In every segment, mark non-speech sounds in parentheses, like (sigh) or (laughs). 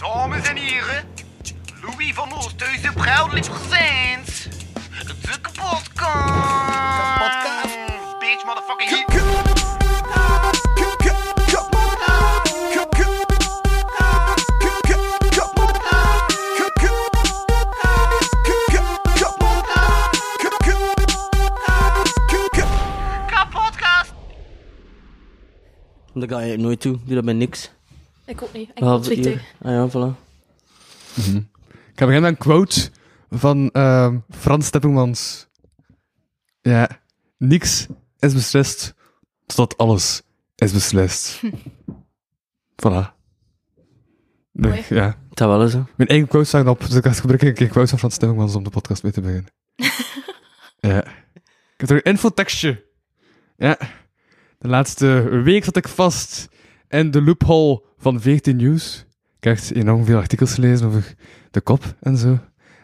Dames en heren, Louis van Oosthuizen proudly presents de kapotkast. Kapotkast. Bitch, motherfucking hit. Dat ga je nooit toe. Doe dat bij niks. Ik ook niet. Ik. Ah ja, voilà. Ik ga beginnen met een quote van ehm, Frans Teppelmans. Ja, niks is beslist totdat alles is beslist. (laughs) voilà. Mooi. ja. Dat wel eens, hè. Mijn eigen quotes staan op, dus ik ga gebruiken een keer quotes van Frans Teppelmans om de podcast mee te beginnen. (laughs) ja. Ik heb er een infotekstje. Ja. De laatste week zat ik vast in de loophole van 14 Nieuws. Ik heb enorm veel artikels gelezen over de kop en zo.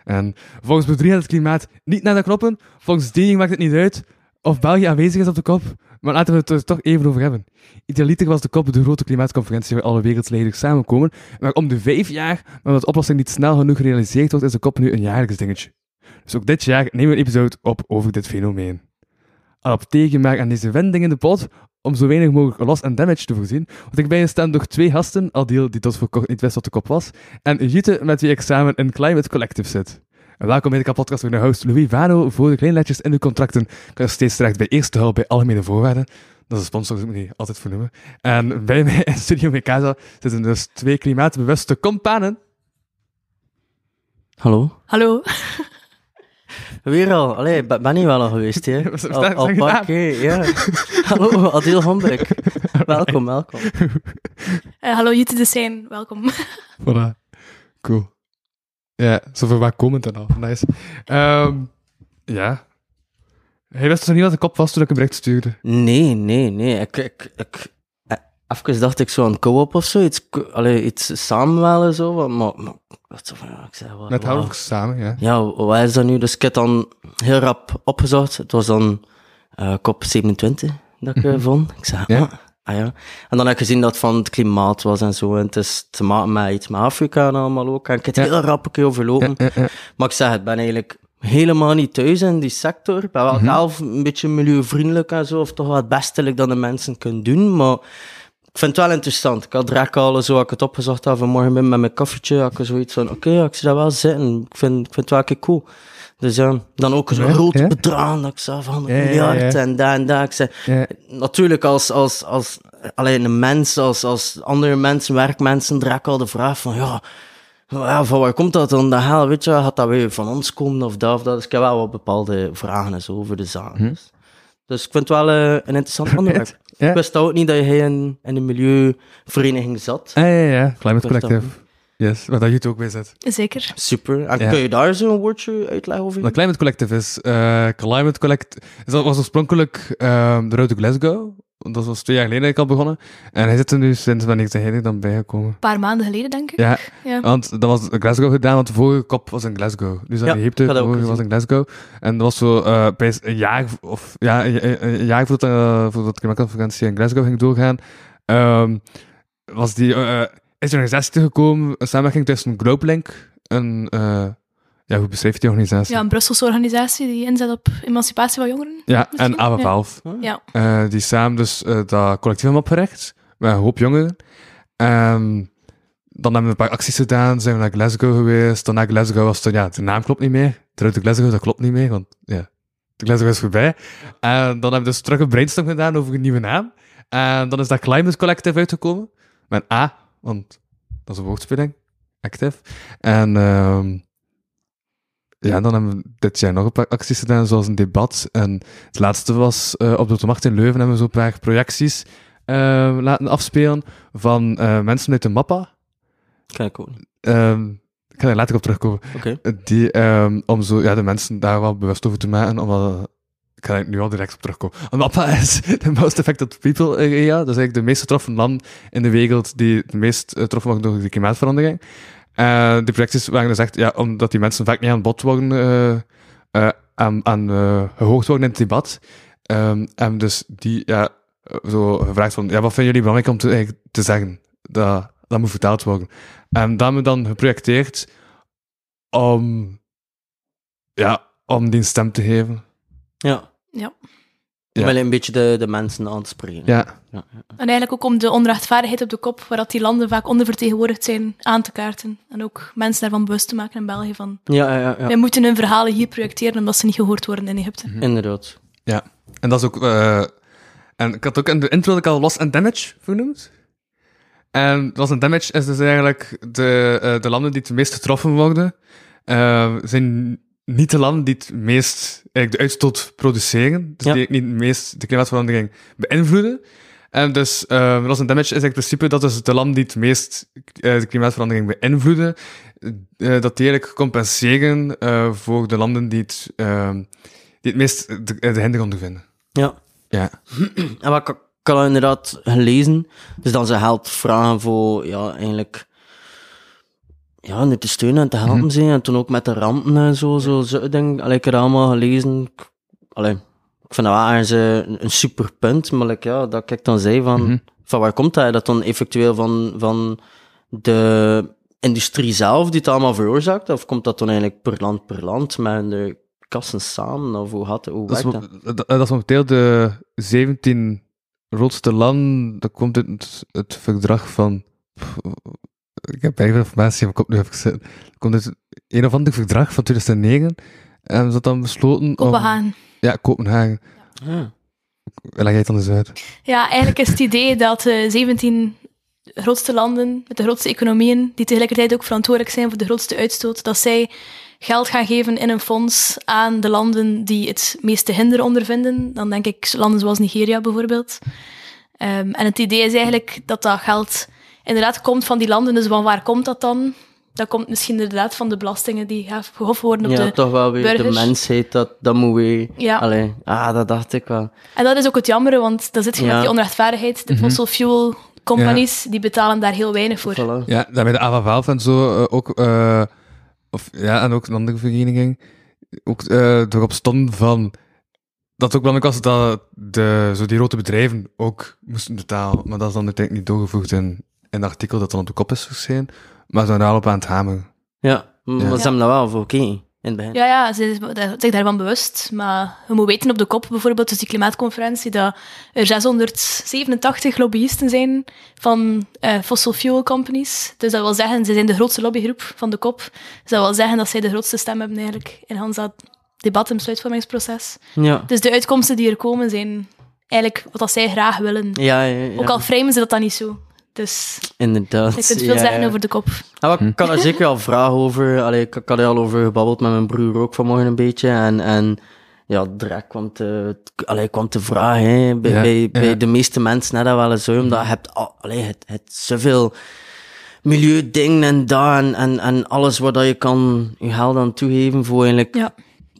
En volgens gaat het klimaat niet naar de knoppen. Volgens Dening maakt het niet uit of België aanwezig is op de kop. Maar laten we het er toch even over hebben. Idealiter was de kop de grote klimaatconferentie waar alle wereldleiders samenkomen. Maar om de vijf jaar, maar wat de oplossing niet snel genoeg gerealiseerd wordt, is de kop nu een jaarlijks dingetje. Dus ook dit jaar nemen we een episode op over dit fenomeen. Adapteren maar aan deze wending in de pot om zo weinig mogelijk loss en damage te voorzien. Want ik ben gestemd door twee gasten, Adil, die tot voor kort niet wist wat de kop was, en Jute, met wie ik samen in Climate Collective zit. En welkom bij de podcast van de host Louis Vano. Voor de kleinletjes in uw contracten kan je steeds terecht bij eerste hulp bij algemene voorwaarden. Dat is een sponsor, dat moet ik niet altijd vernoemen. En bij mij in Studio Mikasa zitten dus twee klimaatbewuste companen. Hallo? Hallo. (laughs) Weer al. Allee, ben ben je wel al geweest, hè? (laughs) Al, ja. (laughs) Hallo, Adil Hombrek. (laughs) Welkom, welkom. Eh, hallo Jutta de Sein, welkom. Voilà. Cool. Ja, zo voor waar komen dan al. Nice. Ehm, ja. Hij wist dus niet wat de kop was toen ik een bericht stuurde. Nee, nee, nee. Ik, ik, ik, even dacht ik zo aan co-op of zo. Iets, allee, iets samen wel en zo. wat- Maar, maar wat zo van, ja, ik zei, wat, Met wat- Howard samen, ja. Ja, wat is dat nu? Dus ik heb dan heel rap opgezocht. Het was dan eh kop 27 dat ik eh, vond. Ik zei, Ja. ah, ah ja. En dan heb ik gezien dat het van het klimaat was en zo. En het is te maken met iets met Afrika en allemaal ook. En ik heb het Ja. heel rap een keer overlopen. Ja. Maar ik zeg, het ben eigenlijk helemaal niet thuis in die sector. Ik ben wel zelf een beetje milieuvriendelijk en zo, of toch wel het beste like, dat de mensen kunnen doen, maar ik vind het wel interessant. Ik had direct al zo, ik het opgezocht had vanmorgen ben met mijn koffietje, had ik zoiets van, oké, ik zie dat wel zitten. Ik vind, ik vind het wel een keer cool. Dus ja, dan ook zo'n Ja, grote ja. bedrag, dat ik zei van 100 Ja, ja, ja. miljard en daar en daar. Ik zei, natuurlijk als, als, als alleen een mens, als, als andere mensen, werkmensen, direct al de vraag van, ja, ja, van waar komt dat dan? De hel, weet je, gaat dat weer van ons komen of dat of dat? Dus ik heb wel wat bepaalde vragen en zo over de zaak. Dus, dus ik vind het wel eh, een interessant (laughs) onderwerp. Ja. Ik wist ook niet dat je in, in een milieuvereniging zat. Ah, ja, ja, ja. Climate Collective. Yes, waar dat je het ook bij zit. Zeker. Super. En Ja. kun je daar zo een woordje uitleggen over? Wat Climate Collective is, eh, Climate Collect is dat was oorspronkelijk ehm de route Glasgow. Dat was twee jaar geleden dat ik al begonnen. En hij zit er nu sinds wanneer is hij er dan bijgekomen. Een paar maanden geleden, denk ik. Ja, Ja. want dat was Glasgow gedaan, want de vorige kop was in Glasgow. Dus dat Ja, Egypte, ik de vorige was in. Glasgow. En dat was zo eh, bij een jaar, of ja, een, een- een jaar voordat, uh, voordat de klimaatconferentie in Glasgow ging doorgaan, ehm, was die, eh, is er een organisatie gekomen, een samenwerking tussen GlobeLink en, eh, ja, hoe beschrijft die organisatie? Ja, een Brusselse organisatie die inzet op emancipatie van jongeren. Ja, Misschien? en Ava Ja. Valve. Ja. Eh, die samen dus eh, dat collectief hebben opgericht, met een hoop jongeren. Ehm, dan hebben we een paar acties gedaan, zijn we naar Glasgow geweest. Dan naar Glasgow was het, ja, de naam klopt niet meer. De route Glasgow, dat klopt niet meer, want ja, de Glasgow is voorbij. En dan hebben we dus terug een brainstorm gedaan over een nieuwe naam. En dan is dat Climate Collective uitgekomen, met een A, want dat is een woordspeling, active. En ehm, ja, dan hebben we dit jaar nog een paar acties gedaan, zoals een debat. En het laatste was eh, op de Macht in Leuven hebben we zo'n paar projecties eh, laten afspelen van eh, mensen uit de MAPPA. Kan ik ook. Ehm, ik ga daar later op terugkomen. Oké. Die, ehm, om zo, ja, de mensen daar wel bewust over te maken, omdat, ik ga er nu al direct op terugkomen. MAPPA is (laughs) de most affected people area, dat is eigenlijk de meest getroffen land in de wereld die het meest getroffen wordt door de klimaatverandering. Eh die projecties waren dus echt, ja, omdat die mensen vaak niet aan bod worden, eh, eh, aan, aan eh, gehoord worden in het debat. Ehm, en dus die, ja, zo gevraagd van, ja, wat vinden jullie belangrijk om te, te zeggen? Dat, dat moet vertaald worden. En dat hebben we dan geprojecteerd om, ja, om die een stem te geven. Ja. Ja. Ja. Wel een beetje de, de mensen aan te spreken. Ja, Ja, ja. En eigenlijk ook om de onrechtvaardigheid op de kop, waar dat die landen vaak ondervertegenwoordigd zijn, aan te kaarten. En ook mensen daarvan bewust te maken in België van, ja, ja, ja, wij moeten hun verhalen hier projecteren omdat ze niet gehoord worden in Egypte. inderdaad. ja. En dat is ook... eh, en ik had ook in de intro dat ik al Loss and Damage vernoemd. En Loss and Damage is dus eigenlijk de, eh, de landen die het meest getroffen worden, eh, zijn niet de landen die het meest eigenlijk de uitstoot produceren. Dus Ja. die niet het meest de klimaatverandering beïnvloeden. En dus eh Loss and Damage is eigenlijk het principe dat dus de landen die het meest eh, de klimaatverandering beïnvloeden, eh, dat die eigenlijk compenseren eh, voor de landen die het, eh, die het meest de, de hinder ondervinden. Ja. Ja. En wat ik, ik had dat inderdaad gelezen. Dus dan ze geld vragen voor, ja, eigenlijk... Ja, nu te steunen en te helpen Mhm. zijn. En toen ook met de rampen en zo, zo, zo ding. Allee, ik heb dat allemaal gelezen. Allee, ik vind dat wel eh, een, super punt. Maar like, ja, dat ik dan zei van... Mhm. Van waar komt dat? Dat dan eventueel van, van de industrie zelf die het allemaal veroorzaakt? Of komt dat dan eigenlijk per land per land met de kassen samen? Of hoe, gaat het, hoe Dat is, dat? dat, dat is momenteel de 17 grootste landen. Dat komt uit het, het verdrag van. Ik heb eigen informatie, maar ik heb nu even zitten. Dat komt uit een of ander verdrag van 2009. En ze had dan besloten. om- Kopenhagen. Ja, Kopenhagen. Ja. Leg jij het dan eens uit? Ja, eigenlijk is het idee dat de 17 grootste landen met de grootste economieën, die tegelijkertijd ook verantwoordelijk zijn voor de grootste uitstoot, dat zij geld gaan geven in een fonds aan de landen die het meeste hinder ondervinden. Dan denk ik landen zoals Nigeria bijvoorbeeld. Ehm, en het idee is eigenlijk dat dat geld inderdaad komt van die landen. Dus van waar komt dat dan? Dat komt misschien inderdaad van de belastingen die gehoffen worden op Ja, de toch wel weer de burgers. mensheid, dat, dat moet weer... Ja. Allee, ah, dat dacht ik wel. En dat is ook het jammere, want dat zit je Ja. met die onrechtvaardigheid. De fossil fuel companies, die betalen daar heel weinig voor. Voilà. Ja, daarmee de Ava Valve en zo eh, ook. eh, of, ja, en ook een andere vereniging. Ook eh erop stonden van. Dat het ook belangrijk was dat de, zo die grote bedrijven ook moesten betalen. Maar dat is dan uiteindelijk niet doorgevoegd in, in het artikel dat dan op de kop is verschenen. Maar ze zijn al op aan het hameren. Ja, maar ze hebben dat wel voor oké in het begin. Ja, ja, ze is zich daarvan bewust. Maar je moet weten op de kop, bijvoorbeeld, dus die klimaatconferentie, dat er 687 lobbyisten zijn van eh, fossil fuel companies. Dus dat wil zeggen, ze zijn de grootste lobbygroep van de kop. Dus dat wil zeggen dat zij de grootste stem hebben eigenlijk in Hans dat debat en besluitvormingsproces. Ja, Dus de uitkomsten die er komen zijn eigenlijk wat dat zij graag willen. ja, ja, ja. Ook al framen ze dat dan niet zo. Dus inderdaad. ik kunt veel ja, zeggen ja. over de kop. Ja, maar ik kan er zeker al vragen over. Allee, ik, ik had er al over gebabbeld met mijn broer ook vanmorgen een beetje. En, en ja, direct kwam te, allee, kwam te vragen hè, bij, Ja, bij, ja. bij de meeste mensen. Hè, dat wel eens zo, omdat je hebt, al- allee, het, het zoveel milieudingen en daar en, en, en alles waar dat je kan je geld aan toegeven voor eigenlijk Ja.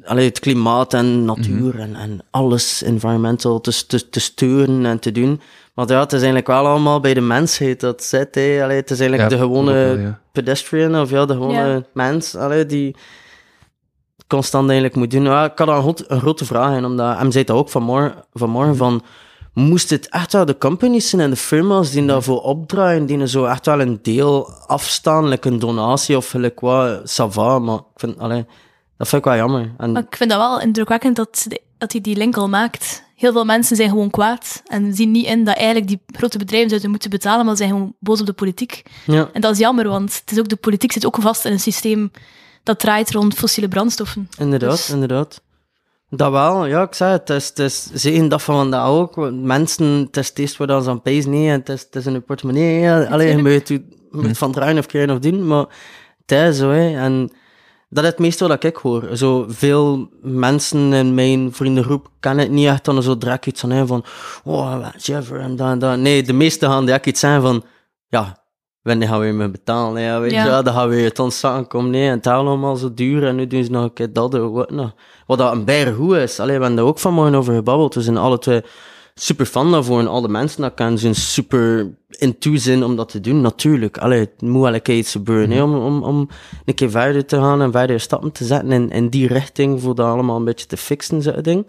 allee, het klimaat en natuur en, en alles environmental te, te, te sturen en te doen. Maar ja, het is eigenlijk wel allemaal bij de mensheid dat zit. Hè. Allee, het is eigenlijk Ja, de gewone dat wel, ja. pedestrian of ja, de gewone Ja. mens allee, die constant eigenlijk moet doen. Ja, ik had een, groot- een grote vraag in, omdat hem zei dat ook vanmorgen, vanmorgen van moest het echt wel de companies zijn en de firma's die daarvoor opdraaien, die er zo echt wel een deel afstaan, like een donatie of gelijk wat, ça va, maar ik vind, allee, dat vind ik wel jammer. En, Maar ik vind dat wel indrukwekkend dat, dat hij die link al maakt. Heel veel mensen zijn gewoon kwaad en zien niet in dat eigenlijk die grote bedrijven zouden moeten betalen, maar ze zijn gewoon boos op de politiek. ja. En dat is jammer, want het is ook, de politiek zit ook vast in een systeem dat draait rond fossiele brandstoffen. Inderdaad, Dus- inderdaad. Dat wel, ja, ik zei het. Het is, het is zeker dat van vandaag ook. want Mensen, het is het eerst waar dan ze aan pees nee, en het is, het is in je portemonnee. Ja. Allee, je moet het je moet van draaien of krijgen of doen, maar het is zo, hè. En dat is het meeste wat ik hoor. Zo veel mensen in mijn vriendengroep kennen het niet echt dan zo direct iets van, van, oh, Jeffer en dat en dat. Nee, de meeste gaan direct iets zijn van, ja, wanneer gaan we me betalen? Ja, weet Ja. je dan gaan we het ons samenkomen. Nee, en het is allemaal zo duur en nu doen ze nog een keer dat en wat nog. Wat dat een bijna goed is. Allee, we hebben daar ook vanmorgen over gebabbeld. We zijn alle twee super fan daarvoor en alle mensen dat kennen zijn super in zijn om dat te doen. Natuurlijk, allee, het moet wel een keer iets gebeuren hè, om, om, om een keer verder te gaan en verder stappen te zetten in, in die richting voor dat allemaal een beetje te fixen, zo'n ding.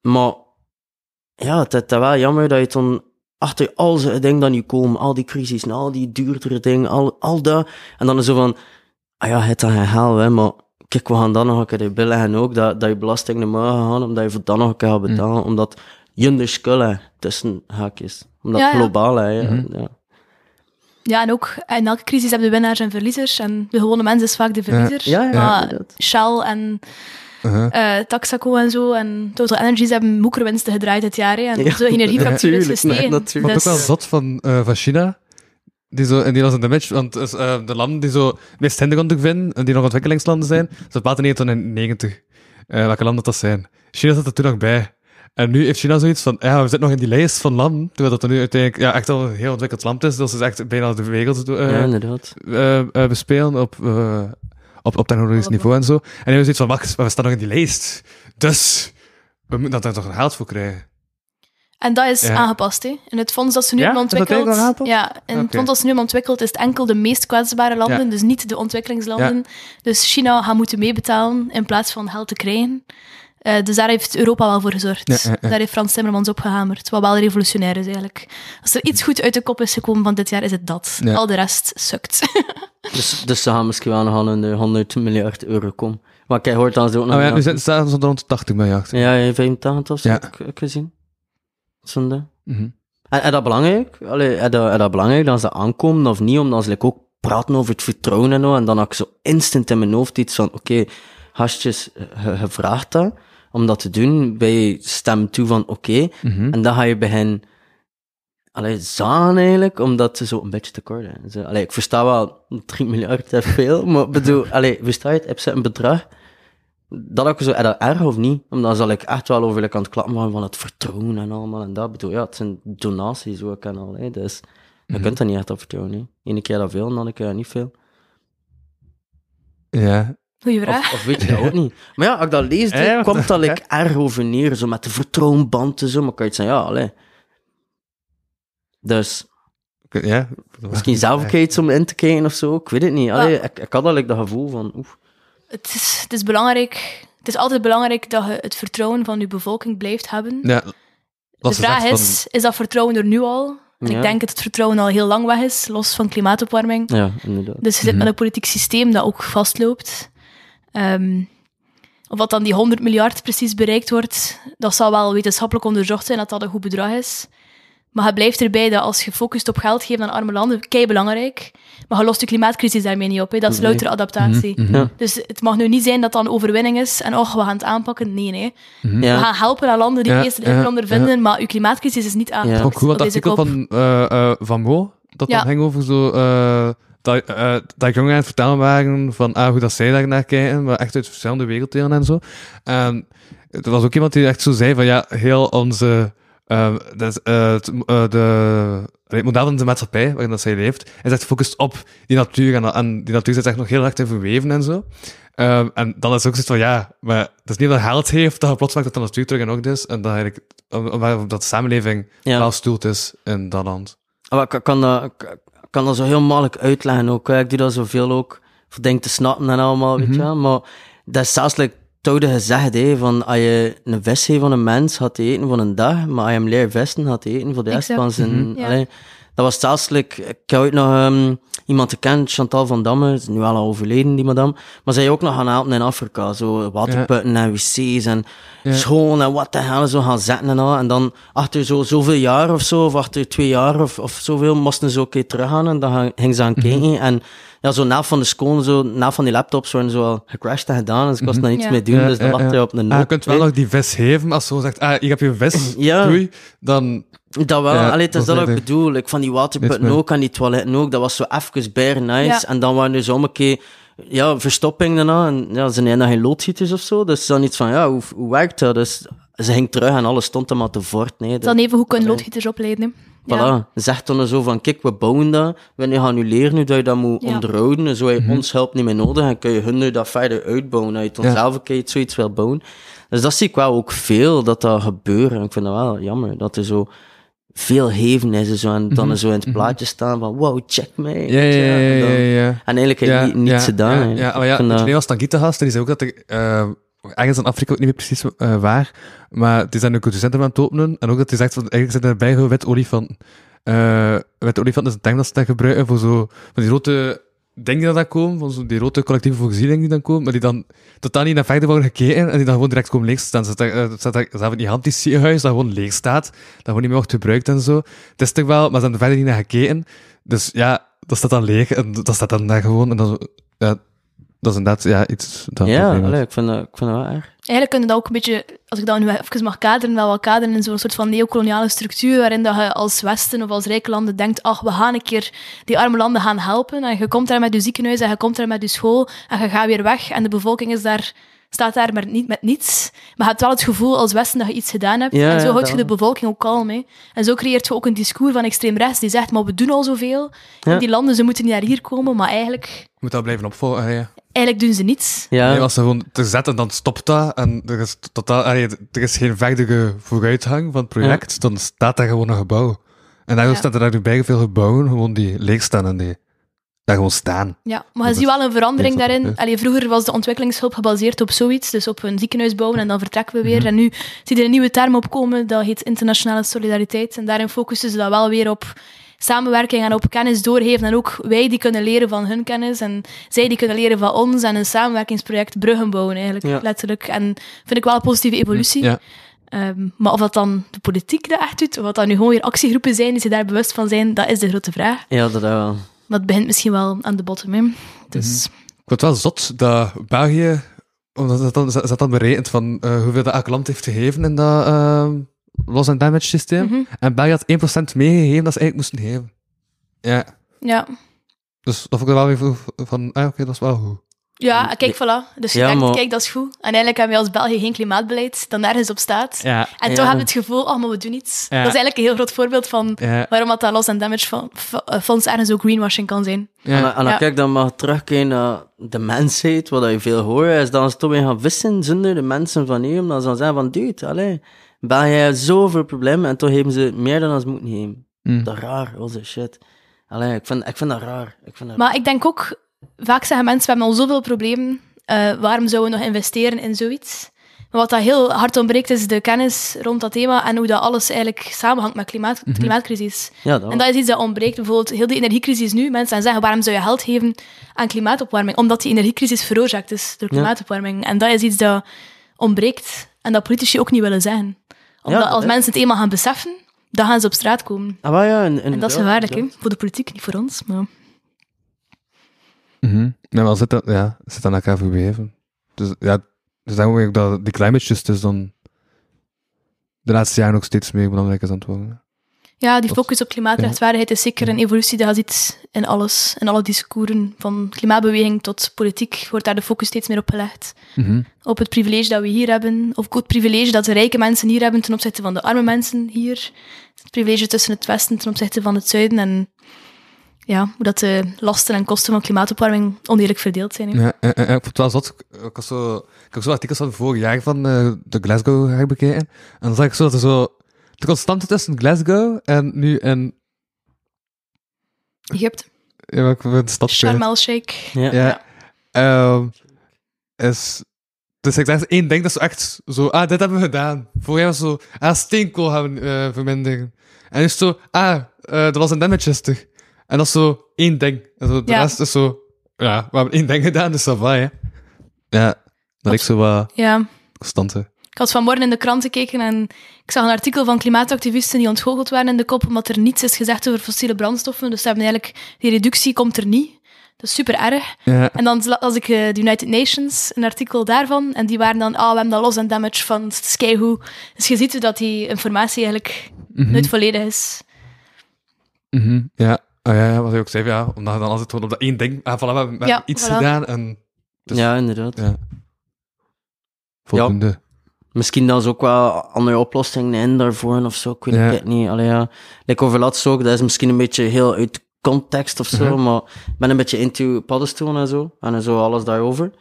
Maar ja, het is wel jammer dat je dan achter al zijn dingen dat nu komen, al die crisis, en al die duurdere dingen, al, al dat. En dan is zo van, ah ja, het dan geen geld, hè, maar kijk, we gaan dan nog een keer billen ook dat, dat je belasting niet mag gaan, omdat je voor dan nog een keer gaat betalen, omdat je de skullen tussen haakjes. Omdat Ja, ja. globaal, hè, ja, Mhm. ja. Ja, en ook in elke crisis hebben de winnaars en verliezers. En de gewone mens is vaak de verliezer. Ja, ja, maar. Shell en eh, Taxaco en zo en Total Energies hebben moekerwinsten gedraaid dit jaar. Hè, en Ja, onze energiefactuur is (laughs) natuurlijk, gestegen. nee, natuurlijk. Wat ook wel Dus, zot van, eh, van China. Die zo, en die was in de match, want dus, eh, de landen die zo het meest hinderlijk vinden, en die nog ontwikkelingslanden zijn, ze baten 1990. Eh welke landen dat zijn. China zat er toen nog bij. En nu heeft China zoiets van, ja, we zitten nog in die lijst van landen, terwijl dat er nu uiteindelijk ja, echt al een heel ontwikkeld land is, dat ze echt bijna de wereld ja, inderdaad. eh, eh, bespelen op, eh, op, op technologisch niveau en zo. En hij heeft zoiets van, wacht, maar we staan nog in die lijst. Dus, we moeten daar toch een geld voor krijgen. en dat is Ja. aangepast. Hè. In het fonds dat ze nu Ja? hebben Is dat ontwikkeld. Ja, in het fonds dat ze nu hebben ontwikkeld is het enkel de meest kwetsbare landen, Ja. dus niet de ontwikkelingslanden. Dus China gaat moeten meebetalen in plaats van geld te krijgen. Eh, dus daar heeft Europa wel voor gezorgd. Ja, ja, ja. Daar heeft Frans Timmermans op gehamerd. Wat wel revolutionair is eigenlijk. Als er iets goed uit de kop is gekomen van dit jaar, is het dat. Ja. Al de rest sukt. (laughs) Dus, dus ze gaan misschien wel nog aan een 100 miljard euro komen. Maar kijk, hoort dan zo ook nog... Oh ja, nu zitten ze rond de 80 miljard. Ja, ja, 85 of zo, Ja. heb ik, gezien. Zonde. Mhm. En, en dat belangrijk? Allee, en dat, en dat belangrijk dat ze aankomen of niet? Omdat ze like, ook praten over het vertrouwen en zo. En dan had ik zo instant in mijn hoofd iets van, oké, gastjes, je, je vraagt dat om dat te doen. Bij je stem toe van, oké. Mhm. En dan ga je beginnen allee, zagen eigenlijk, omdat ze zo een beetje zijn. Allee, ik versta wel, 3 miljard is veel, maar ik bedoel, (laughs) allee, versta je het? Heb je een bedrag? Dat ook zo, dat erg of niet? Omdat zal ik echt wel over aan het klappen van, van het vertrouwen en allemaal en dat. Bedoel, ja, het zijn donaties ook en al, hè, dus je kunt er niet echt op vertrouwen. Hè. Ene keer dat veel, en dan een keer niet veel. Ja. Goeie vraag. Of, of weet je dat ook niet? Maar ja, als ik dat lees, (laughs) Ja, ja, komt dat ja. like, erg over neer, zo met de vertrouwenband en zo, maar kan je het zeggen, ja, allee. Dus, ja. Misschien zelf een keer iets om in te kijken of zo, ik weet het niet. Allee, ik, ik had al like, dat gevoel van, oef. Het is, het is belangrijk. Het is altijd belangrijk dat je het vertrouwen van je bevolking blijft hebben. Ja. de vraag is, is dat vertrouwen er nu al? En Ja. Ik denk dat het vertrouwen al heel lang weg is, los van klimaatopwarming. Ja, inderdaad. Dus je zit Mhm. met een politiek systeem dat ook vastloopt. Ehm, of wat dan die 100 miljard precies bereikt wordt, dat zal wel wetenschappelijk onderzocht zijn dat dat een goed bedrag is. Maar het blijft erbij dat als je focust op geld geven aan arme landen, kei belangrijk. Maar je lost de klimaatcrisis daarmee niet op. Hè. Dat is louter adaptatie. Mhm. Ja. Dus het mag nu niet zijn dat dat een overwinning is en oh, we gaan het aanpakken. Nee, nee. We Ja, gaan helpen aan landen die Ja, het meeste lijden ja, ondervinden, maar uw klimaatcrisis is niet aangepakt. Ja. Ook goed, deze artikel kop. van, eh, eh, van Mo, dat Ja. dan ging over zo, eh, dat, eh, dat jongeren aan het vertellen waren van ah, hoe dat zij daar naar kijken, maar echt uit verschillende werelddelen en zo. En er was ook iemand die echt zo zei van ja, heel onze, eh, dat, eh, het, eh, de, het model van de maatschappij waarin dat zij leeft, is echt gefocust op die natuur en, en die natuur zit echt nog heel erg te verweven en zo. Ehm, en dan is ook zoiets van, ja, maar het is niet dat geld heeft dat je plots maakt dat de natuur terug in orde is en dat, eigenlijk, eh, dat de samenleving ja. wel stoelt is in dat land. Maar ik, ik kan ik kan dat zo heel makkelijk uitleggen ook. hè. Ik doe dat zoveel ook, voor dingen te snappen en allemaal, weet je wel. Maar dat is zelfs like, het oude gezegd, hè, van als je een vis heeft van een mens, gaat hij eten voor een dag, maar als je hem leert vissen, gaat hij eten voor de rest van zijn... Mhm. Ja. allee, dat was zelfs, like, ik heb ooit nog ehm, iemand gekend, Chantal van Damme, is nu al overleden, die madame, maar zij ook nog gaan helpen in Afrika, zo waterputten en wc's en Ja. schoon en wat de hell, zo gaan zetten en al. En dan achter zo, zoveel jaar of zo, of achter twee jaar of, of zoveel, moesten ze ook keer teruggaan en dan gingen ze aan kijken. En ja, zo na van de schoon, zo na van die laptops worden zo al gecrashed en gedaan, dus ik was daar niets Ja. mee doen, Ja, dus dan ja, ja. hij op een Ah, noot. je kunt wel nog die vis geven, als zo zegt, ah, ik heb je vis, Ja. doei, dan... Dat wel, Ja, allee, het is dat ook ik bedoel. Ik van die waterputten ook en die toiletten ook. Dat was zo even bare nice. Ja. En dan waren er zo een keer ja, verstopping daarna. En ja, ze zijn nog geen loodgieters of zo. Dus dan iets van, ja, hoe, hoe werkt dat? Dus ze ging terug en alles stond er maar te voort. Nee, Dan even hoe kunnen loodgieters opleiden. hè. Ja. Voilà. Zegt dan zo van, kijk, we bouwen dat. We gaan nu leren hoe dat je dat moet Ja. onderhouden. En zo heb je ons hulp niet meer nodig. En kun je hun nu dat verder uitbouwen. Als je het dan Ja. zoiets wil bouwen. Dus dat zie ik wel ook veel, dat dat gebeurt. En ik vind dat wel jammer, dat er zo veel heven is. En, zo, en dan zo in het plaatje staan van, wow, check me. Ja, ja, ja, ja, En, dan- ja, ja. en eigenlijk heb je Ja, niet, niets ja, gedaan. Ja, ja, maar Ik ja, Nederlands Tangita gast, die zei ook dat eh, ergens in Afrika ook niet meer precies eh, waar, maar die zijn nu cultuurcentrum aan het openen, en ook dat hij zegt, van, eigenlijk zijn er bij wet olifant. Uh, wet olifant is een term dat ze gebruiken voor zo, van die grote dingen die dan komen, van zo die grote collectieve voorzieningen die dan komen, maar die dan totaal niet naar verder worden gekeken en die dan gewoon direct komen leegstaan. Ze daar zelf in die ziekenhuis dat gewoon leeg staat, dat gewoon niet meer wordt gebruikt en zo. Het is toch wel, maar ze hebben er verder niet naar gekeken. Dus ja, dat staat dan leeg en dat staat dan daar gewoon en dan, ja, dat is inderdaad ja, iets... Dat ja, allee, ik, vind dat, ik vind dat wel erg. Eigenlijk kunnen dat ook een beetje, als ik dat nu even mag kaderen, wel wat kaderen in zo'n soort van neocoloniale structuur, waarin dat je als Westen of als rijke landen denkt, ach, we gaan een keer die arme landen gaan helpen, en je komt daar met je ziekenhuis, en je komt daar met je school, en je gaat weer weg, en de bevolking is daar staat daar maar niet met niets. Maar je hebt wel het gevoel als Westen dat je iets gedaan hebt. en zo houd je de bevolking ook kalm. Hè. En zo creëert je ook een discours van extreem rechts die zegt, maar we doen al zoveel. En die landen, ze moeten niet naar hier komen, maar eigenlijk... Je moet dat blijven opvolgen, ja. Eigenlijk doen ze niets. Ja. Nee, als ze gewoon te zetten, dan stopt dat. En er is, totaal, er is geen verdere vooruitgang van het project. Dan staat daar gewoon een gebouw. En daarom ja. staat er daar nu bij veel gebouwen gewoon die leeg staan en die daar gewoon staan. Ja, maar je ziet wel een verandering daarin. Allee, vroeger was de ontwikkelingshulp gebaseerd op zoiets, dus op een ziekenhuis bouwen en dan vertrekken we weer. Mhm. En nu zie je er een nieuwe term opkomen, dat heet internationale solidariteit. En daarin focussen ze dat wel weer op samenwerking en op kennis doorgeven. En ook wij die kunnen leren van hun kennis en zij die kunnen leren van ons. En een samenwerkingsproject bruggen bouwen eigenlijk, letterlijk. En vind ik wel een positieve evolutie. Ja. Um, maar of dat dan de politiek dat echt doet, of wat dat nu gewoon weer actiegroepen zijn die zich daar bewust van zijn, dat is de grote vraag. Ja, dat wel. Het begint misschien wel aan de bottom. Hè. Dus... Mm Ik word wel zot dat België, omdat dat dan, dat dan berekend van uh, hoeveel dat elk land heeft gegeven in dat uh, loss and damage systeem. Mm -hmm. En België had 1% meegegeven dat ze eigenlijk moesten geven. Ja. Ja. Dus dat vond ik wel weer van, ah, oké, dat is wel goed. Ja, kijk, voilà. Dus je ja, denkt, maar... kijk, dat is goed. En eigenlijk hebben we als België geen klimaatbeleid dat nergens op staat. Ja, en toch hebben we het gevoel, oh, maar we doen iets. Dat is eigenlijk een heel groot voorbeeld van waarom dat, dat loss and damage fonds ergens ook greenwashing kan zijn. Ja. En, dan kijk, dan mag terugkijken naar de mensheid, wat je veel hoort, is dat ze toch weer gaan vissen zonder de mensen van hier, omdat ze dan zeggen van, dude, allee, België heeft zoveel problemen en toch hebben ze meer dan ze moeten hebben. Mm. Dat raar, onze shit. Allee, ik vind, ik vind dat raar. Ik vind dat maar ik denk ook vaak zeggen mensen, we hebben al zoveel problemen, uh, waarom zouden we nog investeren in zoiets? Maar wat dat heel hard ontbreekt, is de kennis rond dat thema en hoe dat alles eigenlijk samenhangt met klimaat, de mhm. klimaatcrisis. Ja, dat en dat is iets dat ontbreekt. Bijvoorbeeld, heel die energiecrisis nu, mensen zeggen, waarom zou je geld geven aan klimaatopwarming? Omdat die energiecrisis veroorzaakt is door klimaatopwarming. En dat is iets dat ontbreekt en dat politici ook niet willen zeggen. Omdat ja, als mensen het eenmaal gaan beseffen, dan gaan ze op straat komen. Ah, ja, en, en dat is gevaarlijk, hè? voor de politiek, niet voor ons. Maar... Mm -hmm. Ja, maar zit dat, ja, zit aan elkaar verweven. Dus ja, dus dan ook dat die climate justice dan de laatste jaren nog steeds meer belangrijk is aan het worden. Ja, die focus op klimaatrechtvaardigheid is zeker een evolutie dat je ziet in alles. In alle discoursen, van klimaatbeweging tot politiek, wordt daar de focus steeds meer op gelegd. Mhm. Op het privilege dat we hier hebben, of ook het privilege dat de rijke mensen hier hebben ten opzichte van de arme mensen hier. Het privilege tussen het westen ten opzichte van het zuiden. En ja, hoe dat de lasten en kosten van klimaatopwarming oneerlijk verdeeld zijn. Ja, ik vond het wel zot. Ik had zo, ik had zo artikels van vorig jaar van uh, de Glasgow herbekeken. En dan zag ik zo dat er zo de constante tussen Glasgow en nu in... Egypte. Ja, welke stad? Sharm el-Sheikh. Ja. ja. Um, is... Dus ik zeg één ding, dat is echt zo, ah, dit hebben we gedaan. Vorig jaar was zo, ah, steenkool gaan we uh, verminderen. En nu is zo, ah, uh, dat was een damage en dat is zo één ding. En zo, de ja. rest is zo... Ja, we hebben één ding gedaan, dus dat va, hè. Ja, dat ik zo wat... Ja. Constante. Ik had vanmorgen in de krant gekeken en ik zag een artikel van klimaatactivisten die ontgoocheld waren in de kop omdat er niets is gezegd over fossiele brandstoffen. Dus ze hebben eigenlijk... Die reductie komt er niet. Dat is super erg. Ja. En dan las ik uh, de United Nations, een artikel daarvan. En die waren dan, ah, we hebben dat loss and damage van Skyhoo. Dus je ziet dat die informatie eigenlijk mm -hmm. nooit volledig is. Mm -hmm. Ja, Ah, ja, wat ik ook zei, ja, omdat je dan altijd gewoon op dat één ding... Ah, voilà, we hebben ja, iets gedaan en... Dus, ja, inderdaad. Ja. Volgende. Ja, misschien dan is ook wel andere oplossingen in daarvoor of zo, ik weet het niet. Allee, ja. Like over laatst ook, dat is misschien een beetje heel uit context of zo, mhm. maar ik ben een beetje into paddenstoelen en zo, en zo alles daarover.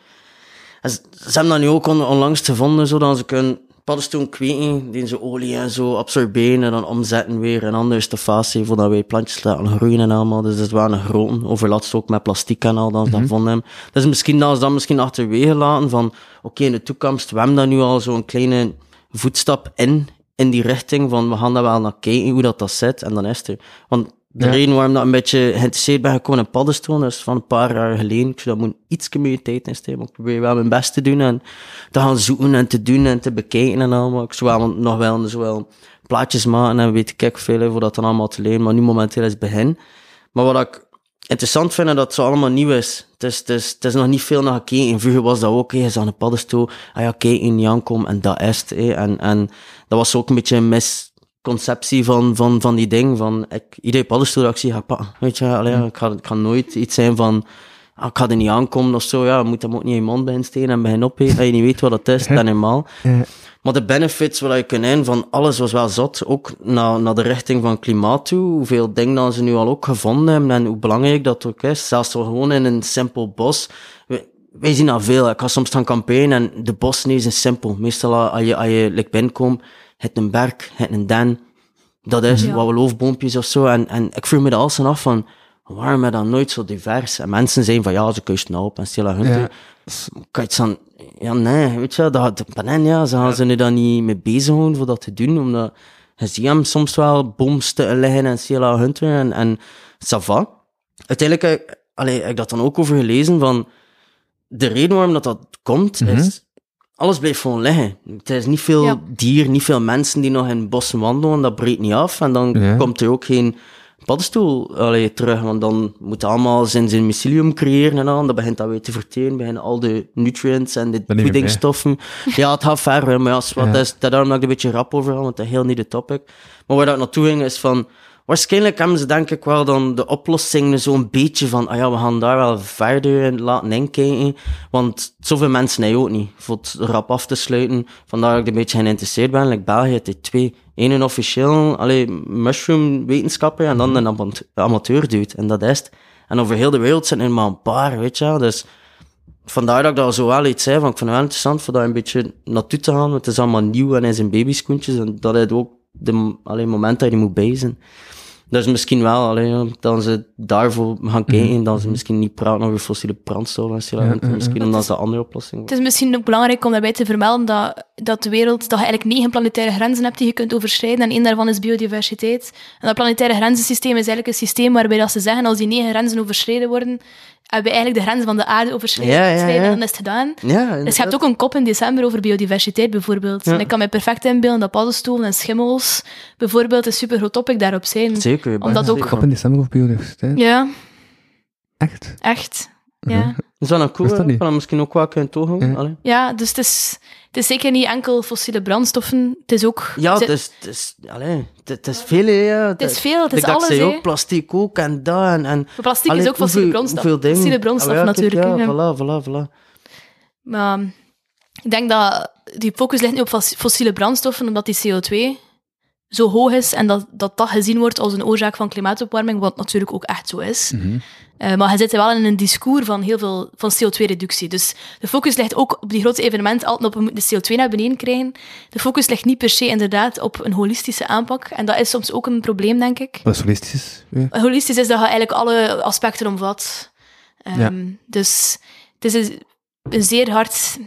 En ze, hebben dat nu ook onlangs gevonden, zodat ze kunnen paddenstoel kweken, die ze olie en zo absorberen en dan omzetten weer en anders de fase voordat wij plantjes laten groeien en allemaal. Dus dat is wel een grote overlast ook met plastic en al dat vonden. Dus misschien dat ze dat misschien achterwege laten van, oké, in de toekomst, we hebben daar nu al zo'n kleine voetstap in, in die richting van, we gaan daar wel naar kijken hoe dat dat zit en dan is het er. Want de Ja. reden waarom dat een beetje geïnteresseerd ben gekomen in paddenstoelen, dat is van een paar jaar geleden. Ik zou dat moet iets meer tijd in maar ik probeer wel mijn best te doen en te gaan zoeken en te doen en te bekijken en allemaal. Ik zou wel nog wel, zo wel plaatjes maken en weet ik veel voor dat dan allemaal te leren, maar nu momenteel is het begin. Maar wat ik interessant vind, is dat het zo allemaal nieuw is. Het is, het is, het is nog niet veel naar gekeken. Vroeger was dat ook, hè. je zag een paddenstoel, ah ja, kijk, in Jankom en dat is het. En, en dat was ook een beetje een misconceptie van, van, van die ding. Van, ik, iedere paddenstoel dat ik zie, ga ik pakken. Weet je, allee, ik, ga, ik ga nooit iets zijn van, ah, ik ga er niet aankomen of zo. Ja, je moet hem ook niet in je mond bij steken en beginnen opeten. Dat je niet weet wat dat is, normaal. Ja. Maar de benefits wat je kunt hebben van alles was wel zot. Ook naar, naar de richting van klimaat toe. Hoeveel dingen dat ze nu al ook gevonden hebben en hoe belangrijk dat ook is. Zelfs al gewoon in een simpel bos. Wij, wij zien dat veel. Ik ga soms gaan camperen en de bos nee, is simpel. Meestal als je, als je like, binnenkomt, het een berg, het een den. Dat is Ja. wat loofboompjes of zo. En, en ik vroeg me er alles af van, waarom is dat nooit zo divers? En mensen zijn van, ja, ze kusten op en stelen hun. Ja. Kan je dan, ja, nee, weet je, dat, ben ja, ze gaan ze er dan niet mee bezig houden voor dat te doen, omdat je ziet hem soms wel bomsten liggen en Sela Hunter en, en ça va. Uiteindelijk, eh, allee, heb ik dat dan ook over gelezen van, de reden waarom dat, dat komt, is, alles blijft gewoon liggen. Het is niet veel Ja. dier, niet veel mensen die nog in bossen wandelen, dat breekt niet af, en dan Ja. komt er ook geen paddenstoel allee, terug, want dan moet allemaal zijn, zijn mycelium creëren en dan, dat begint dat weer te verteren, beginnen al de nutrients en de voedingsstoffen. Ja, het gaat ver, maar ja, is wat, Ja. dat is, daarom dat ik er een beetje rap over want dat is heel niet de topic. Maar waar dat naartoe ging, is van, waarschijnlijk hebben ze denk ik wel dan de oplossingen zo'n beetje van, ah ja, we gaan daar wel verder in laten inkijken, want zoveel mensen hij ook niet, voor het rap af te sluiten, vandaar dat ik een beetje geïnteresseerd ben, like België heeft twee, Eén een officieel, allee, mushroom wetenschapper en dan een ama- amateur dude, en dat is het. En over heel de wereld zijn er maar een paar, weet je wel, dus vandaar dat ik daar zo wel iets zei, van ik vind het wel interessant voor daar een beetje naartoe te gaan, want het is allemaal nieuw en in zijn babyschoentjes, en dat is ook de allee, moment dat je moet bij zijn. Dus misschien wel, allee, ja, dat ze daarvoor gaan kijken, dat ze misschien niet praten over fossiele brandstoffen, en zo, Ja, ja, ja. misschien omdat ze andere oplossingen Het is misschien ook belangrijk om daarbij te vermelden dat, dat de wereld, dat je eigenlijk negen planetaire grenzen hebt die je kunt overschrijden. En één daarvan is biodiversiteit. En dat planetaire grenzensysteem is eigenlijk een systeem waarbij dat ze zeggen, als die negen grenzen overschreden worden, hebben we eigenlijk de grenzen van de aarde overschreden. Ja, ja, ja. En dan is het gedaan. Ja, Dus je hebt ook een kop in december over biodiversiteit bijvoorbeeld. Ja. En ik kan me perfect inbeelden dat paddenstoelen en schimmels bijvoorbeeld een super groot topic daarop zijn. Zeker. Omdat ook- Kop in december of biodiversiteit? Ja, Echt? echt. Ja. Is dat nou cool? Wist dat hè? niet. Kan dat misschien ook wel kunnen toehouden? Ja. Allee. ja, dus het is, het is zeker niet enkel fossiele brandstoffen. Het is ook... Ja, het het is, het is, allee, het, het is veel, hè, ja. Het is veel, het is alles, zei hè. ook plastic ook en dat en... en Plastic allee, is ook fossiele hoeveel- brandstof. hoeveel dingen. Fossiele brandstof Ah, ja, kijk, natuurlijk. Ja, voilà, voilà, voilà. Maar ik denk dat die focus ligt nu op fos- fossiele brandstoffen, omdat die CO2 zo hoog is en dat, dat dat gezien wordt als een oorzaak van klimaatopwarming, wat natuurlijk ook echt zo is. Mhm. Eh, maar je zit wel in een discours van heel veel van CO2-reductie. Dus de focus ligt ook op die grote evenementen altijd op de CO2 naar beneden krijgen. De focus ligt niet per se inderdaad op een holistische aanpak. En dat is soms ook een probleem, denk ik. Wat is holistisch? Holistisch is dat je eigenlijk alle aspecten omvat. Ehm, Ja. Dus het is een, een zeer hard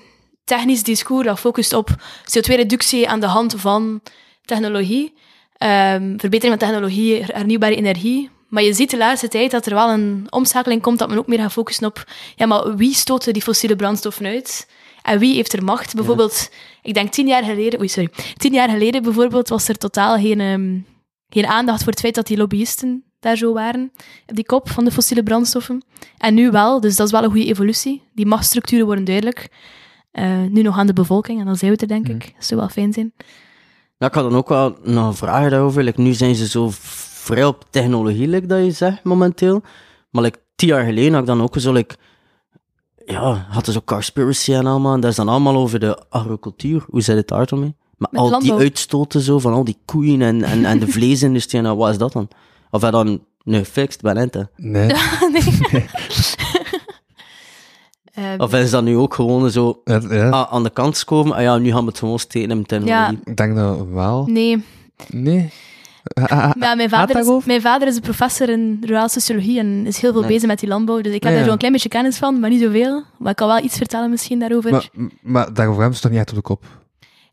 technisch discours dat focust op CO2-reductie aan de hand van technologie, ehm, verbetering van technologie, hernieuwbare energie. Maar je ziet de laatste tijd dat er wel een omschakeling komt dat men ook meer gaat focussen op ja, maar wie stoten die fossiele brandstoffen uit? En wie heeft er macht? Bijvoorbeeld, ik denk tien jaar geleden, oei, sorry, tien jaar geleden bijvoorbeeld was er totaal geen, ehm, geen aandacht voor het feit dat die lobbyisten daar zo waren, op die kop van de fossiele brandstoffen. En nu wel, dus dat is wel een goede evolutie. Die machtsstructuren worden duidelijk. Eh, nu nog aan de bevolking, en dan zijn we het er, denk ik. Dat zou wel fijn zijn. Ja, ik had dan ook wel nog een vraag daarover. Like, nu zijn ze zo vrij op technologie, like dat je zegt, momenteel. Maar like, tien jaar geleden had ik dan ook zo, like, ja, hadden ze ook Carspiracy en allemaal. En dat is dan allemaal over de agricultuur. Hoe zit het daar dan mee? Maar Met al die landbouw. uitstoten zo, van al die koeien en, en, en de vleesindustrie, en wat is dat dan? Of hij dan, nee, fixed, ben het, hè? Nee. (laughs) (laughs) nee. Ehm, Of is dat nu ook gewoon zo Ja, ja. ah, aan de kant komen? Ah ja, nu gaan we het gewoon steken met technologie. Ik denk dat wel. nee, Nee. (laughs) Ja, mijn, vader is, mijn vader is een professor in rurale sociologie en is heel veel Nee. bezig met die landbouw. Dus ik heb Ja, daar ja. zo'n klein beetje kennis van, maar niet zoveel. Maar ik kan wel iets vertellen misschien daarover. Maar, maar daarover hebben ze toch niet echt op de kop?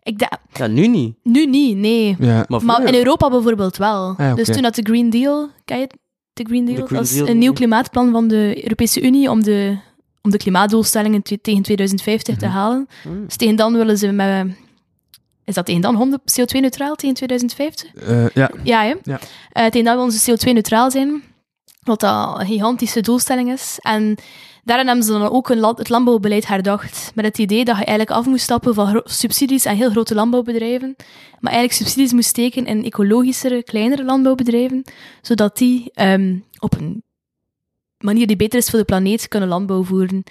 ik Ja, nu niet. nu niet, nee. Ja. Maar, in Europa bijvoorbeeld wel. Ah. Dus toen dat de Green Deal, ken je het? De Green Deal? De Green dat is Deal, een nieuw klimaatplan van de Europese Unie om de, om de klimaatdoelstellingen te- tegen 2050 Mhm. te halen. Hmm. Dus tegen dan willen ze met... Is dat tegen dan 100 CO2-neutraal tegen 2050? Eh, ja. Ja, hè? Ja. Eh, tegen dan willen ze CO2-neutraal zijn. Wat dat een gigantische doelstelling is. En daarin hebben ze dan ook een land- het landbouwbeleid herdacht. Met het idee dat je eigenlijk af moest stappen van subsidies aan heel grote landbouwbedrijven. Maar eigenlijk subsidies moest steken in ecologischere, kleinere landbouwbedrijven. Zodat die ehm, op een manier die beter is voor de planeet kunnen landbouw voeren.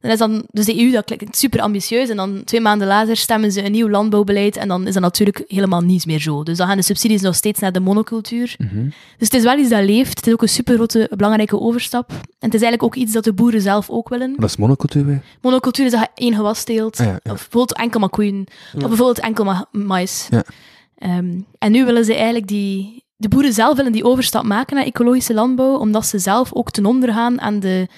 Dan is dan, dus de EU, dat klinkt super ambitieus. En dan twee maanden later stemmen ze een nieuw landbouwbeleid. En dan is dat natuurlijk helemaal niets meer zo. Dus dan gaan de subsidies nog steeds naar de monocultuur. Mhm. Dus het is wel iets dat leeft. Het is ook een super grote, belangrijke overstap. En het is eigenlijk ook iets dat de boeren zelf ook willen. Dat is monocultuur weer. Monocultuur is dat je één gewas teelt. Ah, ja, ja. Of bijvoorbeeld enkel maar koeien. Ja. Of bijvoorbeeld enkel maar mais. Ja. Ehm, en nu willen ze eigenlijk die... De boeren zelf willen die overstap maken naar ecologische landbouw, omdat ze zelf ook ten onder gaan aan de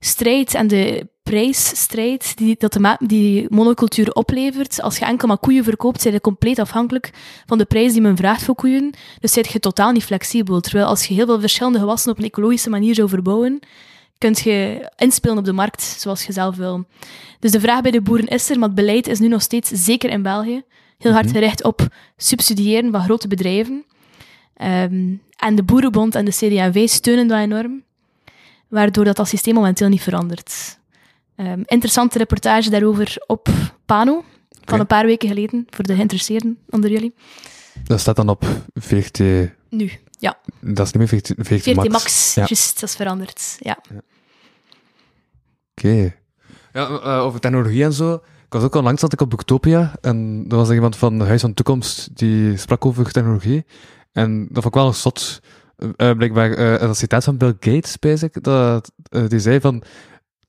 strijd en de prijsstrijd die, dat de die monocultuur oplevert. Als je enkel maar koeien verkoopt, zijn je compleet afhankelijk van de prijs die men vraagt voor koeien. Dus zijn je totaal niet flexibel. Terwijl als je heel veel verschillende gewassen op een ecologische manier zou verbouwen, kun je inspelen op de markt zoals je zelf wil. Dus de vraag bij de boeren is er, maar het beleid is nu nog steeds, zeker in België, heel hard Mhm. gericht op subsidiëren van grote bedrijven. Ehm, en de Boerenbond en de CD&V steunen dat enorm, waardoor dat, dat systeem momenteel niet verandert. Ehm, interessante reportage daarover op Pano, van een paar weken geleden, voor de geïnteresseerden onder jullie. Dat staat dan op VRT... Nu, ja, Dat is niet meer VRT, VRT, 14 Max. max, Ja. juist, dat is veranderd. Ja. Oké. Ja, eh, over technologie en zo. Ik was ook al langs zat ik op Booktopia en er was er iemand van Huis van de Toekomst die sprak over technologie. En dat vond ik wel een zot. Eh, eh, blijkbaar eh, een citaat van Bill Gates, bezig, dat eh, die zei van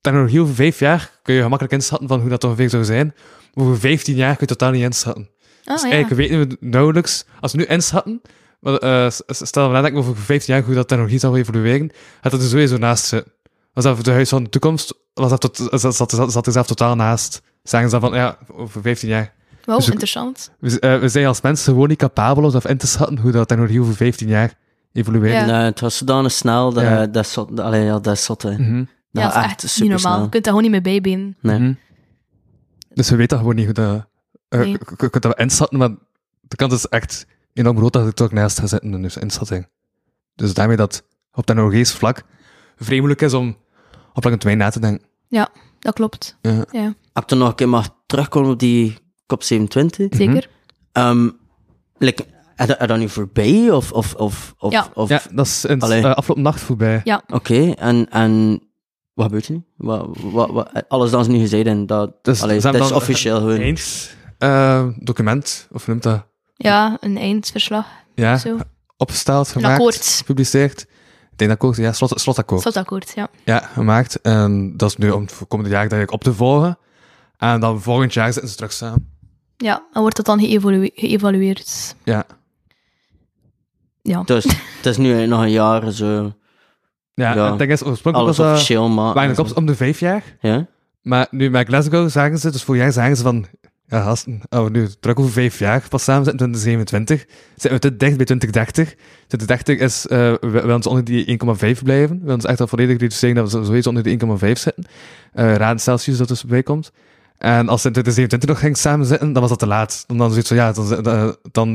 technologie over vijf jaar kun je gemakkelijk inschatten van hoe dat ongeveer zou zijn. Maar over vijftien jaar kun je totaal niet inschatten. Ah, dus ja. eigenlijk weten we nauwelijks, als we nu inschatten, maar, eh, stel we nadenken over 15 jaar hoe dat technologie zal evolueren, gaat dat er sowieso naast zitten. Was dat de huis van de toekomst, was dat tot, zat, zat, zat, zat er zelf totaal naast. Zeggen ze dan van, ja, over 15 jaar. Wow, dus ook- interessant. We, eh, we zijn als mensen gewoon niet capabel om in te schatten hoe dat technologie over 15 jaar evolueert. Ja. Nee, het was zodanig snel, dat, Ja. dat, is zot, allee, ja, dat is zot, hè. Mhm. Ja, Nou, dat is echt niet normaal. supersnel. Je kunt dat gewoon niet meer bijbenen. Nee. Mhm. Dus we weten gewoon niet hoe dat... eh, Nee. Je je kunt dat wel inschatten, maar de kans is echt enorm groot dat ik toch naast ga zitten in de inschatting. Dus daarmee dat op technologisch vlak vrij moeilijk is om op lange termijn na te denken. Dat klopt. Ja. Ja, Als ik er nog een keer mag terugkomen op die COP27, zeker. ehm like, je dat nu voorbij? Of, of, of, of, Ja. of ja, dat is in Allee. uh, afgelopen nacht voorbij. Ja. Oké, en, en wat gebeurt er nu? Wat, wat, wat, alles dat ze nu gezegd en dat, Dus allee, dat is dan officieel gewoon. Eens eh, document, of noemt dat? Ja, een eindverslag. Ja, Zo. opgesteld, Een gemaakt, akkoord. gepubliceerd. Ik denk akkoord, ja, slot, slotakkoord. Slotakkoord, ja. Ja, gemaakt. En dat is nu om het voor komende jaar eigenlijk op te volgen. En dan volgend jaar zitten ze terug samen. Ja, en wordt dat dan geëvalue- geëvalueerd. Ja. Ja. Dus het is nu nog een jaar zo. Ja, Ja. ding is, oorspronkelijk Alles was dat officieel maken. eigenlijk op om de vijf jaar. Ja? Maar nu met Glasgow zagen ze, dus vorig jaar zagen ze van, ja gasten, we nu terug over vijf jaar pas samen zitten, 2027, zitten we te dicht bij 2030. 2030 is, eh we we willen ze onder die 1,5 blijven. We willen ze echt al volledig reduceren dat we sowieso onder die 1,5 zitten. Eh raad Celsius dat dus bij komt. En als ze in 2027 nog gingen samen zitten, dan was dat te laat. Dan, dan zoiets van, ja, dan, dan, dan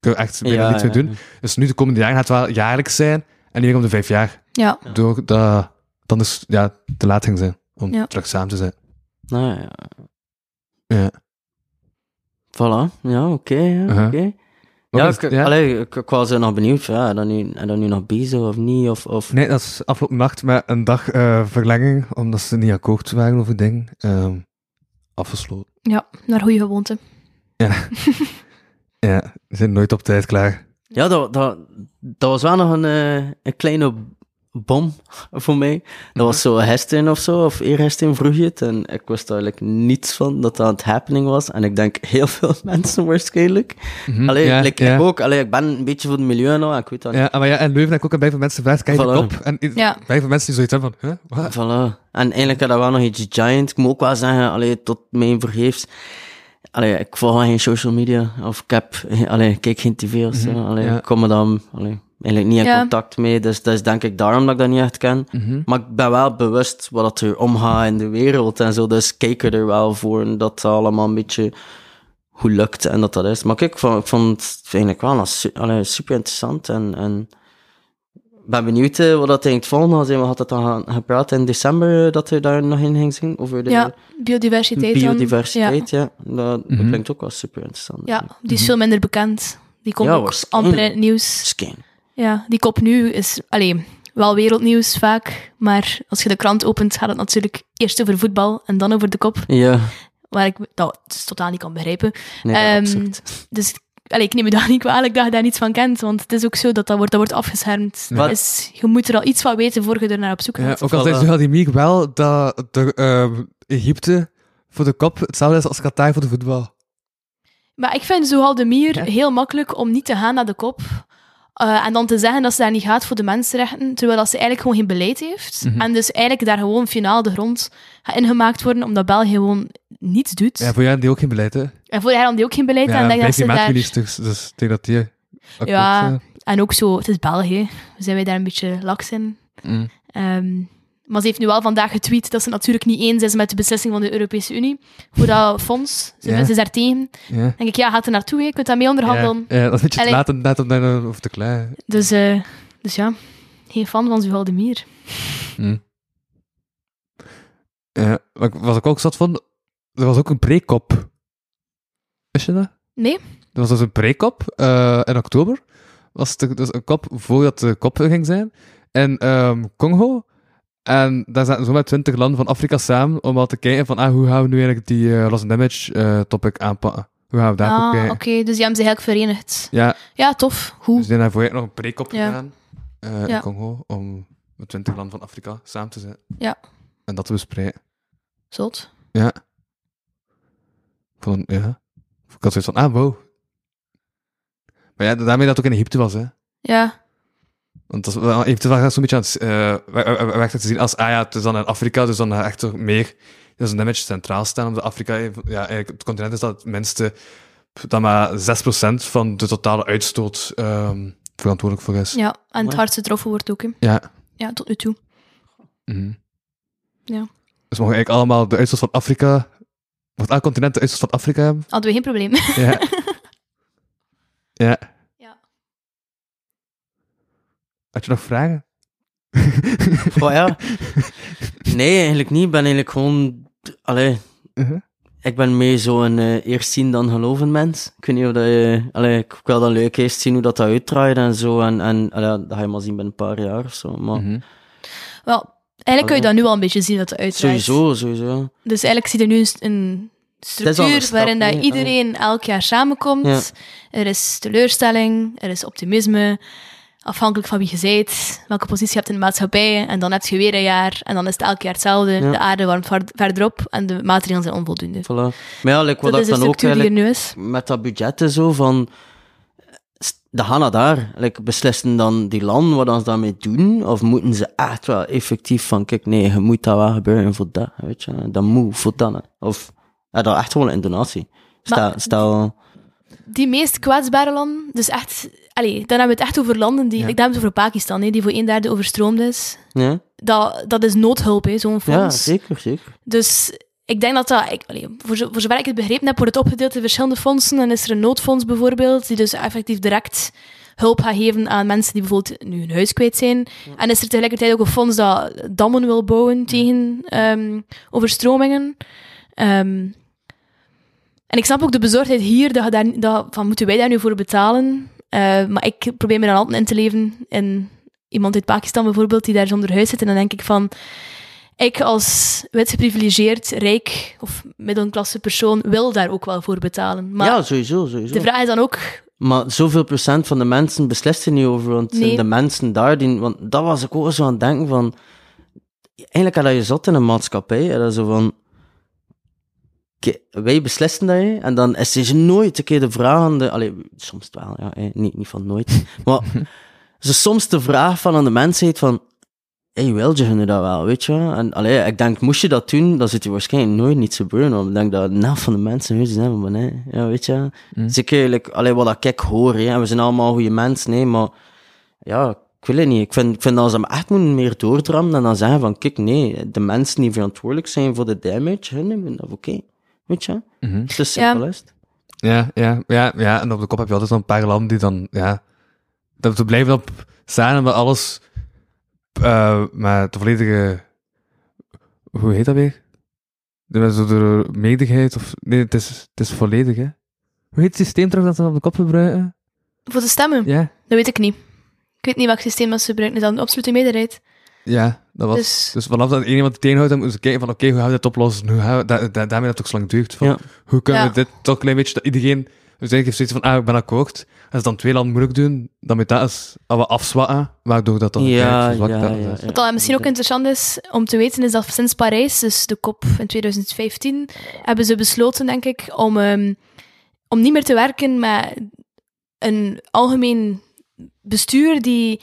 kunnen we echt bijna niets meer doen. Dus nu de komende jaren gaat het wel jaarlijks zijn, en niet meer om de vijf jaar. Ja, Door dat, dan is ja, te laat ging zijn om Ja. terug samen te zijn. Nou ja. Ja. Voilà, ja, oké. ja, Uh-huh. oké. Maar Ja, ik, ja. allee, ik, ik was er nog benieuwd, ja, dan nu, en dan nu nog bezig of niet, of... of... Nee, dat is afgelopen nacht met een dag eh, verlenging, omdat ze niet akkoord waren over dingen, ehm, afgesloten. ja, naar goede gewoonte. Ja. (laughs) ja, ze zijn nooit op tijd klaar. Ja, dat, dat, dat was wel nog een, eh, een kleine bom voor mij. Dat was zo gisteren of zo, of eergisteren vroeg je het. En ik wist eigenlijk niets van dat dat aan het happening was. En ik denk heel veel (laughs) mensen waarschijnlijk. Allee, ja, like, ja. ik ook. Allee, ik ben een beetje voor het milieu nou, ik weet dat niet. Ja, maar ja, en Leuven heb ik ook een bij van mensen gevraagd, kijk je Voilà. kop? En Ja. bij van mensen die zoiets hebben van, huh? Voilà. En eigenlijk had dat wel nog iets giant. Ik moet ook wel zeggen, allee, tot mijn vergeefs. Allee, ik volg wel geen social media. Of ik heb, allee, ik kijk geen tv of zo. Allee, ja. ik kom er dan allee, eigenlijk niet in Ja. contact mee. Dus dat is denk ik daarom dat ik dat niet echt ken. Maar ik ben wel bewust wat er omgaat in de wereld en zo. Dus kijk er wel voor en dat het allemaal een beetje hoe lukt en dat dat is. Maar kijk, ik vond, ik vond het eigenlijk wel allee, super interessant. En, en ben benieuwd eh, wat dat in het volgende was. We hadden het dan gaan- gepraat in december eh, dat er daar nog in ging zien. Over de Ja, biodiversiteit. dan. biodiversiteit. Ja. Dat, Mhm. klinkt ook wel super interessant. Ja, die is veel minder bekend. Die komt Ja, ook amper in het nieuws. Skin. Ja, die kop nu is alleen wel wereldnieuws vaak. Maar als je de krant opent, gaat het natuurlijk eerst over voetbal en dan over de kop. Ja, Waar ik dat dus totaal niet kan begrijpen. nee, Ehm, absurd. Dus allee, ik neem me daar niet kwalijk dat je daar niets van kent. Want het is ook zo dat dat wordt, dat wordt afgeschermd. Wat? Dus je moet er al iets van weten voor je er naar op zoek Ja, gaat. ook al zegt Vladimir wel dat de, ehm, Egypte voor de kop hetzelfde is als Qatar voor de voetbal. Maar ik vind Zohaldemir Ja. heel makkelijk om niet te gaan naar de kop. Eh, en dan te zeggen dat ze daar niet gaat voor de mensenrechten, terwijl dat ze eigenlijk gewoon geen beleid heeft. Mhm. En dus eigenlijk daar gewoon finaal de grond gaat ingemaakt worden, omdat België gewoon niets doet. Ja, voor jou die ook geen beleid, hè? En voor haar die ook geen beleid. en Ja, ik denk dat ze daar... dus ik denk dat die... akkoord Ja. zijn. En ook zo, het is België. Zijn wij daar een beetje laks in? Mm. Ehm, maar ze heeft nu wel vandaag getweet dat ze natuurlijk niet eens is met de beslissing van de Europese Unie voor dat fonds. Ze, ze is daar tegen. Ja. Denk ik, ja, gaat er naartoe, je kunt daarmee onderhandelen. Ja, dat is te Allee. laat net om daar over te klein. Dus, eh, dus ja, geen fan van Zuhaldemir. Hm. Ja, wat ik- ook zat vond, er was ook een preekop. Wist je dat? Nee? Er was dus een preekop eh, in oktober. Was het dus een kop voordat de kop ging zijn. In ehm, Congo. En daar zaten zomaar twintig landen van Afrika samen om al te kijken van ah, hoe gaan we nu eigenlijk die eh, lost damage eh, topic aanpakken. Hoe gaan we daar Ah, oké, dus die hebben ze eigenlijk verenigd. Ja, Ja, tof. dus Hoe? die hebben daarvoor nog een preekop Ja. gedaan eh, in Congo om met twintig landen van Afrika samen te zijn. Ja. En dat te bespreken. Zot. Ja. Van, ja. Ik had zoiets van, ah, wow. Maar ja, daarmee dat het ook in Egypte was, hè. Ja, Want dat is wel, was zo'n beetje aan het, uh, te zien als, ah ja, het is dan in Afrika, dus dan echt toch meer, dus een damage centraal staan, omdat Afrika, ja, eigenlijk het continent is dat het minste, dat maar 6% van de totale uitstoot ehm, verantwoordelijk voor is. ja. en het hardste getroffen wordt ook, hè. Ja. Ja, tot nu toe. Mhm. Ja. Dus mogen eigenlijk allemaal de uitstoot van Afrika, mocht elk continent de uitstoot van Afrika hebben? Hadden we geen probleem. Ja. (laughs) ja. Ja. Had je nog vragen? (laughs) Oh ja. (laughs) Nee, eigenlijk niet. Ik ben eigenlijk gewoon... Allee, Uh-huh. ik ben meer zo'n eh eerst zien dan geloven mens. Ik weet niet of dat je... Allee, ik wil dan leuk eerst zien hoe dat, dat uitdraait en zo. En, en allee, dat ga je maar zien binnen een paar jaar of zo. Maar Mhm. Wel, eigenlijk kun je dat nu al een beetje zien dat het uitdraait. sowieso, sowieso. Dus eigenlijk zie je nu een, is structuur stap, waarin dat nee, iedereen elk jaar samenkomt. Ja. Er is teleurstelling, er is optimisme, afhankelijk van wie je bent, welke positie je hebt in de maatschappij. En dan heb je weer een jaar en dan is het elk jaar hetzelfde. Ja. De aarde warmt ver- verder op en de maatregelen zijn onvoldoende. Voilà. Maar ja, like, wat dat dan ook met dat budget en zo van... De gaan naar daar. Like, beslissen dan die landen wat ze daarmee doen? Of moeten ze echt wel effectief van, kijk, nee, je moet dat wel gebeuren voor dat, weet je. Dat moet voor dat. Of, ja, dat echt gewoon een donatie. Stel, Maar- stel Die meest kwetsbare landen, dus echt... Allee, dan hebben we het echt over landen die... Ja. Ik denk het over Pakistan, hè, die voor een derde overstroomd is. ja, Dat, dat is noodhulp, zo'n ja, fonds. zeker, zeker. Dus ik denk dat dat, ik, allee, voor, voor zover ik het begrepen heb, wordt het opgedeeld in verschillende fondsen. En is er een noodfonds bijvoorbeeld, die dus effectief direct hulp gaat geven aan mensen die bijvoorbeeld nu hun huis kwijt zijn. En is er tegelijkertijd ook een fonds dat dammen wil bouwen tegen ehm, overstromingen. Ehm, en ik snap ook de bezorgdheid hier, dat, daar, dat van moeten wij daar nu voor betalen? Eh, maar ik probeer me dan altijd in te leven in iemand uit Pakistan bijvoorbeeld, die daar zonder huis zit. En dan denk ik van, ik als wit geprivilegeerd, rijk of middelklasse persoon wil daar ook wel voor betalen. Maar ja, sowieso, sowieso. de vraag is dan ook, Maar zoveel procent van de mensen beslist er niet over, want Nee. de mensen daar die... Want dat was ik ook zo aan het denken van... Eigenlijk had je zat in een maatschappij, en dat zo van... Wij beslissen dat, hè, en dan is er nooit een keer de vraag aan de... Allee, soms wel, ja, hè, niet, niet van nooit. (laughs) Maar zo soms de vraag van aan de mensheid van... Hey, wil je hun dat wel, weet je? En allee, ik denk, moest je dat doen, dan zit je waarschijnlijk nooit niet gebeuren. Want ik denk dat de helft van de mensen nu zijn van, nee, ja, weet je. Mm. Zeker, like, allee, wat ik hoor, hè, en we zijn allemaal goede mensen, nee, maar ja, ik wil het niet. Ik vind, ik vind dat ze hem echt moeten meer doordrammen en dan zeggen van, kijk, nee, de mensen die verantwoordelijk zijn voor de damage, hun nemen dat oké. Weet je? Mhm. Ja. is het. Ja, ja, ja, ja. En op de kop heb je altijd zo'n paar landen die dan, ja, dat we blijven op staan en we alles eh met de volledige, hoe heet dat weer? De, met zo de medigheid of, nee, het is, het is volledig, hè? Hoe heet het systeem trouwens dat ze op de kop gebruiken? Voor de stemmen? Ja, Dat weet ik niet. Ik weet niet welk systeem dat ze gebruiken. Is dat een absolute meerderheid? Ja, dat was... Dus, Dus vanaf dat iemand die tegenhoudt, dan moeten ze kijken van oké, hoe gaan we dit oplossen? Hoe gaan we, da, da- daarmee dat het ook zo lang duurt. Van, Ja. Hoe kunnen Ja. we dit toch een klein beetje, dat iedereen, dus eigenlijk heeft zoiets van, ah, ik ben akkoord. Als dan twee landen moeilijk doen, dan moet dat eens, als we afzwakken, waardoor dat dan Ja, zwak ja, dat ja, is. ja. wat dan misschien ook interessant is om te weten, is dat sinds Parijs, dus de COP in 2015, hebben ze besloten, denk ik, om, ehm, om niet meer te werken met een algemeen bestuur die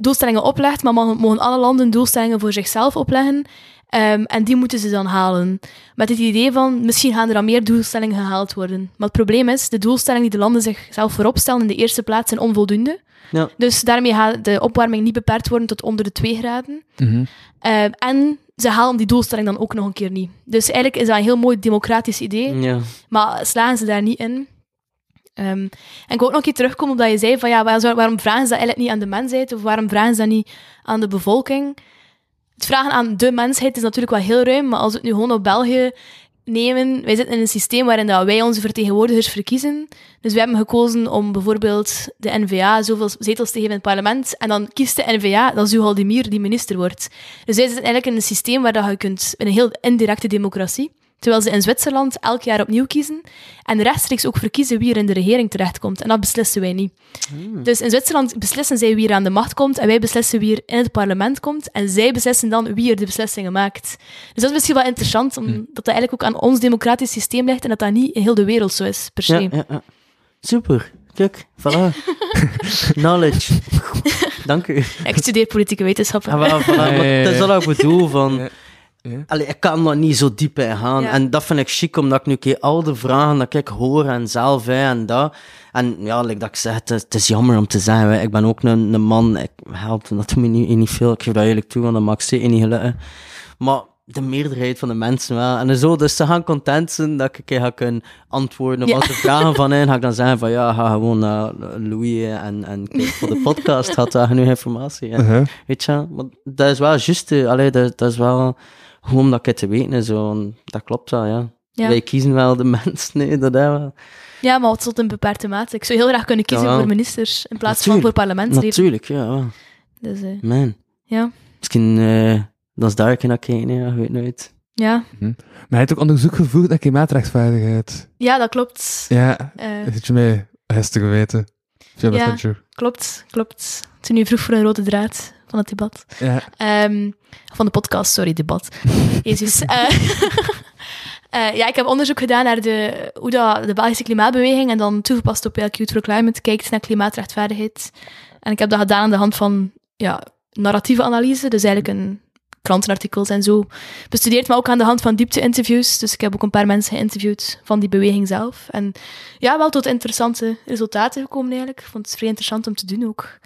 doelstellingen oplegt, maar mogen, mogen alle landen doelstellingen voor zichzelf opleggen. Ehm, en die moeten ze dan halen. Met het idee van, misschien gaan er dan meer doelstellingen gehaald worden. Maar het probleem is, de doelstellingen die de landen zichzelf voorop stellen in de eerste plaats zijn onvoldoende. Ja. Dus daarmee gaat de opwarming niet beperkt worden tot onder de 2 graden. Mhm. Ehm, en ze halen die doelstelling dan ook nog een keer niet. Dus eigenlijk is dat een heel mooi democratisch idee. Ja. Maar slagen ze daar niet in? Ehm, en ik wil ook nog een terugkomen op dat je zei van ja, waar- waarom vragen ze dat eigenlijk niet aan de mensheid of waarom vragen ze dat niet aan de bevolking? Het vragen aan de mensheid is natuurlijk wel heel ruim, maar als we het nu gewoon op België nemen, wij zitten in een systeem waarin dat wij onze vertegenwoordigers verkiezen. Dus we hebben gekozen om bijvoorbeeld de N-VA zoveel zetels te geven in het parlement en dan kiest de N-VA dat Zuhaldemir die minister wordt. Dus wij zitten eigenlijk in een systeem waar dat je kunt, in een heel indirecte democratie, Terwijl ze in Zwitserland elk jaar opnieuw kiezen en rechtstreeks ook verkiezen wie er in de regering terechtkomt. En dat beslissen wij niet. Dus in Zwitserland beslissen zij wie er aan de macht komt en wij beslissen wie er in het parlement komt. En zij beslissen dan wie er de beslissingen maakt. Dus dat is misschien wel interessant, omdat dat eigenlijk ook aan ons democratisch systeem ligt en dat dat niet in heel de wereld zo is, per se. Ja, ja, ja. Super. Kijk, voilà. (laughs) (laughs) Knowledge. Dank u. Ik studeer politieke wetenschappen. Ja, voilà, voilà. Maar het is wat ik bedoel van... Ja. Ja. Allee, ik kan er niet zo diep in gaan. Ja. En dat vind ik chic, omdat ik nu keer al de vragen dat ik hoor en zelf hè, en dat. En ja, like dat ik zeg, het is, het is jammer om te zeggen. hè. Ik ben ook een, een man, ik help dat doet (laughs) me niet, niet veel. Ik geef dat eerlijk toe, want dat maakt zeker niet gelukkig. Maar de meerderheid van de mensen wel. En zo, dus ze gaan content zijn dat ik een keer ga kunnen antwoorden op Ja. al de vragen van hen. Ga ik dan zeggen van ja, ga gewoon naar Louis en, en kijk voor de podcast. Had daar genoeg informatie. En, Uh-huh. Weet je, maar dat is wel juist. Allee, dat, dat is wel gewoon om dat ik te weten en zo. En dat klopt wel, ja. Ja. Wij kiezen wel de (laughs) mensen, nee, dat is wel. Ja, maar tot een beperkte mate. Ik zou heel graag kunnen kiezen voor ministers in plaats van voor parlementsleden. Natuurlijk, ja. wel. Dus, eh, Man. ja. Misschien, eh dat is daar kan ik kijken, ja, ik weet nooit. Ja. Maar hij heeft ook onderzoek gevoerd naar klimaatrechtvaardigheid. ja, dat klopt. Ja, Eh, zit je mee gisteren geweten? Ja. Klopt, klopt. Het is nu vroeg voor een rode draad van het debat. Ja. Ehm, van de podcast, sorry, debat. (laughs) Jezus. Eh, (laughs) eh, ja, ik heb onderzoek gedaan naar de, hoe dat de Belgische klimaatbeweging en dan toegepast op LQ for Climate kijkt naar klimaatrechtvaardigheid. En ik heb dat gedaan aan de hand van ja, narratieve analyse, dus eigenlijk een krantenartikels en zo bestudeerd, maar ook aan de hand van diepte-interviews. Dus ik heb ook een paar mensen geïnterviewd van die beweging zelf. En ja, wel tot interessante resultaten gekomen eigenlijk. Ik vond het vrij interessant om te doen ook.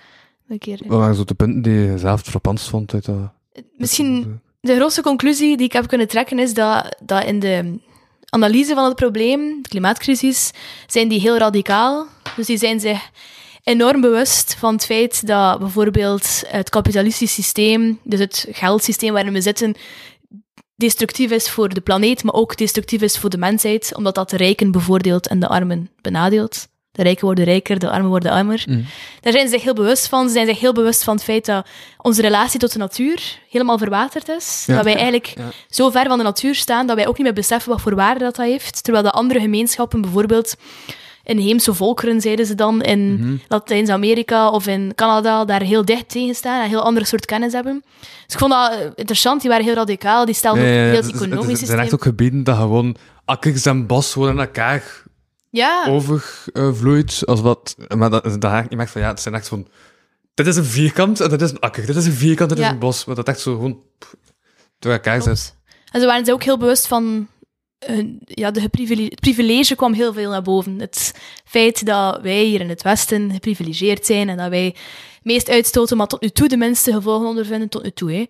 Een keer. Wat waren zo de punten die je zelf het frappantst vond uit dat? Misschien de grootste conclusie die ik heb kunnen trekken is dat, dat in de analyse van het probleem, de klimaatcrisis, zijn die heel radicaal. Dus die zijn zich enorm bewust van het feit dat bijvoorbeeld het kapitalistisch systeem, dus het geldsysteem waarin we zitten, destructief is voor de planeet, maar ook destructief is voor de mensheid, omdat dat de rijken bevoordeelt en de armen benadeelt. De rijken worden rijker, de armen worden armer. Mm. Daar zijn ze zich heel bewust van. Ze zijn zich heel bewust van het feit dat onze relatie tot de natuur helemaal verwaterd is. Ja. Dat wij eigenlijk Ja. zo ver van de natuur staan dat wij ook niet meer beseffen wat voor waarde dat, dat heeft. Terwijl de andere gemeenschappen bijvoorbeeld inheemse volkeren, zeiden ze dan, in Mhm. Latijns-Amerika of in Canada, daar heel dicht tegen staan en een heel andere soort kennis hebben. Dus ik vond dat interessant, die waren heel radicaal, die stelden Ja, ook heel het het is- economisch Er zijn echt ook gebieden dat gewoon akkers en bos in elkaar Ja, overvloeit. als wat, maar dat, dat je merkt van ja, het zijn echt van. Dit is een vierkant en dit is een akker. Dit is een vierkant, dit Ja. is een bos. Maar dat echt zo gewoon pff, door elkaar zit. En ze waren zich ook heel bewust van... hun- ja, de het privilege kwam heel veel naar boven. Het feit dat wij hier in het Westen geprivilegeerd zijn en dat wij meest uitstoten, maar tot nu toe de minste gevolgen ondervinden, tot nu toe. Hè.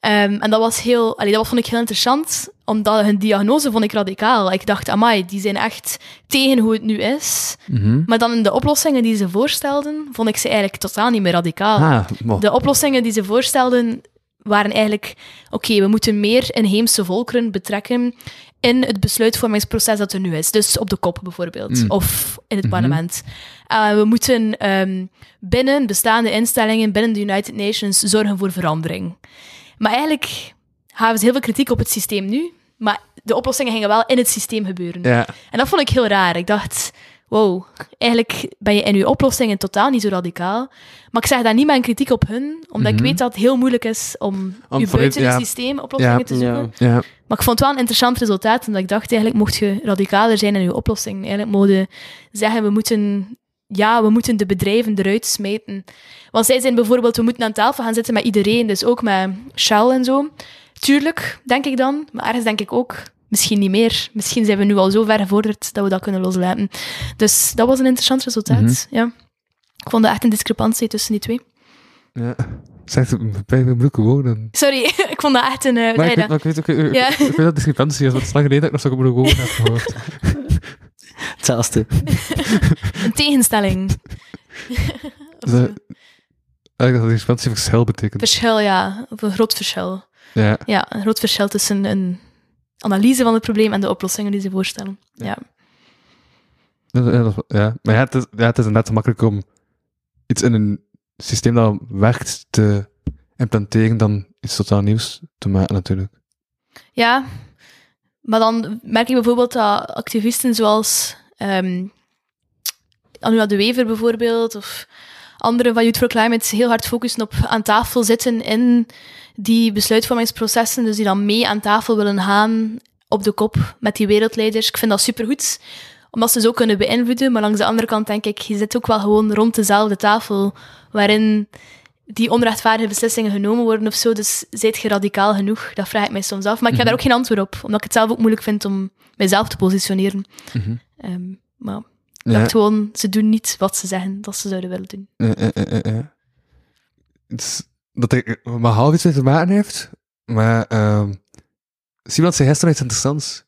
Ehm, en dat was heel... Allee, dat vond ik heel interessant, omdat hun diagnose vond ik radicaal. Ik dacht, amai, die zijn echt tegen hoe het nu is. Mhm. Maar dan in de oplossingen die ze voorstelden, vond ik ze eigenlijk totaal niet meer radicaal. Ah, De oplossingen die ze voorstelden waren eigenlijk: oké, we moeten meer inheemse volkeren betrekken in het besluitvormingsproces dat er nu is. Dus op de kop bijvoorbeeld, Mm. of in het Mhm. parlement. Uh, we moeten ehm, binnen bestaande instellingen, binnen de United Nations, zorgen voor verandering. Maar eigenlijk gaven ze heel veel kritiek op het systeem nu, maar de oplossingen gingen wel in het systeem gebeuren. ja. En dat vond ik heel raar. Ik dacht, wow, eigenlijk ben je in je oplossingen totaal niet zo radicaal. Maar ik zeg dat niet met een kritiek op hun, omdat Mhm. ik weet dat het heel moeilijk is om, Om je buiten ja. het systeem oplossingen Ja. te zoeken. Ja. Maar ik vond het wel een interessant resultaat, omdat ik dacht, eigenlijk mocht je radicaler zijn in je oplossing. Eigenlijk mogen je zeggen, we moeten, ja, we moeten de bedrijven eruit smijten. Want zij zijn bijvoorbeeld, we moeten aan tafel gaan zitten met iedereen, dus ook met Shell en zo. Tuurlijk, denk ik dan, maar ergens denk ik ook, misschien niet meer. Misschien zijn we nu al zo ver gevorderd dat we dat kunnen loslaten. Dus dat was een interessant resultaat, Mhm. ja. Ik vond dat echt een discrepantie tussen die twee. ja. Zegt het bij mijn moeilijke woorden. Sorry, (laughs) ik vond dat echt een... eh, Maar ik weet, maar ik weet ook, ik, Ja. ik weet dat discrepantie is, want het is lang geleden dat ik nog zo'n moeilijke woorden heb gehoord. (laughs) Hetzelfde. (laughs) een tegenstelling. De-. Eigenlijk dat discrepantie verschil betekent. Verschil, ja. Of een groot verschil. Ja. Ja, een groot verschil tussen een analyse van het probleem en de oplossingen die ze voorstellen. Ja. Ja, ja, maar ja het, is, ja, het is inderdaad makkelijk om iets in een systeem dat werkt te implanteren dan iets totaal nieuws te maken, natuurlijk. Ja, maar dan merk ik bijvoorbeeld dat activisten zoals Anuna de Wever bijvoorbeeld, of anderen van Youth for Climate heel hard focussen op aan tafel zitten in die besluitvormingsprocessen, dus die dan mee aan tafel willen gaan op de kop met die wereldleiders. Ik vind dat supergoed, omdat ze zo kunnen beïnvloeden, maar langs de andere kant denk ik, je zit ook wel gewoon rond dezelfde tafel, waarin die onrechtvaardige beslissingen genomen worden of zo. Dus zijt je radicaal genoeg? Dat vraag ik mij soms af. Maar ik heb daar ook geen antwoord op, omdat ik het zelf ook moeilijk vind om mijzelf te positioneren. Mhm. Ehm, maar ik Ja. dacht gewoon, ze doen niet wat ze zeggen dat ze zouden willen doen. Ja. Het is- dat er maar half iets mee te maken heeft, maar ehm Simon zei gisteren iets interessants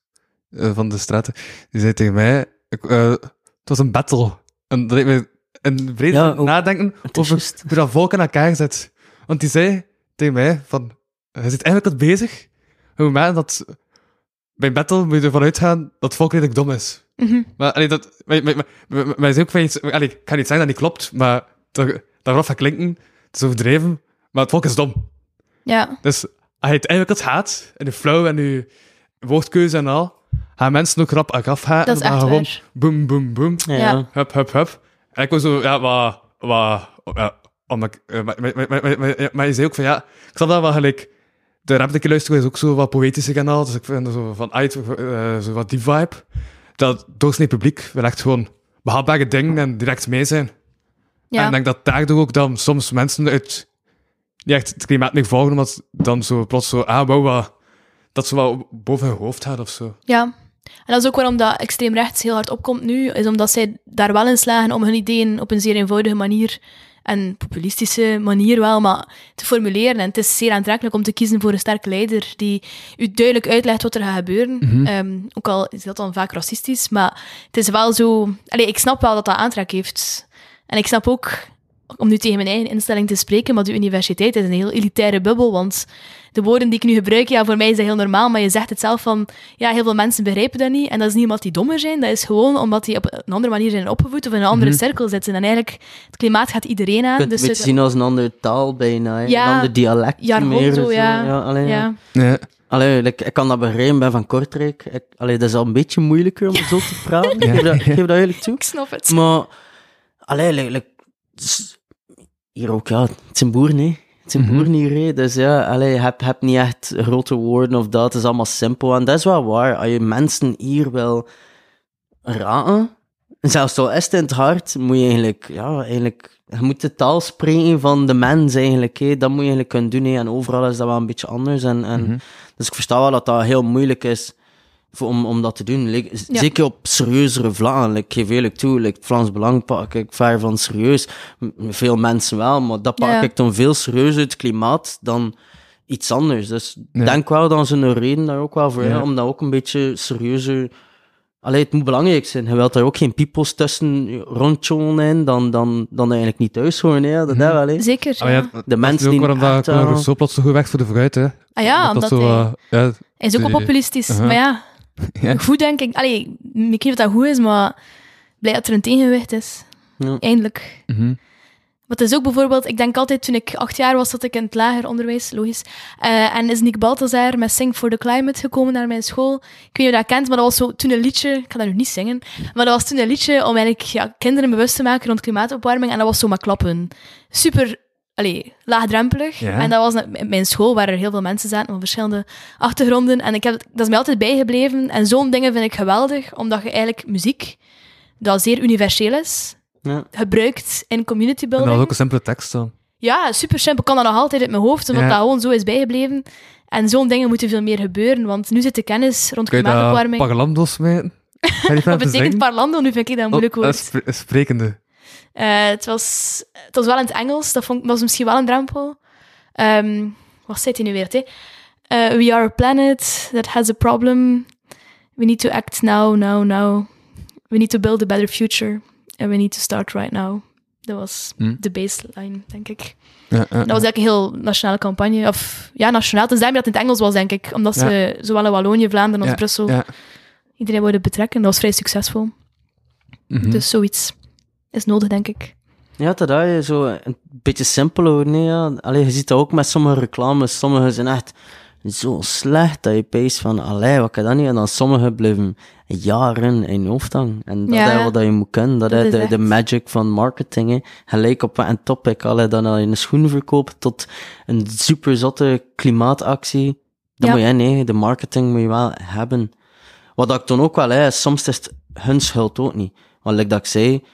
eh, van de straten. Die zei tegen mij, ik, eh, het was een battle. En dat deed me een Ja, ook. nadenken over hoe dat volk aan elkaar zit. Want die zei tegen mij van, je zit eigenlijk wat bezig. Hoe maar dat bij battle moet je ervan uitgaan dat volk redelijk dom is. Mhm. Maar, allee, dat, maar, maar, maar, maar, maar is ook wel iets, allee, ik kan niet zeggen dat niet klopt, maar toch, daarop gaat klinken, het is overdreven, maar het volk is dom. Ja, Dus als je het eigenlijk het haat, en je flow en je woordkeuze en al, gaan mensen ook rap afhaten. dat is echt gewoon waar. boem, boem, boem, Ja. Ja. hup, hup, hup. En ik was zo, ja, wat, wat, ja, omdat, eh, maar, maar, maar, maar, maar, maar- maar je zei ook van, ja, ik snap dat wel gelijk, de rap die ik luister is ook zo wat poëtischer en al, dus ik vind er zo van, uit, eh, zo wat die vibe. Dat doorsnee publiek wil echt gewoon behapbare dingen en direct mee zijn. En Ja. ik denk dat daardoor ook dan soms mensen uit niet echt het klimaat meer volgen, omdat dan zo plots zo, ah, wow, wat, dat zo wel boven hun hoofd gaat of zo. ja. En dat is ook waarom dat extreem rechts heel hard opkomt nu, is omdat zij daar wel in slagen om hun ideeën op een zeer eenvoudige manier en populistische manier wel, maar te formuleren. En het is zeer aantrekkelijk om te kiezen voor een sterke leider die u duidelijk uitlegt wat er gaat gebeuren. Mhm. Ehm, ook al is dat dan vaak racistisch, maar het is wel zo... Allee, ik snap wel dat dat aantrek heeft. En ik snap ook, om nu tegen mijn eigen instelling te spreken, maar de universiteit is een heel elitaire bubbel, want de woorden die ik nu gebruik, ja, voor mij is dat heel normaal, maar je zegt het zelf van, ja, heel veel mensen begrijpen dat niet, en dat is niet omdat die dommer zijn, dat is gewoon omdat die op een andere manier zijn opgevoed of in een andere Mhm. cirkel zitten. En eigenlijk, het klimaat gaat iedereen aan. Je kunt dus het zien als een andere taal bijna. Ja, een ander dialect jargon meer. zo, ja. ja, alleen, ja. Ja. Allee, like, ik kan dat begrijpen, ik ben van Kortrijk. Ik, allee, dat is al een beetje moeilijker om zo te praten. Ik geef dat, ik geef dat eerlijk toe. (laughs) Ik snap het. Maar, allee, like, hier ook, ja, het zijn boeren, hè. Het zijn Mhm. boeren hier, hè. Dus ja, allee, je hebt, je hebt niet echt grote woorden of dat. Het is allemaal simpel. En dat is wel waar. Als je mensen hier wil raken, zelfs al is het in het hart, moet je eigenlijk, ja, eigenlijk, je moet de taal spreken van de mens eigenlijk, hè. Dat moet je eigenlijk kunnen doen, hè. En overal is dat wel een beetje anders. En, en, Mhm. Dus ik versta wel dat dat heel moeilijk is om, om dat te doen. Like, Ja. Zeker op serieuzere vlakken. Like, ik geef eerlijk toe, like, het Vlaams Belang pak ik ver van serieus. M- Veel mensen wel, maar dat pak Ja. ik dan veel serieuzer het klimaat dan iets anders. Dus Ja. denk wel dat ze een reden daar ook wel voor Ja. hebben, om dat ook een beetje serieuzer... Allee, het moet belangrijk zijn. Je wilt daar ook geen peoples tussen rondjolen in, dan, dan, dan eigenlijk niet thuis horen. Hè. Dat Mhm. is wel, hè. Zeker. Ah, ja. ja, De dat mensen die waarom dat eh, Rousseau plots zo goed werkt voor de vooruit, hè. Ah ja, dat omdat zo, hij, eh, ja, hij is ook wel die- populistisch. Maar ja, Ja. goed denk ik. Allee, ik weet niet of dat goed is, maar blij dat er een tegenwicht is. Ja. Eindelijk. het is ook bijvoorbeeld, ik denk altijd toen ik acht jaar was, zat ik in het lager onderwijs, logisch. Eh, en is Nick Balthazar met Sing for the Climate gekomen naar mijn school. Ik weet niet of je dat kent, maar dat was zo toen een liedje, ik kan dat nu niet zingen, maar dat was toen een liedje om eigenlijk ja, kinderen bewust te maken rond klimaatopwarming. En dat was zo maar klappen. Super, allee, laagdrempelig. Ja. En dat was in mijn school, waar er heel veel mensen zaten van verschillende achtergronden. En ik heb, dat is mij altijd bijgebleven. En zo'n dingen vind ik geweldig, omdat je eigenlijk muziek, dat zeer universeel is, Ja. gebruikt in community En dat building. was ook een simpele tekst dan. Ja, super simpel. Ik kan dat nog altijd uit mijn hoofd, omdat Ja. dat gewoon zo is bijgebleven. En zo'n dingen moeten veel meer gebeuren, want nu zit de kennis rond Kun je dat klimaatopwarming. Die (laughs) Wat betekent parlando? Nu vind ik dat een moeilijk Oh, woord. is spre- sprekende. Eh, het, was, het was wel in het Engels, dat vond, was misschien wel een drempel. Ehm, wat zei hij nu weer? Hè? Eh, we are a planet that has a problem. We need to act now, now, now. We need to build a better future. And we need to start right now. Dat was Hm. de baseline, denk ik. Ja, ja, Dat was eigenlijk een heel nationale campagne. Of ja, nationaal. Het is daarmee dat het in het Engels was, denk ik. Omdat ze zowel in Wallonië, Vlaanderen als Brussel iedereen wilden betrekken. Dat was vrij succesvol. Mhm. Dus zoiets is nodig, denk ik. Ja, dat je zo een beetje simpel hoor. Nee, ja. Allee, je ziet dat ook met sommige reclames. Sommige zijn echt zo slecht dat je peest van, allee, wat kan dat niet? En dan sommige blijven jaren in je hoofd hangen. En dat Ja. is wat je moet kunnen. Dat, Dat is de, magic van marketing. Hè. Gelijk op een topic. Allee, dan al je een schoen verkoopt tot een super zotte klimaatactie. Dan Ja. moet je, nee, de marketing moet je wel hebben. Wat ik dan ook wel, hè, soms is het hun schuld ook niet. Want like dat ik zei,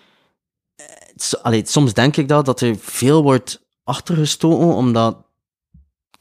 allee, soms denk ik dat, dat er veel wordt achtergestoken, omdat,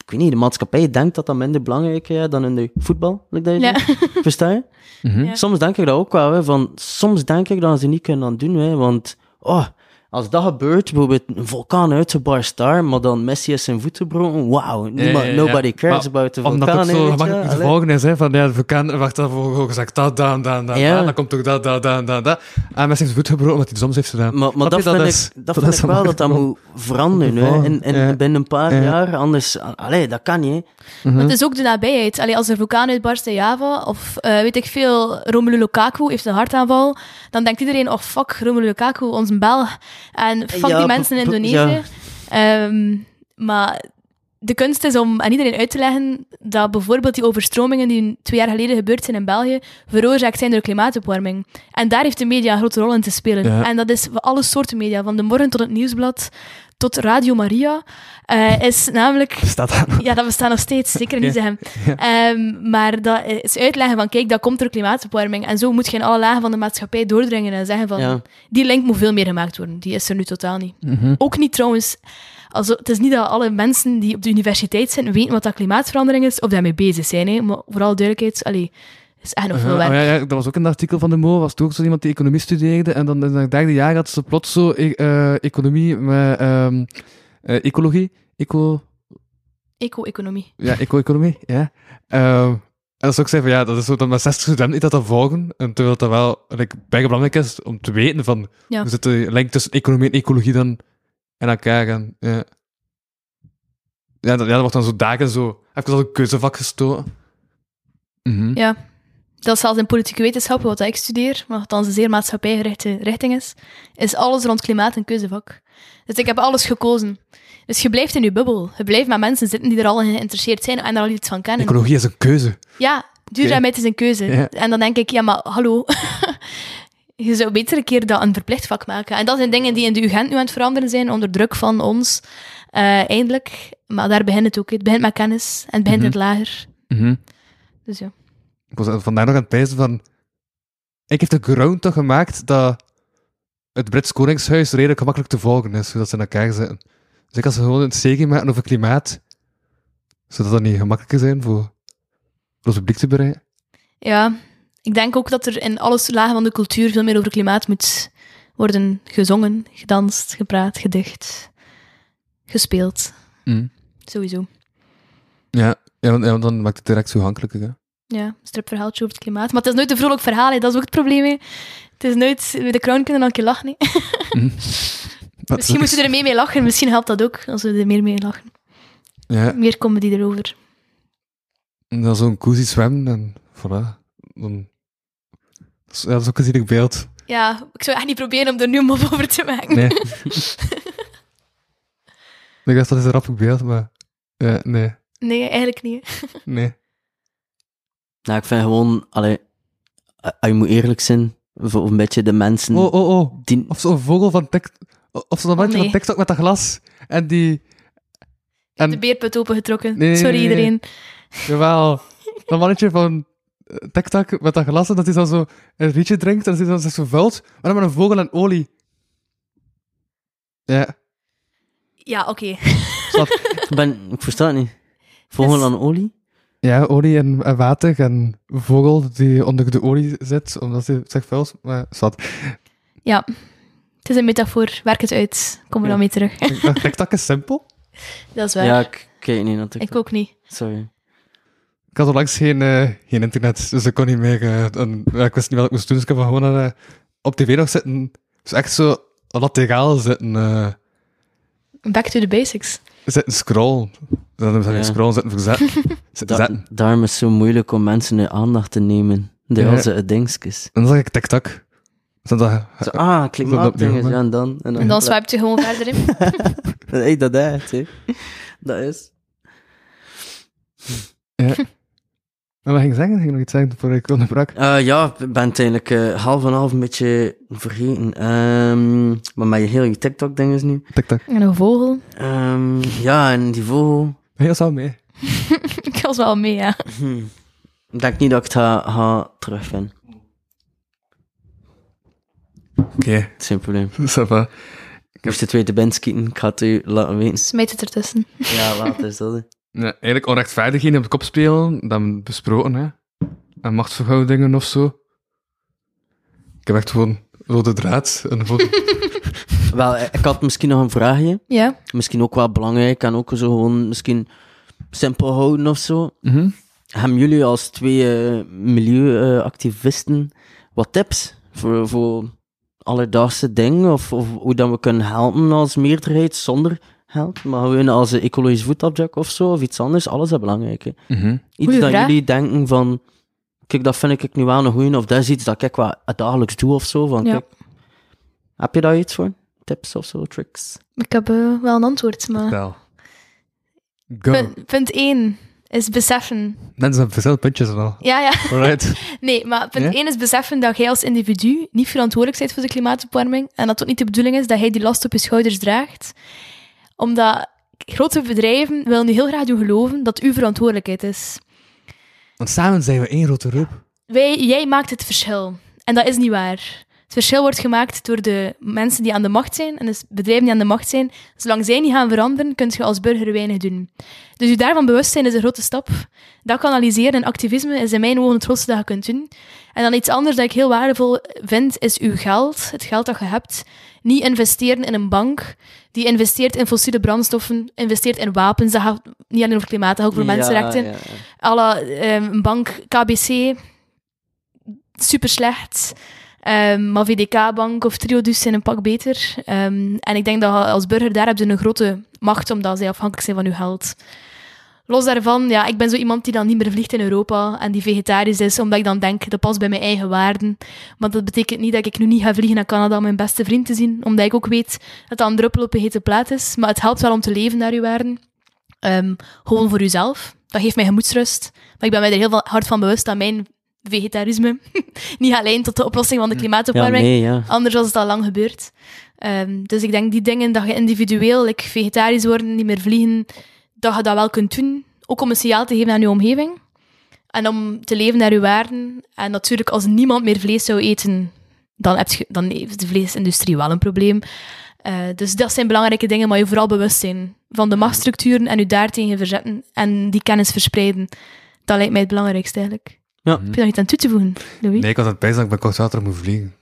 ik weet niet, de maatschappij denkt dat dat minder belangrijk is dan in de voetbal, like dat je Ja. zegt. (laughs) Versta je? Mhm. Ja. Soms denk ik dat ook wel, hè, van, soms denk ik dat ze niet kunnen aan doen, hè, want, oh, als dat gebeurt, bijvoorbeeld een vulkaan uitgebarst daar, maar dan Messi is zijn voeten gebroken, wauw, Ja, niemand- ja, ja. nobody cares Maar about de Omdat vulkaan. het hè, zo te volgen is, hè, van ja, de vulkaan, wacht daarvoor gezegd dat, dat, dat, dat, Ja. dat, dan komt ook dat, dat, dat, dat, dat. En Messi heeft zijn voet gebroken omdat hij het soms heeft gedaan. Maar, maar dat, vind, is- ik, dat vind is ik wel dat dat moet veranderen. Hè. In, ja. Binnen een paar Ja. jaar, anders... Allee, dat kan niet. Maar het is ook de nabijheid. Allee, als er vulkaan uitbarst in Java, of eh, weet ik veel, Romelu Lukaku heeft een hartaanval, dan denkt iedereen, oh fuck, Romelu Lukaku, onze Belg. En fuck Ja, die mensen in Indonesië. Ehm, maar de kunst is om aan iedereen uit te leggen dat bijvoorbeeld die overstromingen die twee jaar geleden gebeurd zijn in België, veroorzaakt zijn door klimaatopwarming. En daar heeft de media een grote rol in te spelen. Ja. En dat is voor alle soorten media, van de morgen tot het nieuwsblad, tot Radio Maria, eh, is namelijk Staat daar nog? ja, dat bestaat nog steeds, zeker niet zeggen. Ehm, maar dat is uitleggen van, kijk, dat komt door klimaatopwarming. En zo moet je in alle lagen van de maatschappij doordringen en zeggen van, Ja. die link moet veel meer gemaakt worden. Die is er nu totaal niet. Mhm. Ook niet trouwens, also, het is niet dat alle mensen die op de universiteit zitten weten wat dat klimaatverandering is, of daarmee bezig zijn. Hè. Maar vooral duidelijkheid, allee, is echt nog veel Uh-huh. werk. Oh, ja, ja, dat was ook het artikel van de Mo, was het ook zo iemand die economie studeerde en dan in het derde jaar had ze plots zo e- eh, economie met ehm, eh, ecologie, eco, Eco-economie. ja, eco-economie, ja. Ehm, en dat is ook zeggen van ja, dat is zo dat met 60 studenten niet dat dat volgen, en terwijl dat wel like, belangrijk is om te weten van Ja. hoe zit de link tussen economie en ecologie dan in elkaar gaan. Ja, ja, dat, ja, dat wordt dan zo dagen zo, even als een keuzevak gestoten. Mhm. Ja. Dat zelfs in politieke wetenschappen, wat ik studeer, maar althans een zeer maatschappijgerichte richting is, is alles rond klimaat een keuzevak. Dus ik heb alles gekozen. Dus je blijft in je bubbel. Je blijft met mensen zitten die er al in geïnteresseerd zijn en er al iets van kennen. Ecologie is een keuze. Ja, duurzaamheid is een keuze. Ja. En dan denk ik, ja, maar hallo. (laughs) je zou beter een keer dat een verplicht vak maken. En dat zijn dingen die in de UGent nu aan het veranderen zijn, onder druk van ons, eh, eindelijk. Maar daar begint het ook. Het begint met kennis en het begint in het lager. Mhm. Dus ja. Ik was vandaag nog aan het pijzen van... Ik heb de ground toch gemaakt dat het Brits Koningshuis redelijk gemakkelijk te volgen is, hoe dat ze in elkaar zitten. Dus ik als ze gewoon een serie maken over klimaat, zou dat niet gemakkelijker zijn voor, voor ons publiek te bereiken? Ja, ik denk ook dat er in alle lagen van de cultuur veel meer over klimaat moet worden gezongen, gedanst, gepraat, gedicht, gespeeld. Sowieso. Ja, ja, want, ja, want dan maakt het direct toegankelijker. Ja, een stripverhaaltje over het klimaat. Maar het is nooit een vrolijk verhaal, hè. dat is ook het probleem. hè. Het is nooit... De crown kunnen dan een keer lachen. (laughs) Wat- Misschien moeten we er meer mee lachen. Misschien helpt dat ook, als we er meer mee lachen. Ja, Meer comedy erover. en dan zo'n koe ziet zwemmen en voilà. Dan... Dat is, ja, dat is ook een zielig beeld. Ja, ik zou echt niet proberen om er nu een mop over te maken. Nee. (laughs) ik dacht, dat is een rappig beeld, maar... Ja, nee. Nee, eigenlijk niet. Nee. Nou, ik vind gewoon, allee, als je moet eerlijk zijn, voor een beetje de mensen Oh, oh, oh. die... Of zo'n vogel van TikTok. Of zo'n nee. van TikTok met dat glas. En die... En, De beerput opengetrokken. Nee, nee, Sorry nee, nee. iedereen. Jawel. (laughs) Dat mannetje van eh, TikTok met dat glas en dat hij dan zo een rietje drinkt en dat hij dan zich zo vult. Maar dan met een vogel en olie. Ja. Ja, oké. Zat. Ik, ben, ik versta het niet. Vogel Dus- aan olie? Ja, olie en, en water en een vogel die onder de olie zit, omdat hij zich vult. Maar zat. Ja. Het is een metafoor. Werk het uit. Kom er Ja. dan mee terug. Ik dacht, TikTok is simpel. (laughs) Dat is waar. Ja, ik kijk niet naar TikTok. ik ook niet. Sorry. Ik had onlangs geen, eh, geen internet, dus ik kon niet meer... eh, een- ja, ik wist niet wat ik moest doen, dus ik heb gewoon eh, op tv nog zitten. Dus echt zo lategaal zitten, eh, Back to the basics. Zitten scrollen. Dan hebben ze Ja. geen scrollen zitten verzetten. (laughs) zitten Da daarom is het zo moeilijk om mensen hun aandacht te nemen. De Ja. onze dingetjes. En dan zag ik TikTok. Zo dat, Zo, ah, klimaatdingen, opnieuw, ja, en dan... En dan, En dan swipe je gewoon verder in. (laughs) Hey, dat is, hè. Dat is... Maar wat ging ik zeggen? Ging ik nog iets zeggen voor ik onderbrak? Eh, ja, ik ben het eigenlijk eh, half en half een beetje vergeten. Ehm, maar met je hele TikTok-dinges nu. TikTok. En een vogel. Ehm, ja, en die vogel... Heel zo mee. (laughs) Ik was wel mee, ja. Hm. Ik denk niet dat ik het ga, ga terugvinden. Oké, is geen probleem. (laughs) ça va. Ik heb de tweede band schieten, ik ga het u laten weten. Smijt het ertussen. Ja, laat is dat. Ja, eigenlijk onrechtvaardigheden op de kop spelen, dat we besproken, hè. En machtsverhoudingen of zo. Ik heb echt gewoon rode draad. En. (laughs) Wel, eh, ik had misschien nog een vraagje. Ja. Misschien ook wel belangrijk en ook zo gewoon misschien simpel houden of zo. Mhm. Hebben jullie als twee eh, milieuactivisten wat tips voor, voor alledaagse dingen? Of, of hoe dat we kunnen helpen als meerderheid zonder geld? Maar gewoon als een ecologisch voetafdruk of zo, of iets anders. Alles is belangrijk. hè. Mhm. Iets Goeie dat vraag. jullie denken van... Kijk, dat vind ik nu wel een goeie. Of dat is iets dat ik wel dagelijks doe of zo. Van, Ja. kijk, heb je daar iets voor? Tips of zo, tricks? Ik heb eh, wel een antwoord, maar... Wel. Go. Punt, punt 1 is beseffen. Mensen hebben verschillende puntjes al. Ja, ja. Alright. (laughs) Nee, maar punt Ja? 1 is beseffen dat jij als individu niet verantwoordelijk bent voor de klimaatopwarming. En dat het ook niet de bedoeling is dat jij die last op je schouders draagt. Omdat grote bedrijven willen nu heel graag doen geloven dat uw verantwoordelijkheid is. Want samen zijn we één grote roep. Wij, jij maakt het verschil. En dat is niet waar. Het verschil wordt gemaakt door de mensen die aan de macht zijn en de bedrijven die aan de macht zijn. Zolang zij niet gaan veranderen, kun je als burger weinig doen. Dus je daarvan bewust zijn is een grote stap. Dat kanaliseren en activisme is in mijn ogen het grootste dat je kunt doen. En dan iets anders dat ik heel waardevol vind, is uw geld, het geld dat je hebt. Niet investeren in een bank die investeert in fossiele brandstoffen, investeert in wapens. Dat gaat niet alleen over klimaat, dat gaat ook over mensenrechten Ja, ja. à la ehm, bank KBC, super slecht. Ehm, maar VDK-bank of Triodus zijn een pak beter. Ehm, en ik denk dat als burger daar heb je een grote macht, omdat zij afhankelijk zijn van je geld. Los daarvan, ja, ik ben zo iemand die dan niet meer vliegt in Europa en die vegetarisch is, omdat ik dan denk, dat past bij mijn eigen waarden. Maar dat betekent niet dat ik nu niet ga vliegen naar Canada om mijn beste vriend te zien, omdat ik ook weet dat dat een druppel op een hete plaat is. Maar het helpt wel om te leven naar uw waarden. Ehm, gewoon voor uzelf. Dat geeft mij gemoedsrust. Maar ik ben mij er heel hard van bewust dat mijn vegetarisme (laughs) niet alleen tot de oplossing van de Ja, klimaatopwarming, nee, ja. Anders was het al lang gebeurd. Ehm, dus ik denk die dingen dat je individueel, like vegetarisch worden, niet meer vliegen, dat je dat wel kunt doen. Ook om een signaal te geven aan je omgeving. En om te leven naar je waarden. En natuurlijk, als niemand meer vlees zou eten, dan, heb je, dan heeft de vleesindustrie wel een probleem. Eh, dus dat zijn belangrijke dingen, maar je vooral bewust zijn van de machtsstructuren en je daartegen verzetten en die kennis verspreiden. Dat lijkt mij het belangrijkste eigenlijk. Ja. Heb je nog iets aan toe te voegen, Louis? Nee, ik was aan het pijzen dat ik bij kort zaterdag moet vliegen.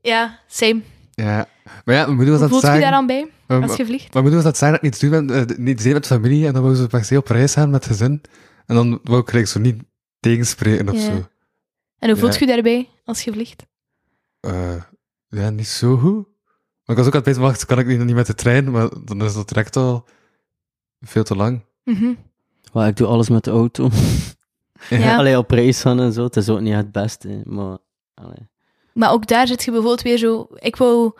Ja, same. Ja. Maar ja, mijn moeder was Hoe het voelt je daar bij, Ehm, als je vliegt? Mijn moeder was aan het zeggen dat ik niet doen ben, eh, met familie, en dan wou ze per se op reis gaan met gezin. En dan wou ik gelijk zo niet tegenspreken of Ja. zo. En hoe voelt Ja. je daarbij als je vliegt? Eh, ja, niet zo goed. Maar ik was ook aan het pijzen, wacht, kan ik niet, niet met de trein? Maar dan is dat direct al veel te lang. Maar ik doe alles met de auto. Ja. Allee, op reis gaan en zo. Het is ook niet het beste, maar... Allee. Maar ook daar zit je bijvoorbeeld weer zo... Ik wou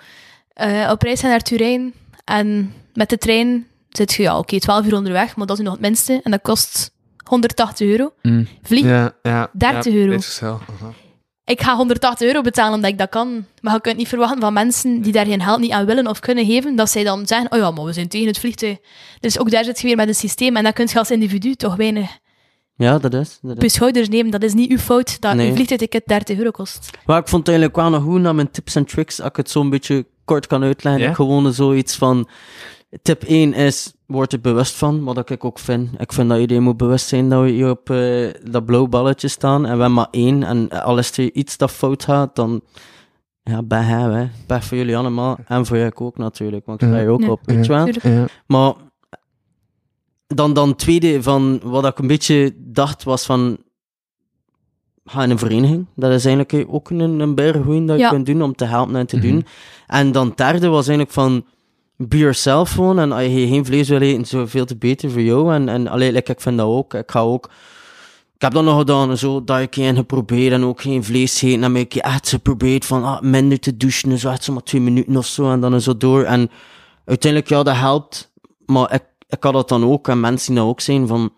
eh, op reis gaan naar Turijn en met de trein zit je, ja, oké, 12 uur onderweg, maar dat is nog het minste. En dat kost 180 euro. Vlieg. Ja, ja. 30 ja, euro. Ik ga 180 euro betalen omdat ik dat kan. Maar je kunt niet verwachten van mensen die daar geen geld niet aan willen of kunnen geven, dat zij dan zeggen, oh ja, maar we zijn tegen het vliegtuig. Dus ook daar zit je weer met een systeem en dat kun je als individu toch weinig Ja, dat is. Dat op je is. schouders nemen. Dat is niet uw fout dat Nee. je vliegtuigticket 30 euro kost. Maar ik vond het eigenlijk wel nog goed naar mijn tips en tricks, als ik het zo'n beetje kort kan uitleggen. Ja? Gewoon zoiets van... Tip 1 is, word er bewust van, wat ik ook vind. Ik vind dat iedereen moet bewust zijn dat we hier op eh, dat blauw balletje staan en we hebben maar één. En al is er iets dat fout gaat, dan... Ja, bij hem, hè. Pech voor jullie allemaal. En voor jou ook natuurlijk, want ik sta hier ook Ja. op, weet je wel. Ja. Maar dan, dan tweede van wat ik een beetje dacht was van ga in een vereniging. Dat is eigenlijk ook een, een berggoeien dat je Ja. kunt doen om te helpen en te Mhm. doen. En dan derde was eigenlijk van be yourself gewoon. En als je geen vlees wil eten, zoveel te beter voor jou. En, en allee, like, ik vind dat ook. Ik ga ook... Ik heb dat nog gedaan zo, dat ik een geprobeerd en ook geen vlees eten. En dan heb ik echt geprobeerd van ah, minder te douchen en zo, echt zo maar twee minuten of zo. En dan zo door. En uiteindelijk, ja, dat helpt. Maar ik, ik had dat dan ook, en mensen die dat ook zijn, van...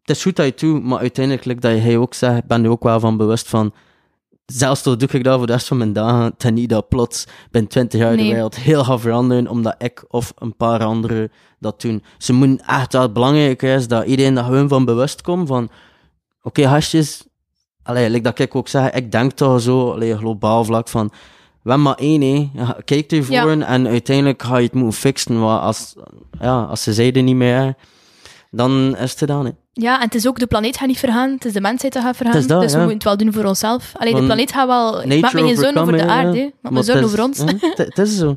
Het is goed dat je het doet, maar uiteindelijk, dat jij ook zegt, ben je ook wel van bewust van... Zelfs toch doe ik dat voor de rest van mijn dagen, ten niet dat plots binnen 20 jaar de wereld heel gaat veranderen, omdat ik of een paar anderen dat doen. Ze moeten echt wel belangrijk is dat iedereen daar gewoon van bewust komt, van... Oké, hasjes... Allee, like dat ik ook zeg, ik denk toch zo, allee, globaal vlak van... We hebben maar één, hè. Kijk ervoor Ja. en uiteindelijk ga je het moeten fixen. Maar als, ja, als ze zeiden niet meer, dan is het gedaan. Hè. Ja, en het is ook de planeet gaat niet vergaan, het is de mensheid dat gaat vergaan. Dat, dus we moeten het wel doen voor onszelf. Alleen de planeet gaat wel... Ik maak me geen zorgen over de aarde, me Maar zorgen het over ons. (laughs) het is zo.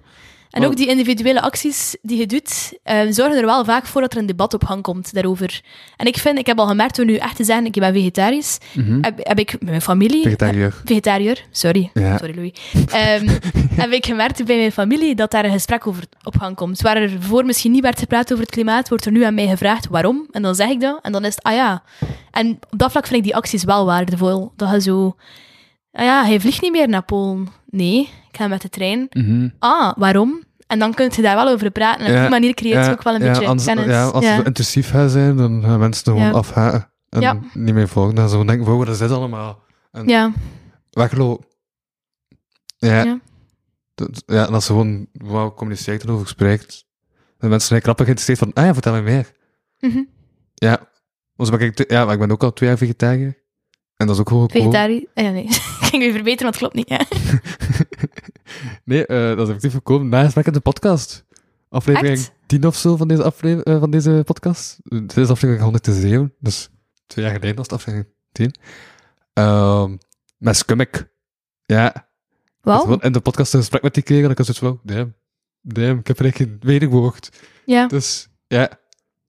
En ook die individuele acties die je doet, eh, zorgen er wel vaak voor dat er een debat op gang komt daarover. En ik vind, ik heb al gemerkt door nu echt te zijn, ik ben vegetarisch, Mhm. heb, heb ik met mijn familie... Vegetariër. eh, vegetariër, sorry. Ja. Sorry, Louis. Ehm, (laughs) heb ik gemerkt bij mijn familie dat daar een gesprek over op gang komt. Waar er voor misschien niet werd gepraat over het klimaat, wordt er nu aan mij gevraagd waarom. En dan zeg ik dat, en dan is het, ah ja. En op dat vlak vind ik die acties wel waardevol. Dat je zo... Ah ja, hij vliegt niet meer naar Polen. Nee, ik ga met de trein. Mhm. Ah, waarom? En dan kun je daar wel over praten. En op Ja, die manier creëert je ook wel een ja, beetje anders- kennis. Ja, als ja. ze intensief gaan zijn, dan gaan mensen er gewoon Ja. afhaken. En Ja. niet meer volgen. Dan zo denken, wow, wat is dit allemaal? En ja, weglopen. Ja. Ja. Dat- ja, en als ze gewoon wou communiceert en over spreekt, dan mensen zijn grappig geïnteresseerd van, ah ja, vertel me meer. Ja. Want zo ben ik, ja, maar ik ben ook al twee jaar vegetariër. En dat is ook gewoon vegetarisch. Ah, ja, nee. (laughs) ik ging weer verbeteren, want het klopt niet. (laughs) Nee, eh, dat is effectief gekomen na gesprek in de podcast. Aflevering Echt? 10 of zo van deze, afle- eh, van deze podcast. Dit is aflevering 107, dus twee jaar geleden was het aflevering 10. Ehm met Skummick. Ja. Gewoon in de podcast een gesprek met die kregen en ik zoiets van, damn, damn, ik heb eigenlijk geen wederwoord. Ja. Dus, ja.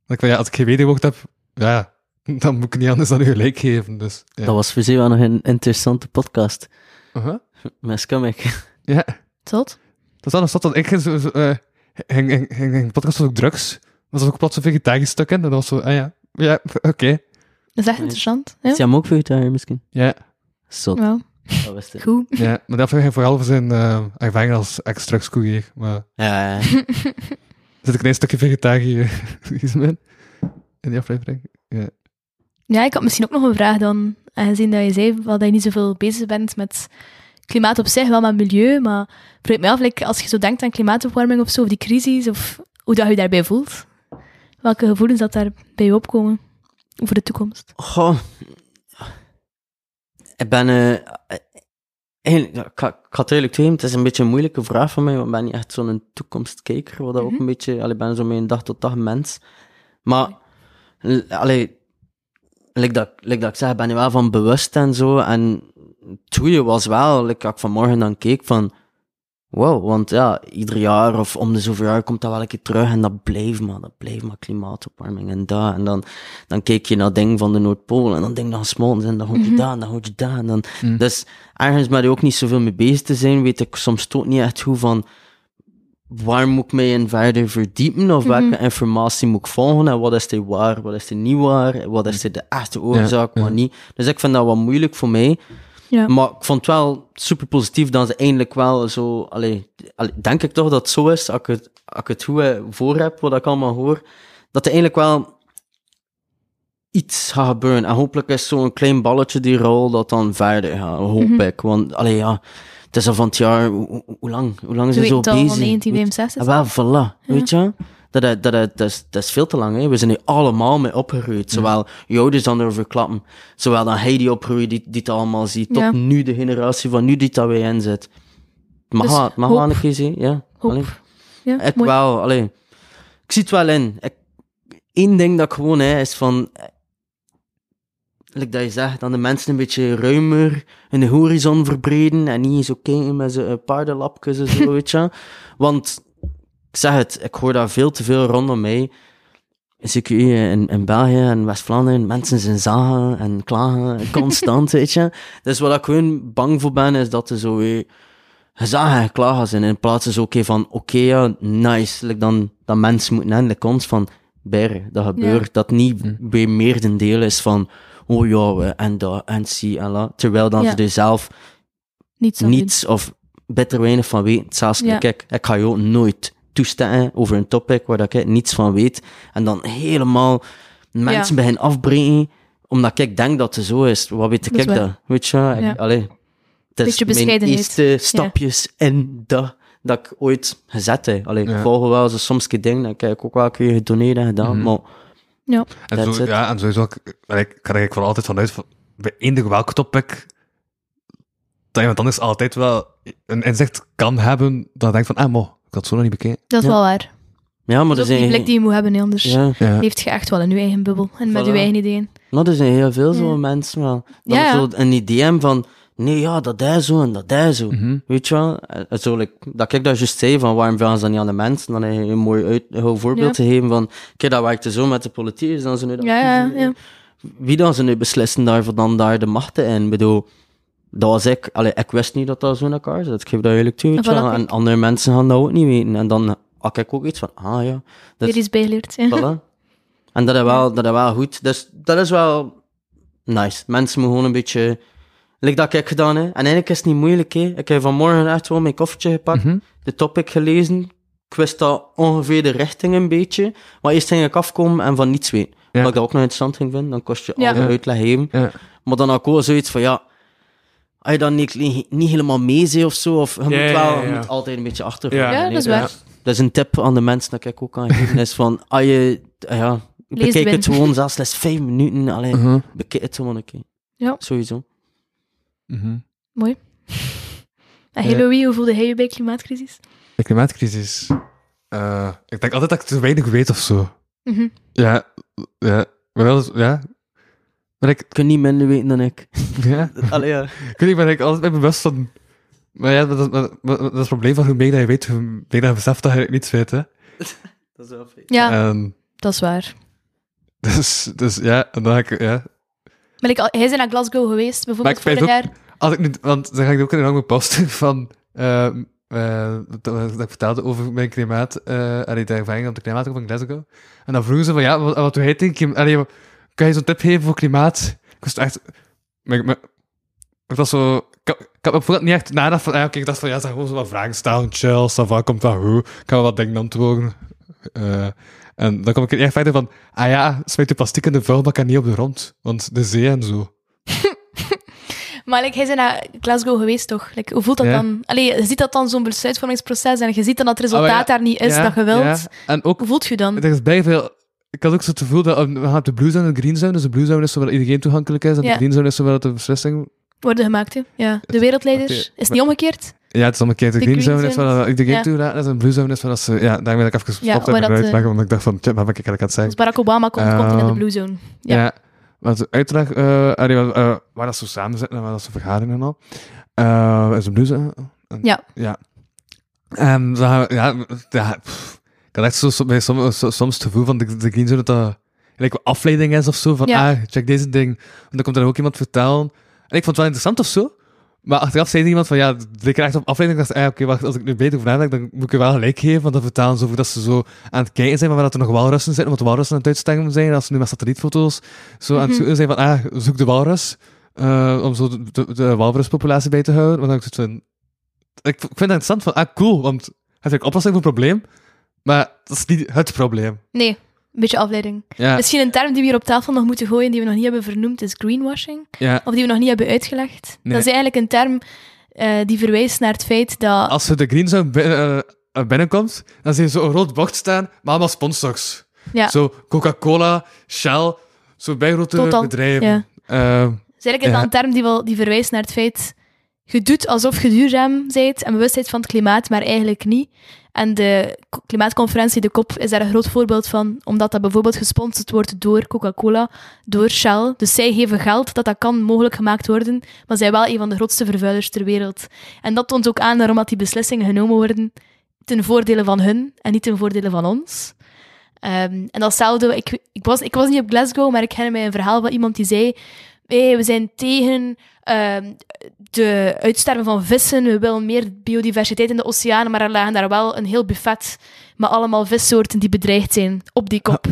Ik van, ja, als ik geen wederwoord heb, ja, (laughs) dan moet ik niet anders dan u gelijk geven. Dus, ja. Dat was voor ze wel nog een interessante podcast. Aha. Met Scummig. (laughs) Ja. Tot? Dat is wel een stad dat ik ging, zo, zo, eh, ging, ging, ging, ging podcast over drugs. was er ook plots een vegetarisch stuk in. En dat was zo, ah ja, ja, oké. Dat is echt interessant. Ja. Is hij hem ook vegetariër misschien? Ja, Zot. Wel, Dat wist ik. goed. ja. Maar dat ging vooral voor zijn uh, ervaring als ex-drugscourier. Maar Ja, ja. er (laughs) zit een klein stukje vegetarisme in. In die aflevering. Ja. Ja, ik had misschien ook nog een vraag dan. Aangezien dat je zei dat je niet zoveel bezig bent met klimaat op zich, wel met milieu. Maar vraag me af, like, als je zo denkt aan klimaatopwarming of zo, of die crisis, of hoe dat je je daarbij voelt. Welke gevoelens dat daar bij je opkomen over de toekomst? Goh. Ik ben... eh eigenlijk, ik, het eerlijk toegeven, het is een beetje een moeilijke vraag voor mij, want ik ben niet echt zo'n toekomstkijker, wat dat ook Mhm. een beetje... Allee, ik ben zo mijn dag tot dag mens. Maar, allee, like dat, like dat ik zeg, ben er wel van bewust en zo, en het goede was wel, like, ik vanmorgen dan keek van... Wow, want ja, ieder jaar of om de zoveel jaar komt dat wel een keer terug en dat blijft maar, dat blijft maar klimaatopwarming en dat. En dan, dan kijk je naar dingen van de Noordpool en dan denk je dan smolten en dan houd je dat en dan houd je dat. En dan, Mm. Dus ergens met je ook niet zoveel mee bezig te zijn, weet ik soms toch niet echt hoe van waar moet ik mij in verder verdiepen of welke informatie moet ik volgen en wat is die waar, wat is die niet waar, wat is die de echte oorzaak, ja. wat niet. Dus ik vind dat wat moeilijk voor mij. Ja. Maar ik vond het wel super positief dat ze eindelijk wel zo. Allee, allee, denk ik toch dat het zo is, als ik het, als ik het goed voor heb, wat ik allemaal hoor, dat er eigenlijk wel iets gaat gebeuren. En hopelijk is zo'n klein balletje die rol dat dan verder gaat, hoop Mhm. ik. Want allee, ja, het is al van het jaar. Hoe, lang? Hoe lang is Ze het zo al van bezig? 1965. Ah, wel, voilà. Weet je? Dat, dat, dat, dat, is, dat is veel te lang. Hè. We zijn hier allemaal mee opgegroeid. Zowel Joden dan erover klappen. Zowel dan hij die opgroeit, die, die het allemaal ziet. Tot Ja. nu de generatie van nu die dat wij in zit. Het Mag Dus mag hoop. wel een keer zien. Ja. Ja, Ik mooi. wel, allee. Ik zie het wel in. Ik, Eén ding dat ik gewoon hè, is van. Eh, Like dat je zegt, dan de mensen een beetje ruimer in de horizon verbreden en niet zo kijken met zo'n paardenlapjes en zo, (laughs) weet je. Want, ik zeg het, ik hoor daar veel te veel rondom mij. Zeker hier in, in België en West-Vlaanderen, mensen zijn zagen en klagen (laughs) constant, weet je. Dus wat ik gewoon bang voor ben, is dat er zo weer gezagen en klagen zijn. In plaats van oké van, oké ja, nice. Like dan, dat mensen moeten hebben, de kans van, bergen, dat gebeurt. Dat niet bij meerdendeel is van, oh ja, we- en dat, en zie, en la. Terwijl dan Ja. ze er zelf Niets niets of bitter weinig van weten. Zelfs, Ja. kijk, ik ga je ook nooit toestaan over een topic waar dat ik niets van weet. En dan helemaal mensen Ja. beginnen afbreken, omdat ik denk dat het zo is. Wat weet Dat ik waar. dat? Weet je, ik, Ja. allee, het is mijn eerste stapjes in dat dat ik ooit gezet heb. Allee, Ja. ik volg wel zo soms dingen, dat heb ik ook wel een keer gedoneerd en gedaan, Mhm. maar Ja. En, That's zo, it. ja, en sowieso, ik, ik ga er eigenlijk wel altijd vanuit, van, bij eender welk topic, dat iemand anders altijd wel een inzicht kan hebben, dat denkt van, ah, mo, ik had het zo nog niet bekeken. Dat is Ja. wel waar. ja, maar Dat is die blik die je moet hebben, anders Ja, Ja. leeft je echt wel in je eigen bubbel en met je eigen ideeën. maar er zijn heel veel zo'n Ja. mensen wel. Ja. zo een idee hebben van, nee, ja, dat is zo en dat is zo. Mhm. Weet je wel? Eh, Zo, like, dat ik dat juist zei, van waarom vragen ze dat niet aan de mensen? Dan heb je een mooi uit, een voorbeeld te geven van, kijk, dat werkte zo met de politiek, is dan ze nu dat Ja, ja, ja. Wie dan ze nu beslissen daarvoor dan daar de machten in? Ik bedoel, dat was ik, allee, ik wist niet dat dat zo in elkaar zit. Ik geef dat eerlijk toe, weet je Voilà, wel. kijk. En andere mensen gaan dat ook niet weten. En dan had ik ook iets van, ah ja, dat Weer iets bijgeleerd. Ja. Voilà. En dat is wel, dat is wel goed. Dus dat is wel nice. Mensen moeten gewoon een beetje... Like dat ik gedaan heb. En eigenlijk is het niet moeilijk, hè. Ik heb vanmorgen echt wel mijn koffertje gepakt, Mhm. de topic gelezen. Ik wist dat ongeveer de richting een beetje. Maar eerst ging ik afkomen en van niets weten. Ja. Wat ik dat ook nog interessant ging vinden, dan kost je Ja. al de Ja. uitleg. Ja. Maar dan ook zoiets van, ja... Als je dan niet, niet helemaal mee zit of zo, of je Ja, moet ja, wel ja, je moet altijd een beetje achter. Ja. Ja, dat is waar. Dat is een tip aan de mensen dat ik ook kan geven. (laughs) Is van, als je, ja, bekijk het gewoon zelfs slechts vijf minuten. Alleen, Mhm. bekijk het gewoon een keer. Ja. Sowieso. Mhm. Mooi. (laughs) En hey Louis, hoe voelde hij je bij klimaatcrisis? De klimaatcrisis. Eh, ik denk altijd dat ik te weinig weet of zo. Mhm. Ja, ja. Maar wel, ja. Maar ik, Ik kan niet minder weten dan ik. (laughs) ja. (laughs) Allee, ja. Ik weet niet, ben ik altijd bij bewust van... Maar ja, dat, is- dat, dat, dat is het probleem van hoe meer dat je weet, hoe meer dat je beseft dat je niets weet, hè. Dat is wel fijn. Ja, En, dat is waar. dus, dus ja, en dan ga ik, ja. Ik, hij is naar Glasgow geweest, bijvoorbeeld Maar ik vorig weet jaar. Als ik nu, want dan ga ik ook in een lange posten van... eh, eh, dat, dat ik vertelde over mijn klimaat, eh allee, de ervaring op de klimaat van Glasgow. En dan vroegen ze van, ja, wat, wat doe jij tegen allee, Kan je zo'n tip geven voor klimaat? Ik was echt... Maar, maar, ik was zo... Ik, ik had me niet echt nagedacht van... Ja, oké, ik dacht van, ja, gaan gewoon zo wat vragen stellen. Chill, ça va, komt dat goed. Ik kan wel wat dingen antwoorden. Eh, en dan kom ik er echt verder van... Ah ja, smijt de plastic in de vuilbak en niet op de grond. Want de zee en zo. (laughs) Maar like, hij is naar Glasgow geweest, toch? Like, hoe voelt dat Ja. dan? Allee, je ziet dat dan zo'n besluitvormingsproces en je ziet dan dat het Oh, resultaat ja. daar niet is Ja, dat je wilt. ja. En ook Hoe voelt je dan? Er is bij veel... Ik had ook zo het gevoel dat um, we gaan op de blue zone en de green zone. Dus de blue zone is zo waar iedereen toegankelijk is. En de green zone is zo waar de beslissing... Worden gemaakt, hè? Ja. De wereldleiders. Is het maar- niet omgekeerd? Ja, het is omgekeerd. De, De green, zone is zone waar is- iedereen ja. toegelaten is. En de blue zone is dat ze... Ja, daar ben ik even gestopt Ja, dat, uitleggen. eh, Want ik dacht van, tja, wat ik eigenlijk aan het zeggen? Barack Obama komt, in de Ehm, Blue Zone. Ja. Ja. maar de uitleg... allee, waar, waar dat ze samen zitten en waar dat ze vergaderen en al. eh, is de blue zone. Ja. Ja. En dan gaan we- ja, ja pff, ik had echt zo, zo- bij som, so- soms het gevoel van de, de green zone dat dat een afleiding is of zo. Van, Ja. ah, check deze ding. En dan komt er ook iemand vertellen. En ik vond het wel interessant of zo. Maar achteraf zei er iemand van, ja, er echt op afleiding. Ik dacht, ah, oké, wacht, als ik nu beter over nadenk, dan moet ik je wel gelijk geven. Want dan vertalen ze over dat ze zo aan het kijken zijn, maar dat er nog walrussen zitten, want de walrussen aan het uitsterven zijn. Als ze nu met satellietfoto's zo aan het Mhm. zoeken zijn van, ah, zoek de walrus. eh, om zo de, de, de walruspopulatie bij te houden. Want dan ik van, ik, ik vind het interessant van, ah, cool, want het is een oplossing voor een probleem. Maar dat is niet het probleem. Nee, een beetje afleiding. Ja, Misschien een term die we hier op tafel nog moeten gooien, die we nog niet hebben vernoemd, is greenwashing. ja. Of die we nog niet hebben uitgelegd. Nee. Dat is eigenlijk een term eh, die verwijst naar het feit dat... Als er de green zone binnen, eh, binnenkomt, dan zie je zo een rood bocht staan, maar allemaal sponsors. ja, Zo Coca-Cola, Shell, zo bij grote Totaal, bedrijven. ja. Eh, Dus eigenlijk is Ja. dat een term die, wel, die verwijst naar het feit... Je doet alsof je duurzaam bent en bewust bent van het klimaat, maar eigenlijk niet. En de klimaatconferentie, de COP, is daar een groot voorbeeld van, omdat dat bijvoorbeeld gesponsord wordt door Coca-Cola, door Shell. Dus zij geven geld dat dat kan mogelijk gemaakt worden, maar zij wel een van de grootste vervuilers ter wereld. En dat toont ook aan waarom dat die beslissingen genomen worden ten voordele van hun en niet ten voordele van ons. Ehm, en datzelfde, ik, ik, was, ik was niet op Glasgow, maar ik herinner mij een verhaal van iemand die zei hey, we zijn tegen ehm, de uitsterven van vissen, we willen meer biodiversiteit in de oceanen, maar er lagen daar wel een heel buffet met allemaal vissoorten die bedreigd zijn op die kop.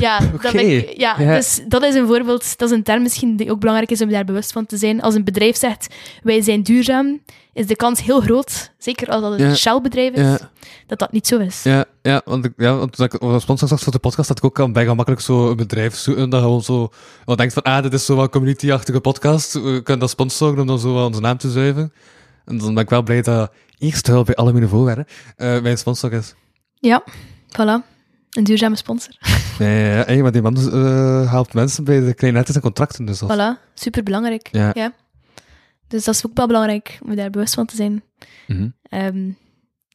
Ja, (laughs) dat ik- ja, Ja. dus dat is een voorbeeld, dat is een term misschien die ook belangrijk is om daar bewust van te zijn. Als een bedrijf zegt, wij zijn duurzaam, is de kans heel groot, zeker als dat een Ja. Shell-bedrijf is, ja, dat dat niet zo is. ja, ja, want, ik, ja, want toen ik als sponsor zag voor de podcast, had ik ook al bij gemakkelijk zo een bedrijf zoeken dat gewoon zo wat denkt van, ah, dit is zo wat community-achtige podcast, we kunnen dat sponsoren om dan zo wat onze naam te zuiven. En dan ben ik wel blij dat eerst wel bij alle mijn voorwerpen eh mijn sponsor is. Ja, voilà. Een duurzame sponsor. (laughs) Ja, ja, ja, maar die man eh, helpt mensen bij de kleine netten en contracten, dus dat Voilà, super belangrijk. Ja. Dus dat is ook wel belangrijk om je daar bewust van te zijn. Mhm. Ehm,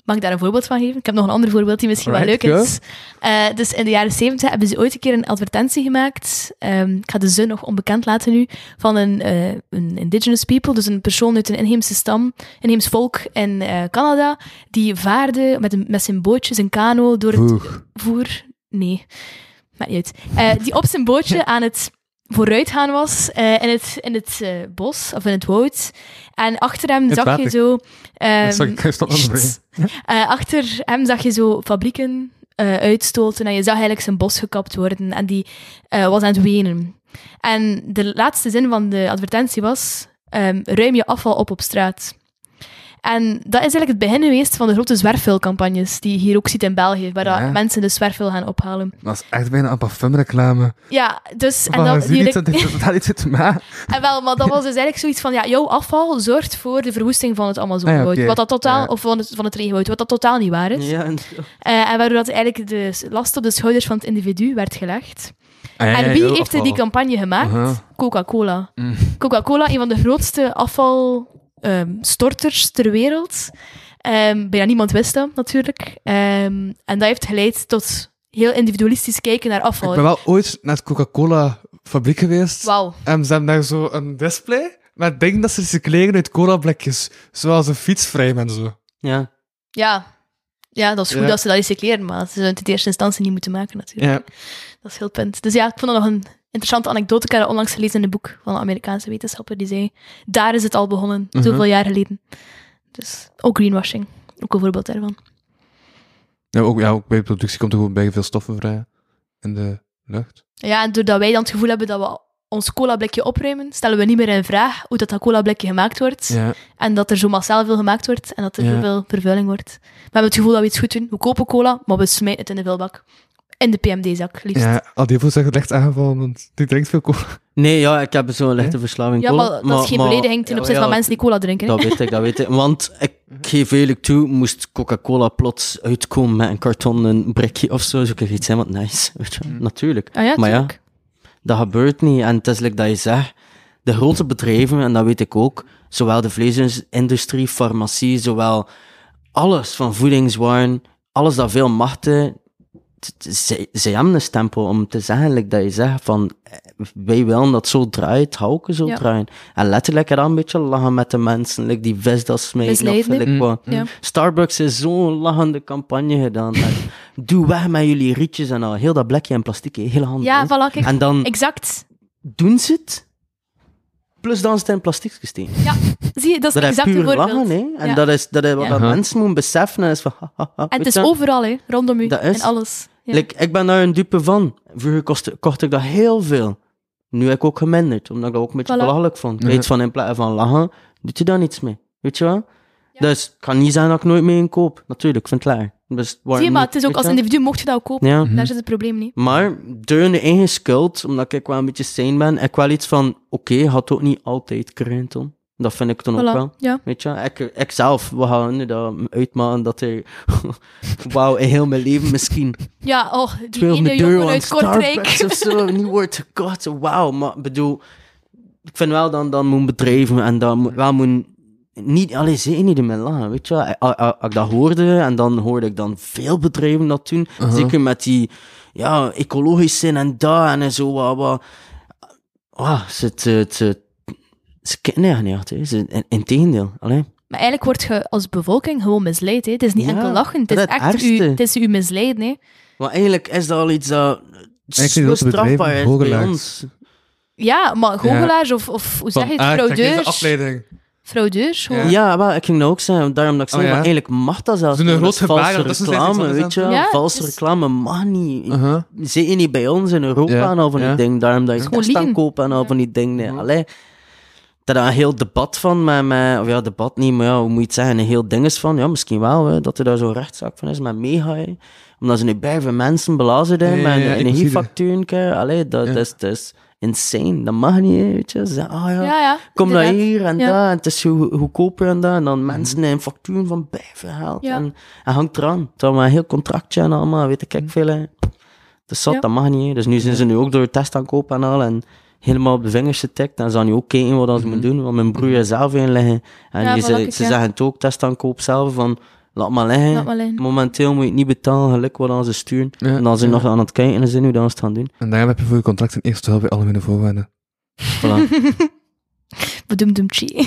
mag ik daar een voorbeeld van geven? Ik heb nog een ander voorbeeld die misschien wel leuk go. is. Eh, dus in de jaren 70 hebben ze ooit een keer een advertentie gemaakt. Ehm, ik ga de zin nog onbekend laten nu. Van een, eh, een indigenous people, dus een persoon uit een inheemse stam, inheems volk in eh, Canada, die vaarde met, een, met zijn bootje, zijn kano, door het voer. Nee, maakt niet uit. Die op zijn bootje (laughs) aan het vooruitgaan was eh, in het, in het eh, bos of in het woud. En achter hem Het zag je zo. Sorry. (laughs) Eh, achter hem zag je zo fabrieken uitstoten en je zag eigenlijk zijn bos gekapt worden en die was aan het wenen. En de laatste zin van de advertentie was, ehm, ruim je afval op op straat. En dat is eigenlijk het begin geweest van de grote zwerfvuilcampagnes die je hier ook ziet in België, waar dat Ja. mensen de zwerfvuil gaan ophalen. Dat is echt bijna een parfumreclame. Ja, dus... En, En dat, dat, zie je die- niet, dat daar iets te (laughs) maken. en wel, maar dat was dus eigenlijk zoiets van, ja, jouw afval zorgt voor de verwoesting van het Amazonewoud. Ah ja. Wat dat totaal, Ja. of van het, van het regenwoud, wat dat totaal niet waar is. Ja, en- Eh, en waardoor dat eigenlijk de last op de schouders van het individu werd gelegd. Ah, ja, en wie heeft afval. die campagne gemaakt? Coca-Cola. Mm. Coca-Cola, een van de grootste afvalstorters ter wereld. Ehm, bijna niemand wist dat, natuurlijk. Ehm, en dat heeft geleid tot heel individualistisch kijken naar Ik afval. ben wel ooit naar de Coca-Cola-fabriek geweest. Wauw. En ze hebben daar zo een display met dingen dat ze recycleren uit cola-blikjes. Zoals een fietsframe en zo. ja. Ja. Ja, dat is goed Ja. dat ze dat recycleren, maar ze zouden het in eerste instantie niet moeten maken, natuurlijk. Ja. Dat is heel het punt. Dus ja, ik vond dat nog een interessante anekdote. Ik heb dat onlangs gelezen in een boek van een Amerikaanse wetenschapper die zei, daar is het al begonnen, Mhm. zoveel jaar geleden. Dus ook greenwashing. Ook een voorbeeld daarvan. Ja, ook, ja, ook bij productie komt er gewoon bij veel stoffen vrij in de lucht. Ja, en doordat wij dan het gevoel hebben dat we ons cola-blikje opruimen, stellen we niet meer in vraag hoe dat, dat cola-blikje gemaakt wordt. Ja, En dat er zo massaal veel gemaakt wordt en dat er Ja. zoveel vervuiling wordt. We hebben het gevoel dat we iets goed doen. We kopen cola, maar we smijten het in de vuilbak. In de PMD-zak, liefst. Ja, ja al die zeggen licht aangevallen, want die drinkt veel cola. Nee, ja, ik heb zo'n lichte verslaving. cola, maar dat is geen belediging ten ja, opzichte ja, van mensen die cola drinken. hè. Dat weet ik, dat weet ik. Want ik geef eerlijk toe, moest Coca-Cola plots uitkomen met een kartonnen brikje of zo, zou ik iets zijn wat nice. Weet je? wel. Natuurlijk. Ah ja, maar ja, dat gebeurt niet. En het is like dat je zegt, de grote bedrijven, en dat weet ik ook, zowel de vleesindustrie, farmacie, zowel alles van voedingswaren, alles dat veel macht ze, ze hebben een stempel om te zeggen, like dat je zegt van, eh, wij willen dat zo draait, houken zo Ja. draaien. En letterlijk er dan een beetje lachen met de mensen, like die vis dat smijten, of wat. Ja. Starbucks is zo'n lachende campagne gedaan. (laughs) Doe weg met jullie rietjes en al. Heel dat blikje en plastic, heel handig. Ja, hè. voilà, kijk. En dan Exact. doen ze het, plus dan is het in plastic gesteken. Zie je, dat is Dat exact een puur voorbeeld. lachen, hè. En Ja. dat is, dat is wat Ja. mensen moeten beseffen. En, is van, ha, ha, ha, En het is overal, hè. Rondom u. Dat is- En alles. Ja. Like, ik ben daar een dupe van. Vroeger kostte, kocht ik dat heel veel. Nu heb ik ook geminderd, omdat ik dat ook een beetje Voilà. belachelijk vond. Weet van in plaats van lachen, doet je daar niets mee. Weet je wel? Dus ik kan niet zeggen dat ik nooit meer inkoop. Natuurlijk, ik vind het klaar. Dus Zie je, maar het is ook als individu mocht je dat ook kopen. Ja. Daar zit het probleem niet. Maar door de eigen schuld, omdat ik wel een beetje sane ben, heb ik wel iets van, oké, had ook niet altijd kruin, Tom. Dat vind ik dan ook Voilà. wel. Ja. Weet je, ik, ik zelf, we gaan nu dat uitmaken dat er, (laughs) wauw, in heel mijn leven misschien Ja, oh, die 200 ene jongen uit Kortrijk. Of zo (laughs) niet wordt gekocht. Wauw, maar ik bedoel, ik vind wel dan, dan moet bedrijven en moet, wel moet niet, alleen zeker niet in mijn lachen, weet je Als ik dat hoorde, en dan hoorde ik dan veel bedrijven dat doen, Uh-huh. zeker met die, ja, ecologisch zijn en dat en zo, wat, wat. Ah, ze, ze, ze, ze kennen eigenlijk niet, hè. Ze, in, in tegendeel, alleen. Maar eigenlijk word je als bevolking gewoon misleid. Hè. Het is niet Ja, enkel lachen, het is het echt u, het is u misleiden. Hè. Maar eigenlijk is dat al iets dat zo strafbaar is bij ons. Ja, maar goochelaars of, of hoe zeg je het, ah, fraudeurs. afleiding. Fraudeurs, gewoon. Ja, maar ik ging dat ook zeggen. Daarom dat ik Oh, zei, ja. maar eigenlijk mag dat zelfs Zo'n niet. groot Dat is gebaar, valse dat is een reclame, weet je. Ja, valse is- reclame mag niet. Uh-huh. Zeker niet bij ons in Europa Ja, en al van die ja. dingen. Daarom dat je liegen. aankopen en al Ja. van die dingen. Nee, allee. Dat er een heel debat van, met, met, of ja, debat niet, maar ja, hoe moet je het zeggen, een heel ding is van, ja, misschien wel, hè, dat er daar zo'n rechtszaak van is, met mega, hè. omdat ze nu bij veel mensen belazerd hebben, Ja, ja, met ja, een energiefactuur, kijk, allee, dat, Ja. dat, is, dat is insane, dat mag niet, hè, weet je. Ze zeggen, ah ja, Ja, ja. Kom naar inderdaad. hier en Ja. daar, en het is go- goedkoper en dat. En dan mensen een factuur van bijven. Ja. En, en hangt eraan. Dan maar een heel contractje en allemaal, weet ik, ik veel. Hè. Dus zat, Ja. dat mag niet. hè. Dus nu zijn ze nu ook door het test aan kopen en al. En helemaal op de vingers getikt. En ze gaan nu ook kijken wat ze moeten doen. Want mijn broer is zelf inleggen. En Ja, ze, ze ja. zeggen het ook, test aan koop zelf. Van, laat maar liggen. Laat maar liggen. Momenteel moet je het niet betalen, gelijk wat aan ze sturen. Ja, en dan zijn ze ja. nog aan het kijken zijn hoe dat ze het gaan doen. En daarom heb je voor je contract een eerste hulp bij algemene voorwaarden. Voilà. (laughs) Bedoemdoemtje. (laughs)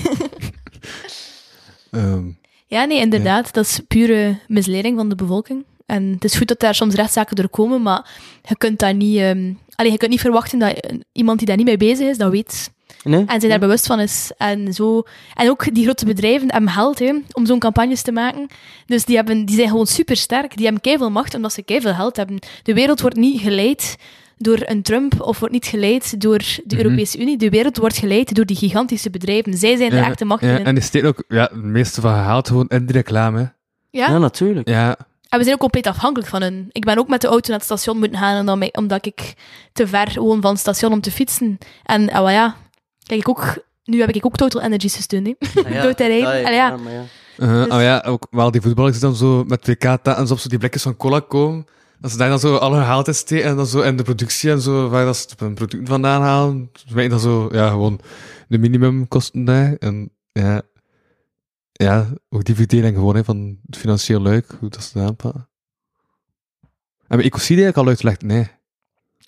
Ehm, Ja, nee, inderdaad. Dat is pure misleiding van de bevolking. En het is goed dat daar soms rechtszaken door komen, maar je kunt dat niet... ehm allee, je kunt niet verwachten dat iemand die daar niet mee bezig is, dat weet. Nee? En zich daar bewust van is. En, zo. en ook die grote bedrijven hebben geld hè, om zo'n campagnes te maken. Dus die, hebben, die zijn gewoon super sterk. Die hebben keiveel macht omdat ze keiveel geld hebben. De wereld wordt niet geleid door een Trump of wordt niet geleid door de Mhm. Europese Unie. De wereld wordt geleid door die gigantische bedrijven. Zij zijn de ja, echte macht ja, in. en die steken ook ja, het meeste van gehaald gewoon in de reclame. Ja? Ja, natuurlijk. Ja, En we zijn ook compleet afhankelijk van hun. Ik ben ook met de auto naar het station moeten gaan, en omdat ik te ver woon van het station om te fietsen. En ah, ja, kijk, ik ook, nu heb ik ook Total Energy gesteund. Ah, ja. Door te rijden. Ah, ja, ja. maar ja. uh Dus- oh ja, ook wel die voetballers die dan zo met WK-taten op zo die blikjes van cola komen. Dat ze daar dan zo alle steken en dan zo in de productie en zo, waar dat ze hun producten vandaan halen. Ze weten dan zo, ja, gewoon de minimumkosten daar. En ja, ja, ook die verdeling gewoon, hè, van het financieel luik, hoe dat ze dat aanpakken. Hebben we ecocide eigenlijk al uitgelegd? Nee.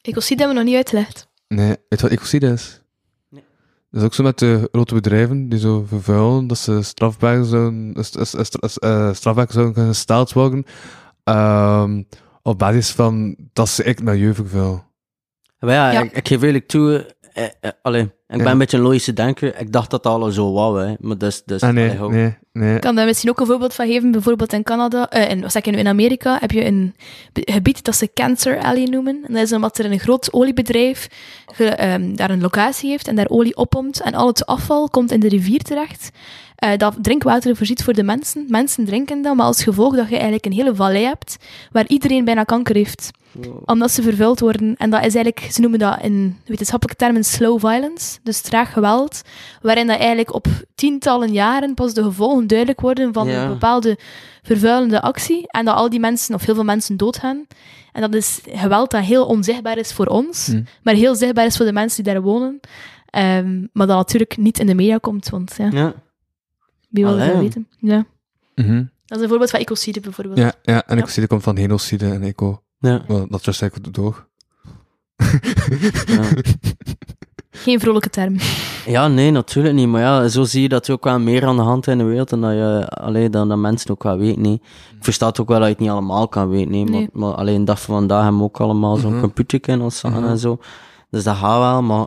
Ecocide hebben we nog niet uitgelegd. Nee, weet je wat ecocide is? Nee. Dat is ook zo met de grote bedrijven die zo vervuilen, dat ze strafbaar zouden, is- is- is- is- eh, strafbaar zouden kunnen gesteld worden, ehm, op basis van dat ze echt milieu vervuilen. Maar ja, Ja. Ik, ik geef eerlijk toe, eh, eh, allee, ik ben Ja. een beetje een logische denker. Ik dacht dat dat al zo wou, hè. Maar dus, dus Ah, nee, allee, hou- nee, nee. Ik kan daar misschien ook een voorbeeld van geven. Bijvoorbeeld in Canada, eh, in, wat zeg ik nu, in Amerika heb je een gebied dat ze Cancer Alley noemen. En dat is omdat er een groot oliebedrijf ge- ehm, daar een locatie heeft en daar olie oppompt. En al het afval komt in de rivier terecht. eh, dat drinkwater voorziet voor de mensen. Mensen drinken dat, maar als gevolg dat je eigenlijk een hele vallei hebt waar iedereen bijna kanker heeft. Omdat ze vervuild worden. En dat is eigenlijk, ze noemen dat in wetenschappelijke termen slow violence, dus traag geweld, waarin dat eigenlijk op tientallen jaren pas de gevolgen duidelijk worden van Ja. een bepaalde vervuilende actie. En dat al die mensen, of heel veel mensen, doodgaan. En dat is geweld dat heel onzichtbaar is voor ons, Hm. maar heel zichtbaar is voor de mensen die daar wonen. Ehm, maar dat natuurlijk niet in de media komt, want ja, Ja. wie wil dat weten? Ja. Mhm. Dat is een voorbeeld van ecocide bijvoorbeeld. Ja, ja, en Ja. ecocide komt van genocide en eco. Ja. Well, dat is eigenlijk door. Ja. (laughs) Geen vrolijke term. Ja, nee, natuurlijk niet. Maar ja, zo zie je dat er ook wel meer aan de hand is in de wereld en dat, je, allee, dan dat mensen ook wel weten. Nee. Ik versta het ook wel dat je het niet allemaal kan weten. Nee. Nee. Maar, maar alleen dag van vandaag hebben we ook allemaal zo'n computer in ons staan Mhm. en zo. Dus dat gaat wel, maar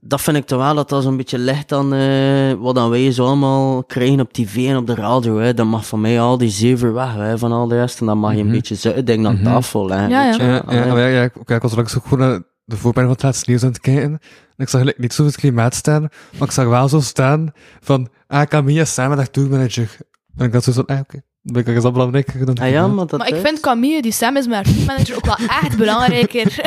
dat vind ik toch wel dat dat zo'n beetje ligt aan eh, wat dan wij zo allemaal krijgen op tv en op de radio. Hè. Dat mag van mij al die zever weg hè, van al de rest. En dan mag je een Mhm. beetje zitten dingen aan Mhm. tafel leggen. Ja, weet ja. je. Ja, ja, ja, ja, ik, ik was langs ook gewoon naar de voorpijn van het laatste nieuws aan het kijken. En ik zag gelijk niet zo het klimaat staan, maar ik zag wel zo staan van, ah, Camilla samen met tourmanager. En ik had zo van, ah, oké. Dan ben ik eens al belangrijker dan Ah ja, maar dat Maar ik is- vind Camille, die Sam is maar manager, ook wel echt belangrijker. (laughs)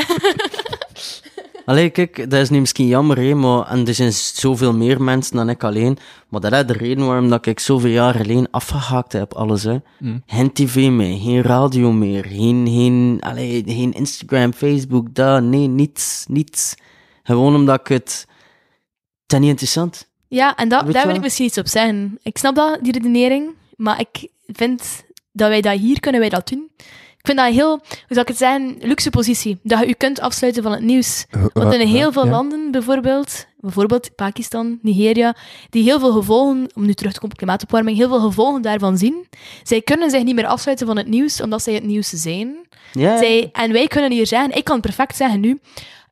(laughs) Allee, kijk, dat is nu misschien jammer, hè, maar en er zijn zoveel meer mensen dan ik alleen. Maar dat is de reden waarom dat ik zoveel jaar geleden afgehaakt heb, alles. Hè. Mm. Geen tv meer, geen radio meer, geen, geen, allee, geen Instagram, Facebook, dat, nee, niets, niets. Gewoon omdat ik het... Het is niet interessant. Ja, en dat, daar wil ik misschien iets op zeggen. Ik snap dat, die redenering, maar ik vind dat wij dat hier kunnen wij dat doen. Ik vind dat een heel, hoe zou ik het zeggen, luxe positie. Dat je je kunt afsluiten van het nieuws. Want in heel veel Ja. landen, bijvoorbeeld, bijvoorbeeld Pakistan, Nigeria, die heel veel gevolgen, om nu terug te komen op klimaatopwarming, heel veel gevolgen daarvan zien. Zij kunnen zich niet meer afsluiten van het nieuws, omdat zij het nieuws zijn. Ja, Zij, en wij kunnen hier zeggen, ik kan perfect zeggen nu,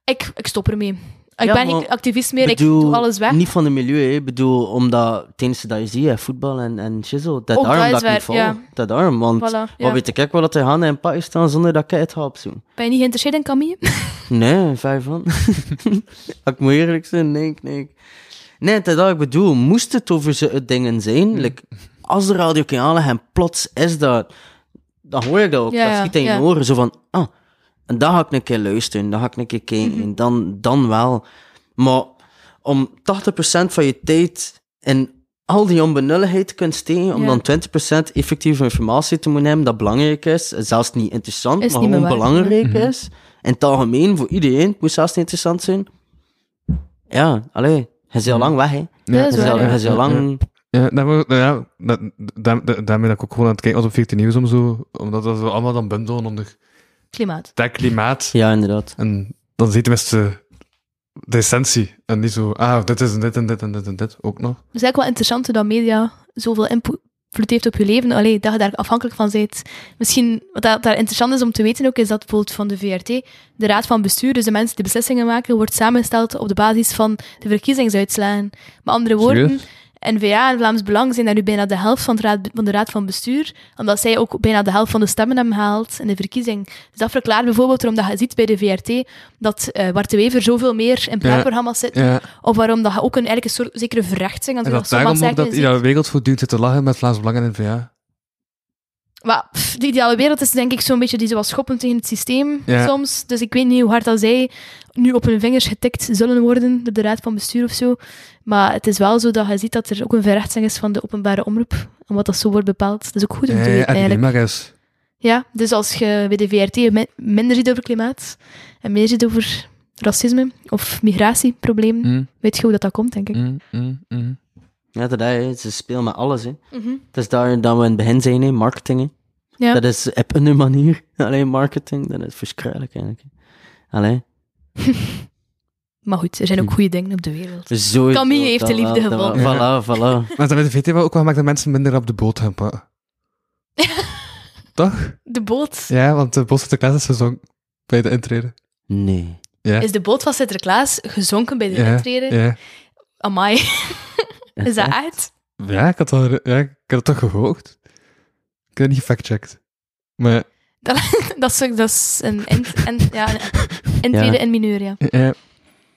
ik, ik stop ermee. Ik Ja, ben geen activist meer, bedoel, ik doe alles weg. Niet van de milieu, hè. Ik bedoel, omdat het enige dat je ziet, hè, voetbal en, en shizzle. Dat Ook daarom dat dat ik niet volg. ja. Dat daarom, want Voilà, ja. wat weet ik wel dat er gaan in Pakistan zonder dat ik het ga opzoeken. Ben je niet geïnteresseerd in Camille? (laughs) (laughs) Nee, vijf van. (laughs) Ik moet eerlijk zijn, nee, nee. Nee, het is dat ik bedoel. Moest het over dingen zijn, like, als de radio kan aanleggen en plots is dat, dan hoor ik dat ook. Dat schiet in je oren, zo van, ah, en dan ga ik een keer luisteren, dan ga ik een keer kijken, Mhm. dan, dan wel. Maar om 80% van je tijd in al die onbenulligheid te kunnen steken, om Ja. dan 20% effectieve informatie te moeten hebben dat belangrijk is, zelfs niet interessant, Is maar niet gewoon belangrijk is, in het algemeen, voor iedereen, het moet zelfs niet interessant zijn. Ja, allee, hij is al lang weg, hè. Hij is al, hij al lang... Ja, nou ja, daar, daar- daarmee dat ik ook gewoon aan het kijken was op 14 nieuws om zo, omdat dat zo allemaal dan bundelen onder Klimaat. dat klimaat. Ja, inderdaad. En dan zie je tenminste de essentie. En niet zo, ah, dit is en dit en dit en dit en dit ook nog. Het is eigenlijk wel interessant dat media zoveel invloed heeft op je leven. Allee, dat je daar afhankelijk van bent. Misschien, wat daar interessant is om te weten ook, is dat bijvoorbeeld van de VRT, de raad van bestuur, dus de mensen die beslissingen maken, wordt samengesteld op de basis van de verkiezingsuitslagen. Met andere woorden, Serieus? N-VA en Vlaams Belang zijn daar nu bijna de helft van de, raad, van de raad van bestuur, omdat zij ook bijna de helft van de stemmen hebben gehaald in de verkiezing. Dus dat verklaart bijvoorbeeld waarom dat je ziet bij de VRT dat eh Bart de Wever zoveel meer in praatprogramma's zit, Ja, of waarom dat je ook een, eigenlijk een soort zekere verrechtsing, en dat daarom ook dat ziet. iedere wereld voortdurend zit te lachen met Vlaams Belang en N-VA. Maar pff, de ideale wereld is denk ik zo'n beetje die zo wat schoppen tegen het systeem Ja. soms. Dus ik weet niet hoe hard dat zij nu op hun vingers getikt zullen worden door de raad van bestuur of zo. Maar het is wel zo dat je ziet dat er ook een verrechtsing is van de openbare omroep. Omdat dat zo wordt bepaald. Dat is ook goed om te weten en eigenlijk. eens. Ja, dus als je bij de VRT mi- minder ziet over klimaat en meer ziet over racisme of migratieproblemen, Mm, weet je hoe dat, dat komt, denk ik. mm, mm. Ja, dat is, ze spelen met alles, hè. Mhm. Het is daar dat we in het begin zijn, hè, marketing, hè. Ja. Dat is op een (laughs) manier. Alleen marketing, dat is verschrikkelijk, eigenlijk. hè. Allee. (laughs) Maar goed, er zijn ook goede dingen op de wereld. Sowieso, Camille heeft de liefde wel, dat wel. gevonden. Voilà, (laughs) voilà. Maar dat met de VT wel ook wel maakt dat mensen minder op de boot gaan pakken. Toch? De boot. Ja, want de Bos de Klaas is seizoen bij de intreden. Nee. Ja. is de boot van Sinterklaas gezonken bij de Ja, intrede. ja. Amai. Is dat echt? Ja, ik had, al, ja, ik had het toch gehoord. Ik heb het niet gefactcheckt. Maar Dat, (laughs) dat, is, dat is een, int, en, ja, een (laughs) intrede Ja. in mineur, ja. ja,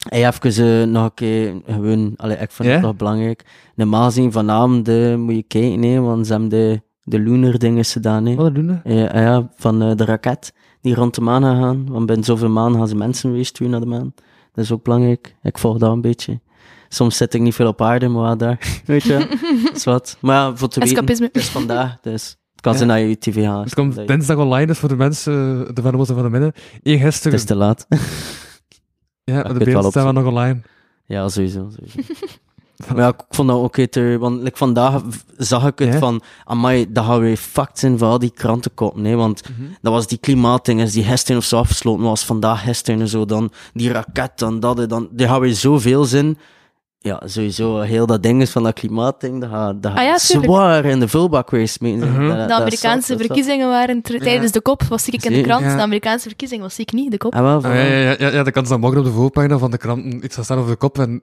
Hey, even eh, nog een keer, gewoon, allee, ik vind het nog belangrijk. Normaal gezien vanavond eh, moet je kijken, hè, want ze hebben de, de lunar dingen gedaan. Hè. wat we? Ja, ja, van eh, de raket die rond de maan gaan. Want binnen zoveel maan gaan ze mensen weer sturen naar de maan. Dat is ook belangrijk. Ik volg dat een beetje. Soms zit ik niet veel op aarde, maar wel daar. Weet je, dat (laughs) is wat. Maar ja, voor te weten, Escapisme. het is vandaag, dus het kan Ja. zijn naar je tv gaan. Het komt dinsdag online, dus voor de mensen, de van de Mos en van de Minnen. Eén Het gisteren, is te laat. ja, (laughs) de beelden staan wel nog online. Ja, sowieso. sowieso. (laughs) maar ja, ik vond dat ook beter, want like, vandaag zag ik het van, amai, dat gaan weer fucked zijn van al die krantenkoppen, hè, want dat was die klimaatding, is die gisteren of zo afgesloten was, vandaag gisteren en zo, dan die raket, dan dat, dan, die gaan weer zoveel zin. Ja, sowieso, heel dat ding is van dat klimaatding, dat gaat, dat gaat Ah ja, zwaar in de vulbak weer smeten. Mhm. Dat- dat- De Amerikaanse dat verkiezingen waren tijdens de kop, was zie ik in de krant. ja. De Amerikaanse verkiezingen was zie ik niet, de kop. Ah, wel, Ah, ja, ja, ja, de kans dat morgen op de voorpagina van de kranten iets gaat staan over de kop en,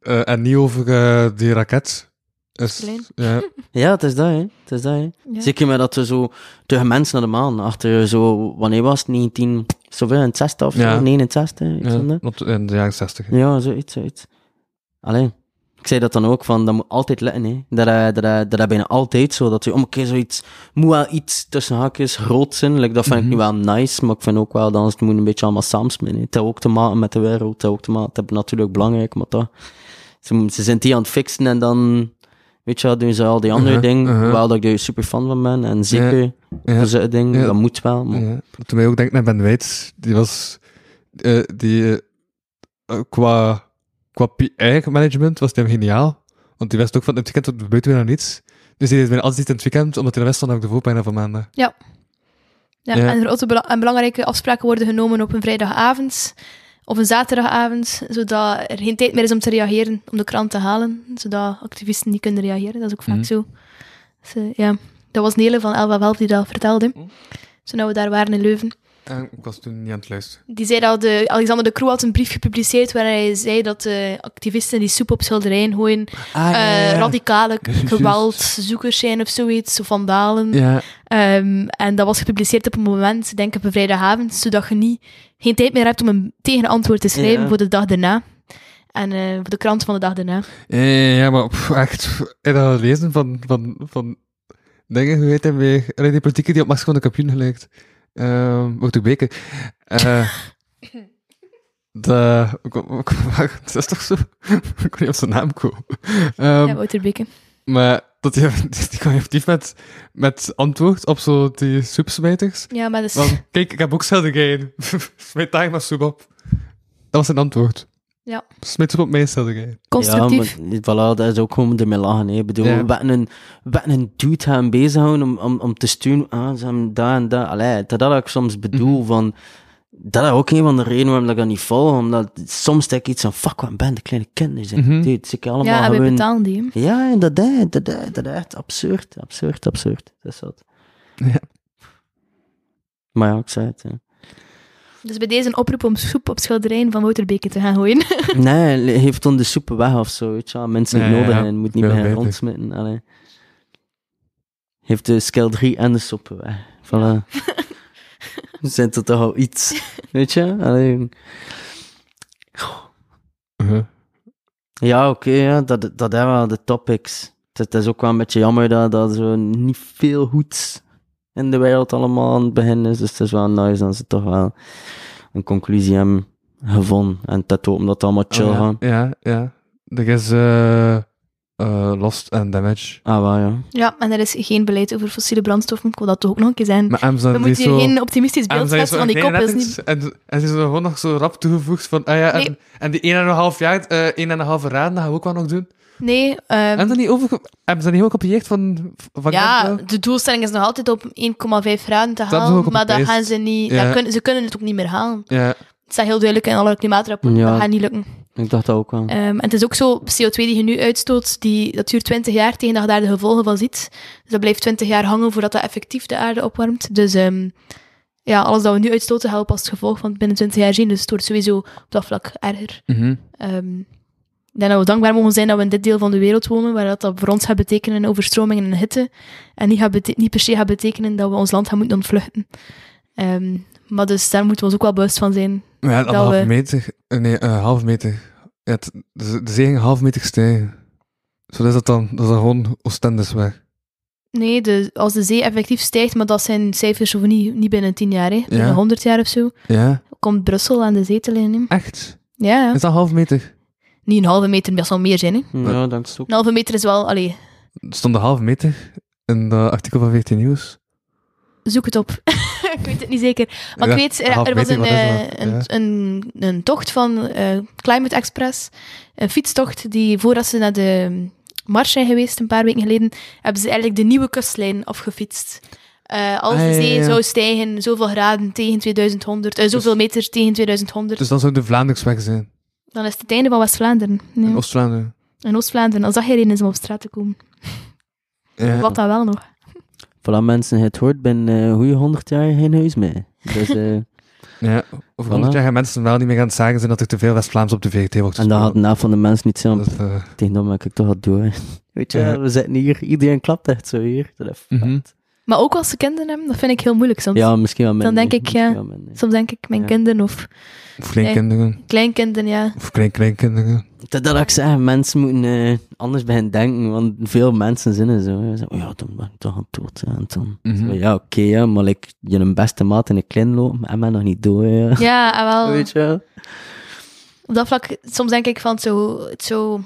eh, en niet over eh, die raket. Is, ja, (laughs) Ja, het is dat, hè. Het is dat, hè. Ja. Zeker met dat er zo tegen mensen naar de maan, achter zo, wanneer was het, 19, zoveel, in 60 of zo, Ja. 69, iets ja, in de jaren 60. Ja, zoiets, zoiets. Allee, ik zei dat dan ook, van, dat moet altijd letten, hè. Dat, eh, dat, eh, dat, dat bijna altijd zo, dat je om een keer zoiets, moet wel iets tussen haakjes groot zijn, like, dat vind ik nu wel nice, maar ik vind ook wel dat het moet een beetje allemaal hè. Het heeft ook te maken met de wereld, het heeft ook te maken, het is natuurlijk belangrijk, maar toch, ze, ze zijn die aan het fixen en dan, weet je wel, doen ze al die andere Mhm, dingen, mhm. wel dat ik er super fan van ben, en zeker, Ja. voor zo'n ding, Ja. dat moet wel, maar... Toen mij ook denk naar Ben Weitz, die was, eh, die, qua, qua PR-management was die hem geniaal. Want die wist ook van het weekend tot buiten weer naar niets. Dus die deed bijna altijd in het weekend, omdat hij dan wist van op de voorpagina van maandag. Ja, Ja. En grote bela- en belangrijke afspraken worden genomen op een vrijdagavond of een zaterdagavond, zodat er geen tijd meer is om te reageren, om de krant te halen, zodat activisten niet kunnen reageren. Dat is ook vaak Mhm. zo. Dus, eh, ja, dat was Nele van Elva Welf die dat vertelde. Mhm. Toen we daar waren in Leuven. En ik was toen niet aan het luisteren. Die zei dat de, Alexander de Croo had een brief gepubliceerd waarin hij zei dat de activisten die soep op schilderijen gooien Ah, eh, radicale (laughs) geweldzoekers zijn of zoiets, of vandalen. Ja, Ehm, en dat was gepubliceerd op een moment, denk ik op een vrijdagavond, zodat je niet, geen tijd meer hebt om een tegenantwoord te schrijven Ja. voor de dag daarna. En eh, voor de krant van de dag daarna. ja, ja maar pff, echt, je dat gelezen van, van, van dingen, hoe heet hij weer? Die politieke die op Max van de kampioen gelijkt. Ook beker. Eh (laughs) de, dat is toch zo? (laughs) ik kon niet op zijn naam komen. Ehm, ja, Wouter Beke. Maar dat hij, (laughs) die kwam effectief met, met antwoord op zo die soepsmijters. Ja, maar dus, Van, kijk, ik heb ook schilderijen. Smijt daar maar soep op. Dat was zijn antwoord. Ja. Smijt soep op mijn schilderijen. constructief. Ja, maar voilà, dat is ook gewoon ermee lachen. Hè. Ik bedoel, Ja. we hebben een, we hebben een dude gaan bezighouden om, om, om te sturen. Ah, ze hebben daar en daar. Allee, dat dat ik soms bedoel Mhm. van... Dat is ook een van de redenen waarom ik dat niet volg. Omdat soms denk ik iets van, fuck, wat ben de kleine kinderen zijn. Mhm. Dude, ze allemaal Ja, gewoon... betalen die. Ja, en dat is, dat is, dat is echt absurd, absurd, absurd. Dat is wat. Ja. Maar ja, ik zei het, hè. Dus bij deze een oproep om soep op schilderijen van Wouter Beke te gaan gooien. (laughs) Nee, heeft dan de soepen weg of zo, weet je wel. Mensen ja, nodig ja. en moet niet meer rondsmitten. Allee. Heeft de 3 en de soepen weg. Voilà. (laughs) Zijn er toch al iets, weet je? Allee. Uh-huh. Ja, oké, ja, dat, dat zijn wel de topics. Het, is ook wel een beetje jammer dat, dat zo niet veel goeds in de wereld allemaal aan het begin is. Dus het is wel nice dat ze toch wel een conclusie hebben gevonden. En dat ook omdat het allemaal chill Oh, ja. gaan. Ja, ja. Er is eh, eh, Lost and Damage. Ah, wel, ja. ja, en er is geen beleid over fossiele brandstoffen. Ik wil dat toch ook nog een keer zijn. Maar Amazon We moeten hier zo... geen optimistisch beeld schetsen van die kop. Is niet... En, en ze is er gewoon nog zo rap toegevoegd van... Ah ja, en, Nee. en die 1,5 jaar, eh 1,5 raden, dat gaan we ook wel nog doen. Nee, ehm, Hebben ze dat niet over... Hebben ze niet ook gekopieerd van... van ja, de doelstelling is nog altijd op 1,5 graden te halen, maar dat gaan ze niet... Ja. dat kunnen, ze kunnen het ook niet meer halen. Ja, Het staat heel duidelijk in alle klimaatrapporten, Ja. dat gaat niet lukken. Ik dacht dat ook wel. Ehm, en het is ook zo, CO2 die je nu uitstoot, die, dat duurt 20 jaar tegen dat je daar de gevolgen van ziet. Dus dat blijft 20 jaar hangen voordat dat effectief de aarde opwarmt. Dus ehm, ja, alles dat we nu uitstoten helpt als het gevolg van het binnen 20 jaar zien. Dus het wordt sowieso op dat vlak erger. Mhm. Ehm, ik denk dat we dankbaar mogen zijn dat we in dit deel van de wereld wonen, waar dat, dat voor ons gaat betekenen overstromingen en hitte. En niet, gaat niet per se gaat betekenen dat we ons land gaan moeten ontvluchten. Ehm, maar dus daar moeten we ons ook wel bewust van zijn. Maar ja, Dat we- meter. Nee, een halve meter. Ja, het, de, de zee ging een halve meter stijgen. Zo is dat dan. Dat is dan gewoon Oostendes weg. Nee, de, als de zee effectief stijgt, maar dat zijn cijfers voor niet, niet binnen 10 jaar, hè. binnen Ja. 100 jaar of zo, Ja, komt Brussel aan de zee te liggen. hè. echt. Ja, ja. Is dat een halve meter? Niet een halve meter, maar dat zal meer zijn. Hè. Ja, ook. Een halve meter is wel, allee, Er stond een halve meter in dat artikel van 14 Nieuws. zoek het op. (laughs) ik weet het niet zeker. Maar Ja, ik weet, er, er was meter, een, eh, dat? een, een, een tocht van eh, Climate Express, een fietstocht die voordat ze naar de Mars zijn geweest, een paar weken geleden, hebben ze eigenlijk de nieuwe kustlijn afgefietst. Eh, als Ah, de ja, zee ja, ja. zou stijgen, zoveel graden tegen 2100, eh, zoveel meter tegen 2100, Dus dan zou de Vlaandersweg zijn. Dan is het het einde van West-Vlaanderen. In Oost-Vlaanderen. In Oost-Vlaanderen, als dat geen reden is om op straat te komen. Ja. Wat dan wel nog. Voilà, mensen, het hoort binnen een goede 100 jaar geen huis meer. Dus, eh, (laughs) ja. Over Voilà. 100 jaar gaan mensen wel niet meer gaan zeggen zijn dat er te veel West-Vlaams op de VRT wordt en dat had na van de mensen niet zijn. Dat is, eh, Tegen dan maak ik toch wat door. Weet je, Ja. we zitten hier, iedereen klapt echt zo hier. Dat is Mhm. Maar ook als ze kinderen hebben, dat vind ik heel moeilijk soms. Ja, misschien wel minder. denk ik, ja. Soms denk ik, mijn Ja. kinderen of Of kleinkinderen. kleinkinderen, ja. Of klein-kleinkinderen. Dat, dat ik zeg, mensen moeten eh, anders beginnen denken, want veel mensen zijn zo. Ja, Zo, oh ja, dan ben ik toch aan het dood. Ja, en dan, Mhm. zo, ja oké, ja, maar like, je een beste maat in een klein lopen en mij nog niet door. Ja. Ja, en wel. Weet je wel? Op dat vlak, soms denk ik van het zo... Het zo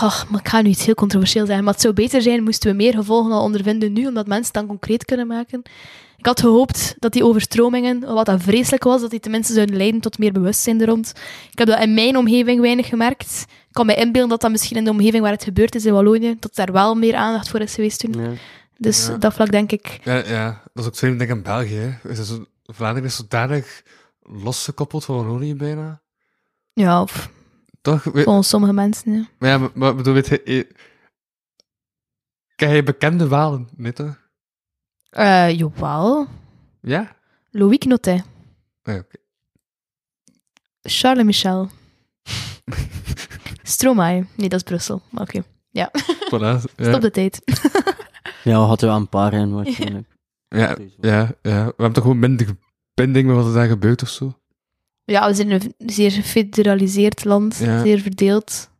Ach, maar ik ga nu iets heel controversieel zeggen, maar het zou beter zijn moesten we meer gevolgen al ondervinden nu, omdat mensen het dan concreet kunnen maken. Ik had gehoopt dat die overstromingen, wat dat vreselijk was, dat die tenminste zouden leiden tot meer bewustzijn er rond. Ik heb dat in mijn omgeving weinig gemerkt. Ik kan me inbeelden dat dat misschien in de omgeving waar het gebeurd is in Wallonië, dat daar wel meer aandacht voor is geweest toen. Ja. Dus Ja. dat vlak denk ik... Ja, ja, dat is ook zo denk ik in België. Hè. Is zo, Vlaanderen is zodanig losgekoppeld van Wallonië bijna. Ja, of Toch? We- volgens sommige mensen, ja. Maar ja, maar, maar bedoel, weet je... Ken je bekende Walen, toch? Eh, jawel. Ja? Loïc Notet. Ah, oké. Charles Michel. (laughs) Stromae. Nee, dat is Brussel. Maar Oké. (laughs) Voilà. Ja, Stop de tijd. (laughs) Ja, we hadden wel een paar in waarschijnlijk. ja, ja, ja. We hebben toch gewoon minder binding met wat er daar gebeurt of zo? Ja, we zijn een zeer gefederaliseerd land. Ja. Zeer verdeeld.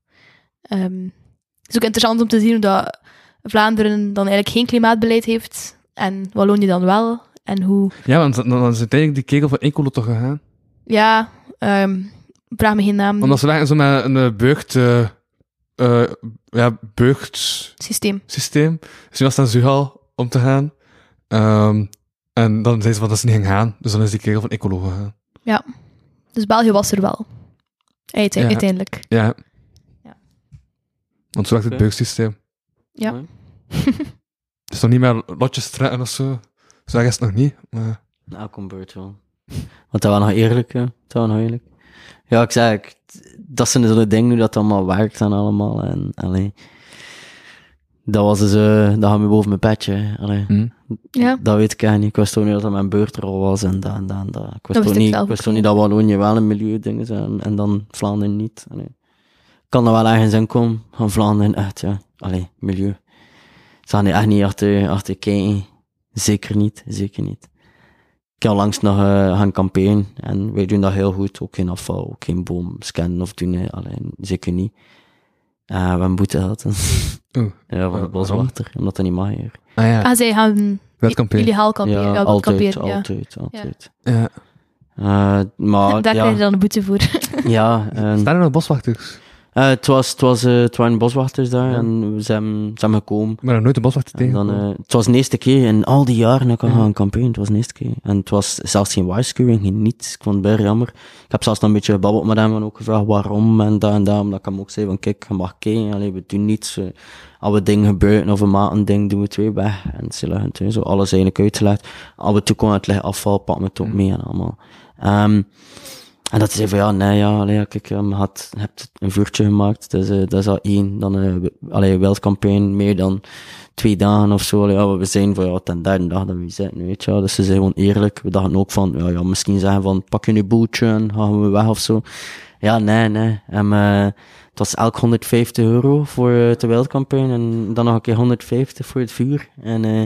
Ehm, het is ook interessant om te zien hoe dat Vlaanderen dan eigenlijk geen klimaatbeleid heeft. En Wallonië dan wel. En hoe... Ja, want dan, dan is uiteindelijk die kegel van Enkelo toch gegaan. Ja, ehm vraag me geen naam. Omdat ze waren zo met een eh, beugd... eh eh, ja, beugd... Systeem. systeem. Dus nu was het aan Zuhal om te gaan. Ehm, en dan zei ze van dat ze niet gaan. Dus dan is die kerel van Ecolo gegaan. Dus België was er wel. Uite- Ja. Uiteindelijk. Ja. Ja. Want zo werkt het beugsysteem. Ja. Het is (laughs) nog niet meer lotjes trekken of zo. Zo is het nog niet. Maar... Nou, komt beurt wel. Want dat was nog eerlijk, hè. Dat was nog eerlijk. Ja, ik zei, ik, dat zijn zo'n dingen hoe dat allemaal werkt en allemaal. En, allee. Dat was dus, eh, dat gaat me boven mijn petje. Allee. Hm. Ja. Dat weet ik eigenlijk niet. Ik wist toch niet dat dat mijn beurtrol was en dat en dat en dat. Ik wist ik niet, ik wist ook niet dat Wallonië wel een milieuding zijn en, en dan Vlaanderen niet. Allee. Kan er wel ergens in komen, van Vlaanderen echt, ja. Allee, milieu. Ze gaan er echt niet achter, achter kijken. Zeker niet, zeker niet. Ik kan langs nog eh, gaan kamperen en wij doen dat heel goed. Ook geen afval, ook geen boom scannen of doen, alleen zeker niet. Eh, we hebben boete gehad. (laughs) Oeh. ja, van de Waarom? boswachter, omdat dat niet mag hier. Ah ja, Ah, zij gaan kamperen? illegaal kamperen. Ja, Ja, altijd, kamperen, ja. altijd, altijd. Ja. Eh, maar (laughs) Daar krijg je dan een boete voor. ja (laughs) en, Staan er nog boswachters? Eh, het, was, het, was, eh, het waren boswachters daar en ze hebben, ze hebben gekomen. Maar nog nooit een boswachter En dan, tegen. eh, het was de eerste keer in al die jaren dat ik aan gaan kamperen. Het was de eerste keer. En het was zelfs geen waarschuwing, geen niets. Ik vond het bijna jammer. Ik heb zelfs nog een beetje gebabbeld met hem en ook gevraagd waarom en dat en dat. Omdat ik hem ook zei van kijk, je mag kijken. Allee, we doen niets. als we dingen gebeuren of we maken een ding, doen we het weer weg. En ze leggen het, zo alles eigenlijk uitgelegd. Af en toe kon het liggen afval, pak me het ook mee en allemaal. Ehm, En dat zei van, ja, nee, ja, allee, ja, kijk, had, hebt een vuurtje gemaakt, dus eh, dat is al één. Dan, eh allee, Wildcampagne, meer dan twee dagen of zo. Allee, ja, we zijn van, ja, ten derde dag dat we zitten, weet je wel. Dus ze zijn gewoon eerlijk. We dachten ook van, ja, ja misschien zeggen van, pak je nu boeltje en gaan we weg of zo. Ja, nee, nee. En, eh het was elk 150 euro voor eh, de Wildcampagne en dan nog een keer 150 voor het vuur. En eh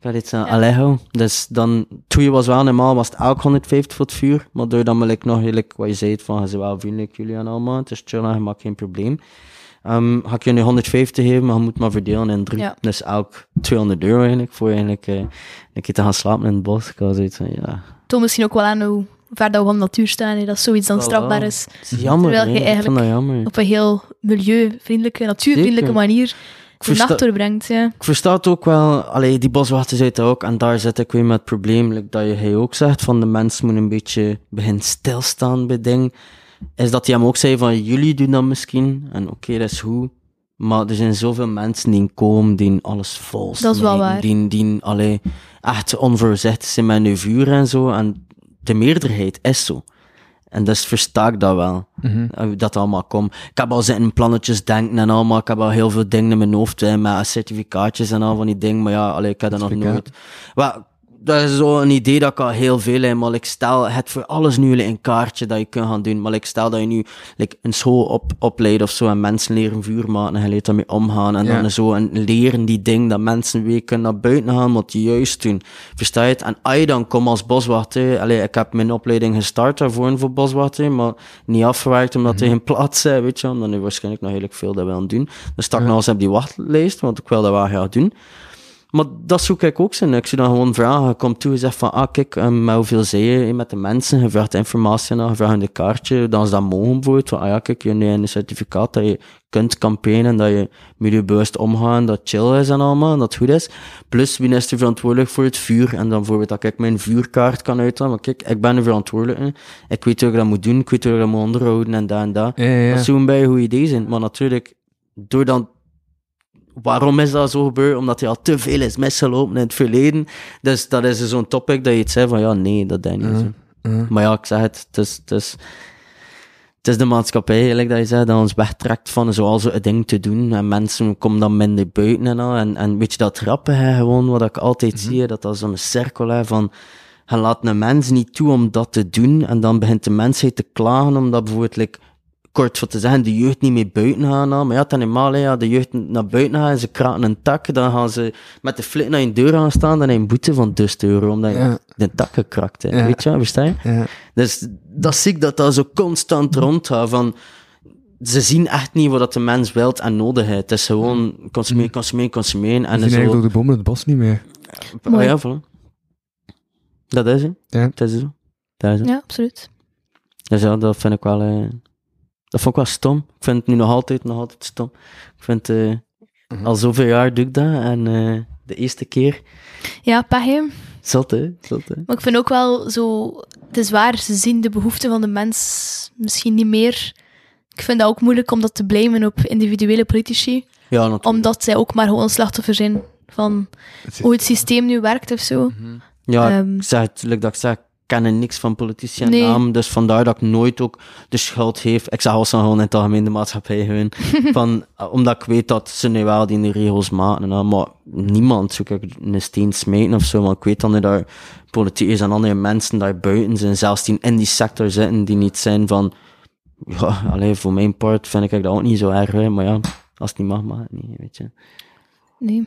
ik had iets aan Ja. Alejo. Dus dan, toen je was wel normaal, was het elk 150 voor het vuur. Maar door dan wil ik nog eigenlijk, wat je zei, van, bent wel vriendelijk, jullie en allemaal. Het is chill en je maakt geen probleem. Ehm ga ik je nu 150 geven, maar je moet maar verdelen in drie. Ja. Dus elk 200 euro eigenlijk, voor eigenlijk eh, een keer te gaan slapen in het bos. Ik had zoiets van, ja, Toon misschien ook wel aan hoe ver dat we van de natuur staan. hè, Dat zoiets dan strafbaar is. is jammer. Terwijl je eigenlijk dat jammer. Op een heel milieuvriendelijke, natuurvriendelijke Zeker. manier de nacht doorbrengt. Ja. Ik versta het ook wel, allee, die boswachten zei het ook, en daar zit ik weer met het probleem, like dat je hij ook zegt, van de mens moet een beetje beginnen stilstaan bij dingen, is dat hij hem ook zei van, jullie doen dat misschien, en oké, dat is goed, maar er zijn zoveel mensen die komen, die alles vol Dat is wel waar. Die, die allee, echt onvoorzichtig zijn met hun vuur en zo, en de meerderheid is zo. En dus versta ik dat wel Mhm. eh, dat allemaal komt. Ik heb al zitten plannetjes denken en allemaal. Ik heb al heel veel dingen in mijn hoofd, hè, met certificaatjes en al van die dingen. Maar ja, allee, ik heb dat nog nooit. Wel, dat is zo een idee dat ik al heel veel heb, maar ik stel het voor alles nu een kaartje dat je kunt gaan doen. Maar ik stel dat je nu like, een school op, opleidt of zo en mensen leren vuur maken en je leert daarmee omgaan. En Ja. dan zo en leren die dingen dat mensen weer kunnen naar buiten gaan, wat die juist doen. Versta je het? En als je dan komt als boswachter, allee, ik heb mijn opleiding gestart daarvoor voor boswachter, maar niet afgewerkt omdat er geen plaats is, weet je. Dan nu waarschijnlijk nog heel veel dat we aan doen. Dan sta ik nog eens op die wachtlijst, want ik wil dat wel graag doen. Maar dat zoek ik ook zijn. Ik zie dan gewoon vragen. Je komt toe en zegt van, ah, kijk, um, met hoeveel zei je met de mensen? Je vraagt informatie aan, je vraagt een kaartje. Dan is dat mogelijk bijvoorbeeld. Van, ah ja, kijk, je hebt een certificaat dat je kunt campaignen, dat je milieubewust omgaan, dat chill is en allemaal, en dat goed is. Plus, wie is er verantwoordelijk voor het vuur? En dan bijvoorbeeld dat ik mijn vuurkaart kan uithalen. Maar kijk, ik ben er verantwoordelijk. Ik weet hoe ik dat moet doen, ik weet hoe ik dat moet onderhouden en dat en dat. Ja, ja, ja. Dat zou een bij een goed idee zijn. Maar natuurlijk, door dan... Waarom is dat zo gebeurd? Omdat hij al te veel is misgelopen in het verleden. Dus dat is zo'n topic dat je het zei van, ja, nee, dat denk ik niet zo. ja. Maar ja, ik zeg het, het is, het is, het is de maatschappij, eigenlijk, dat je zei, dat ons wegtrekt van zo'n ding te doen. En mensen komen dan minder buiten en al. En, en weet je, dat rappen, hè, gewoon, wat ik altijd zie, hè, dat dat zo'n cirkel hè, van, je laat een mens niet toe om dat te doen, en dan begint de mensheid te klagen, omdat bijvoorbeeld, like, kort voor te zeggen, de jeugd niet meer buiten gaan. al. Maar ja, het is normaal, hè, ja, de jeugd naar buiten gaan, ze kraken een tak, dan gaan ze met de flit naar je deur gaan staan, dan heb je een boete van 1000 euro, omdat je Ja. de tak gekrakt hebt. Ja. Weet je, wel, versta je? Ja. Dus dat zie ik dat dat zo constant rondgaat van... Ze zien echt niet wat de mens wilt en nodig heeft. Het is gewoon consumeren, consumeren, consumeren. En En zien zo... eigenlijk door de bomen het bos niet meer. Oh Mooi. ja, voilà. Dat is het. Ja. Dat is zo. Dat is het. ja, absoluut. Dus ja, dat vind ik wel... eh, dat vond ik wel stom. Ik vind het nu nog altijd, nog altijd stom. Ik vind... eh, Mhm. Al zoveel jaar doe ik dat. En eh, de eerste keer... Ja, hè. Zot, hè? Zot, hè? Maar ik vind ook wel zo... Het is waar, ze zien de behoeften van de mens misschien niet meer. Ik vind dat ook moeilijk om dat te blamen op individuele politici. Ja, natuurlijk. Omdat zij ook maar gewoon slachtoffer zijn van Het hoe het systeem nu werkt of zo. Ja, Ehm. ik zeg het, like dat ik zeg, ik ken niks van politici en Nee. naam, dus vandaar dat ik nooit ook de schuld geef. Ik zeg als gewoon in het algemeen de maatschappij gewoon, (laughs) van, eh, omdat ik weet dat ze nu wel die regels maken, en maar niemand zoek ik een steen smijten of zo, maar ik weet dan dat er politiek is en andere mensen daar buiten zijn, zelfs die in die sector zitten, die niet zijn van, ja, alleen voor mijn part vind ik dat ook niet zo erg, hè, maar ja, als het niet mag, mag het niet, weet je. Nee.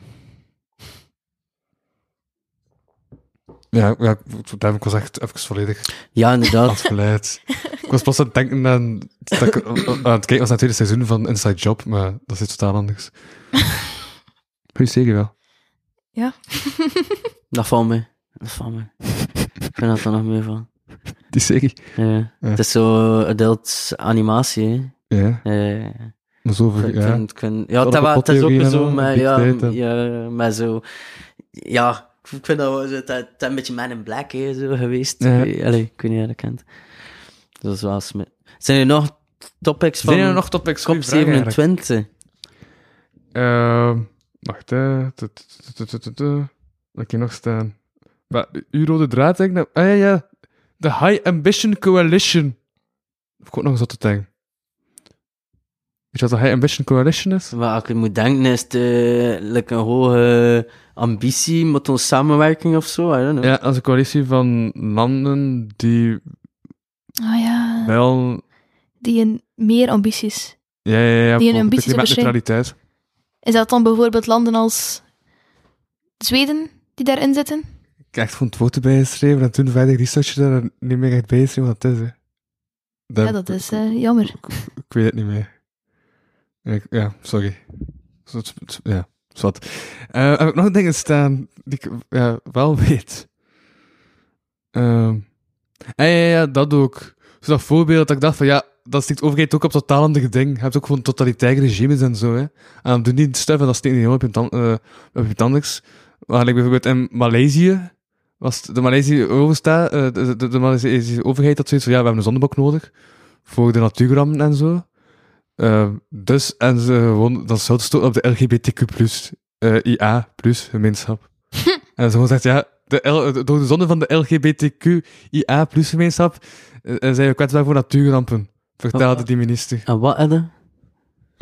Ja, ja, daar ik was echt even volledig Ja, inderdaad. afgeleid. ik was pas aan het denken aan, dat ik aan het kijken was naar het tweede seizoen van Inside Job, maar dat is iets totaal anders. Goeie serie wel. Ja. dat valt me. Dat valt me. Ik vind dat er nog meer van. Die serie. Ja. Het is zo adult animatie, hè. Ja, Eh, maar zo ver, ja. ja, het, is ook zo, maar ja, ja, maar zo, ja, ik vind dat een beetje Man in Black, hè, zo geweest. Ja. Allee, ik weet niet of je dat kent. Dat is wel. Zijn er nog topics van Zijn er nog topics? kop Goeie vraag eigenlijk. 27? Ehm, wacht, hè. Tu- tu- tu- tu- tu- tu- tu. Wat heb ik hier nog staan? Maar, uw rode draad, denk ik. nou- Ah ja, ja. De High Ambition Coalition. heb ik ook nog eens wat te denken. Weet je wat hij Ambition Coalition is? Wat ik moet denken is de, like een hoge ambitie met een samenwerking of zo. I don't know. Ja, als een coalitie van landen die Ah ja, wel... die een meer ambities. Ja, ja, ja. Die een ambities klimaatneutraliteit. Is dat dan bijvoorbeeld landen als Zweden die daarin zitten? Ik heb echt van het foto bijgeschreven en toen verder research daar niet meer echt bijgeschreven wat het is. Hè. Dat- Ja, dat is eh, jammer. Ik weet het niet meer. Ik- ja, sorry. Ja, zwart. Eh heb ik nog dingen staan die ik wel (laughs) weet? Ehm ja, ja, dat ook. Zo dat voorbeeld dat ik dacht van ja, dat stikt overheid ook op totaal andere. Je hebt ook gewoon totalitaire regimes en zo, hè. En dan doen die stuff en dat steekt niet helemaal op je, tan- eh. Maar like bijvoorbeeld in Maleisië, was de Maleisië oversta, eh, de, de, de overheid had zoiets van ja, we hebben een zonnebok nodig voor de natuurrampen en zo. Eh, dus, en ze gewoon, dat zouden stoten op de LGBTQ+, eh, IA+, gemeenschap. (laughs) en ze gewoon zegt, ja, de L, door de zonde van de LGBTQ, IA+, gemeenschap, eh, zijn we kwetsbaar voor natuurrampen, vertelde Oh. die minister. En wat hadden?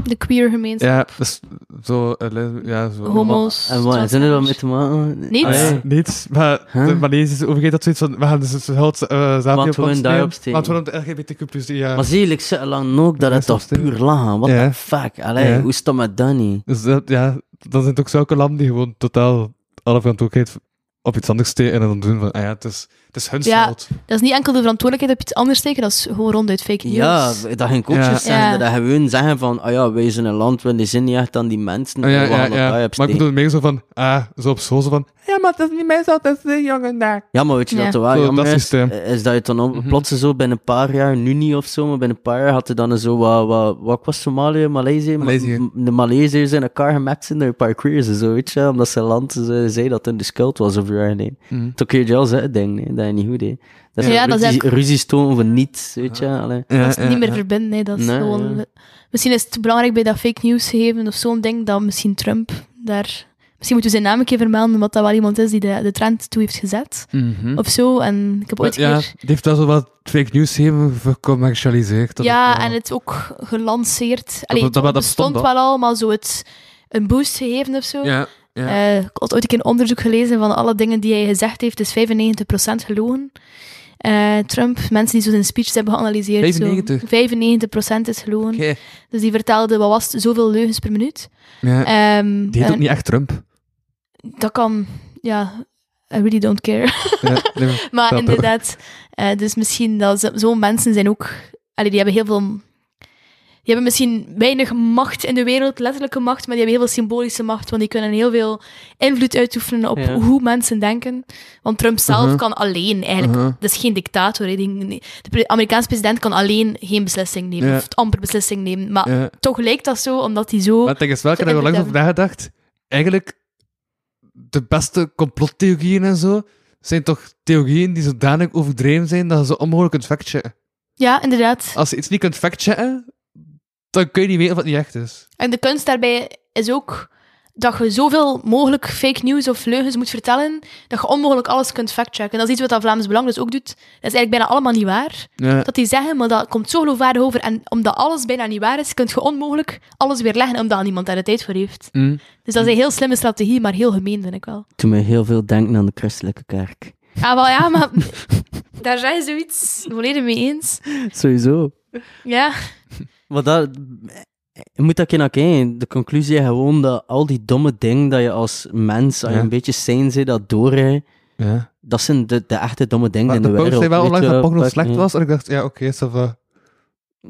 De queer gemeenschap. Ja, dus zo, eh, ja, zo. Homo's. En wat zijn er dan mee te maken? Niets. Ah, ja. Nee, niets. Maar Huh? de Maleisische overheid had zoiets van, we gaan dus het geld uh, Want we willen daarop steken. Want we willen de LGBTQ+, ja. Maar zie je, ik zeg lang ook dat het toch puur lachen. What Ja. the fuck? Allee, Ja. hoe is dat met Danny? Dus dat, ja, dat zijn ook zulke landen die gewoon totaal alle verantwoordelijkheid op iets anders steken en dan doen van, ah ja, het is, het is hun Ja. schuld. Dat is niet enkel de verantwoordelijkheid op iets anders steken, dat is gewoon ronduit fake news. Ja, dat ik ook Ja. Ja. Dat gewoon zeggen van, ah ja, wij zijn een land, we zijn niet echt aan die mensen. Ah, ja, we ja, dat ja. Maar ik bedoel meer zo van, ah, zo op school zo van, ja, maar dat is niet mijn schuld, dat is de jongen daar. Ja, maar weet je Ja. wat er wel jammer dat is? systeem. Is dat je dan op, plots zo binnen een paar jaar, nu niet of zo, maar binnen een paar jaar had je dan zo wat, wat, wat was Somalië, Maleisië? Ma- Maleisië. De Maleisiërs in elkaar gematcht zijn door een paar queers en zo, weet je, omdat zijn land ze, zei dat in de schuld was over jaar heen. Mhm. Toen kun je wel zeggen, denk nee, dat je niet goed deed. Dat is Ja, ja, dat is ruzie, eigenlijk- ruzies tonen voor niets, weet je. Allee. Dat is Ja, niet meer ja. verbinden, nee, dat is Nee, gewoon... ja. Misschien is het belangrijk bij dat fake news gegeven of zo'n ding, dat misschien Trump daar... Misschien moeten we zijn naam een keer vermelden, omdat dat wel iemand is die de, de trend toe heeft gezet. Mhm. Of zo, en ik heb ooit ja, keer... die heeft wel zo wat fake news even vercommercialiseerd. dat Ja, en het ook gelanceerd. Allee, dat- dat bestond bestond wel al, maar zo het een boost gegeven of zo. Ja, ja. Eh, ik had ooit een keer een onderzoek gelezen van alle dingen die hij gezegd heeft, is 95% gelogen. Eh, Trump, mensen die zo zijn speeches hebben geanalyseerd. 95? Zo, 95% is gelogen. Dus die vertelde, wat was het, zoveel leugens per minuut. ja. Ehm, die heet ook niet echt Trump. Dat kan, ja, I really don't care. Ja, nee, maar- (laughs) inderdaad, eh, dus misschien dat zo- zo'n mensen zijn ook, allee, die hebben heel veel, die hebben misschien weinig macht in de wereld, letterlijke macht, maar die hebben heel veel symbolische macht, want die kunnen heel veel invloed uitoefenen op Ja. hoe mensen denken. Want Trump zelf Mhm. kan alleen eigenlijk, Mhm. dat is geen dictator. hè, de Amerikaanse president kan alleen geen beslissing nemen, Ja. of amper beslissing nemen. Maar ja. toch lijkt dat zo, omdat hij zo... Maar het ding is wel, ik heb er langs over nagedacht. Eigenlijk, de beste complottheorieën en zo, zijn toch theorieën die zodanig overdreven zijn dat je ze onmogelijk kunt factchecken. Ja, inderdaad. Als je iets niet kunt factchecken, dan kun je niet weten of het niet echt is. En de kunst daarbij is ook dat je zoveel mogelijk fake news of leugens moet vertellen, dat je onmogelijk alles kunt factchecken. Dat is iets wat dat Vlaams Belang dus ook doet. Dat is eigenlijk bijna allemaal niet waar. Ja. Dat die zeggen, maar dat komt zo geloofwaardig over. En omdat alles bijna niet waar is, kun je onmogelijk alles weer leggen, omdat niemand daar de tijd voor heeft. Mm. Dus dat is een heel slimme strategie, maar heel gemeen, vind ik wel. Toen mij heel veel denken aan de christelijke kerk. Ah, wel ja, maar (laughs) daar zijn je zoiets volledig mee eens. Sowieso. Ja, Maar dat... Je moet dat keer naar kijken. De conclusie is gewoon dat al die domme dingen dat je als mens, als je Ja. een beetje zijn zit, dat doorrijdt, Ja. dat zijn de, de echte domme dingen Maar in de de post wereld. zei wel onlangs dat wat- slecht ja. was, en ik dacht, ja, oké, okay, va.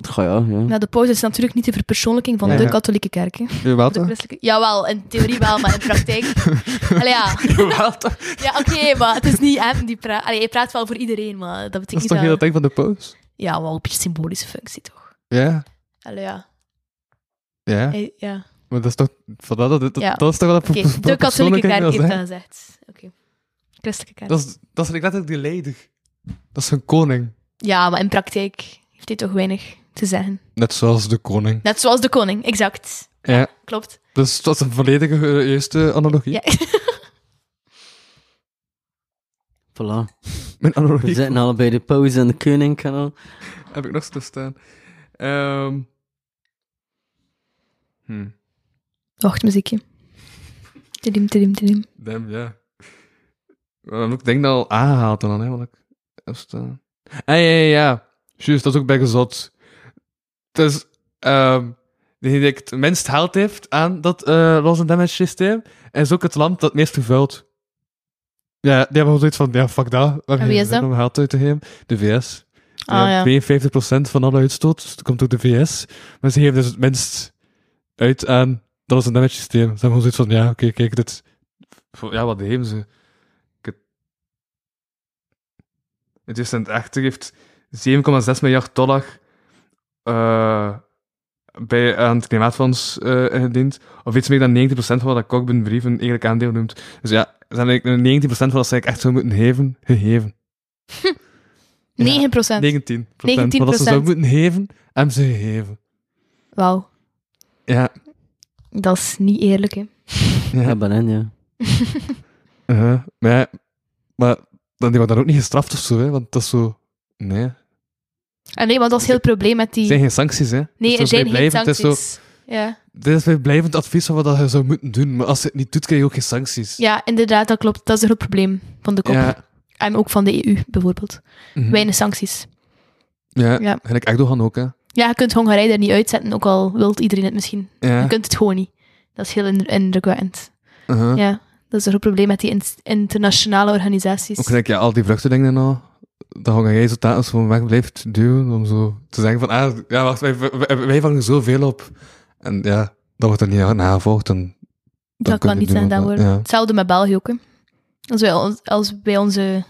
Goh, ja, ja. nou, de pauze is natuurlijk niet de verpersoonlijking van Ja. de katholieke kerk. Hè. Jawel, De toch? christelijke... Jawel, in theorie wel, maar in praktijk... (laughs) Allee, ja. Jawel, toch? Ja, oké, maar het is niet hem die praat. Allee, hij praat wel voor iedereen, maar dat Dat betekent is toch niet heel dat... het ding van de post? Ja, wel een beetje symbolische functie, toch? Ja. Allee, ja. Ja. Hij- ja. Maar dat is toch... Van dat, dat, dat, Ja. dat is toch wel een Oké, de katholieke kerk heeft dat gezegd. Oké. Christelijke kerk. Dat is, dat is letterlijk die leider. Dat is een koning. Ja, maar in praktijk heeft hij toch weinig te zeggen. Net zoals de koning. Net zoals de koning, exact. Ja. Klopt. Dus dat is een volledige eh, juiste analogie. Ja. Voilà. Mijn We analogie. zitten allebei de pauze en de koning kanaal. heb ik nog zo staan. Ehm hm. Wacht, muziekje. Tidim, tidim, tidim. Damn, ja. Maar ik denk dat al aangehaald dan, hè, wat ik. Ah, ja, ja, ja. Juist, dat is ook bij gezot. Dus, ehm degene die het minst haalt heeft aan dat eh loss and damage systeem, is ook het land dat het meest vervuilt. Ja, die hebben gewoon zoiets van, ja, fuck dat. En wie is dat? Om geld uit te geven. De VS. Ah, ja. 52% van alle uitstoot dat komt door de VS. Maar ze geven dus het minst uit aan dat is een damage systeem. Ze hebben gewoon zoiets van, ja, oké, kijk, dit... Ja, wat geven ze? Het... In 2080 heeft 7,6 miljard dollar eh, bij, aan het Klimaatfonds ingediend. Of iets meer dan 90% van wat Cockburn brieven eigenlijk aandeel noemt. Dus ja, hebben eigenlijk 90% van wat ze eigenlijk echt zou moeten geven, gegeven. (laughs) 9 procent. 19 procent. Wat ze zou moeten geven, hebben ze gegeven. Wauw, Ja. dat is niet eerlijk, hè. (laughs) ja. Ja, ben in, ja. (laughs) Uh-huh. Maar, ja, maar dan die wordt dan ook niet gestraft of zo, hè? Want dat is zo... Nee. Ah, nee, maar dat is heel het probleem met Er die... zijn geen sancties, hè? Nee, er zijn geen vrijblijvend, het is zo- sancties. Ja. Dit is blijvend advies van wat je zou moeten doen. Maar als je het niet doet, krijg je ook geen sancties. ja, inderdaad, dat klopt. Dat is een groot probleem van de kop. Ja. En ook van de EU, bijvoorbeeld. Mhm. Weinig sancties. Ja, Ja. gelijk Erdogan ook, hè? Ja, je kunt Hongarije er niet uitzetten, ook al wilt iedereen het misschien. Ja. Je kunt het gewoon niet. Dat is heel indru- indrukwekkend. Uh-huh. Ja, dat is een groot probleem met die in- internationale organisaties. Ook gelijk, ja, al die vluchtelingen nou, dat Hongarije zo telkens gewoon weg blijft duwen, om zo te zeggen van, ah, ja, wacht, wij, wij, wij vangen zoveel op. En ja, dat wordt dan niet nagevolgd. En dan dat kan niet gedaan wat- worden. Ja. Hetzelfde met België ook. Hè. Als, wij, als wij onze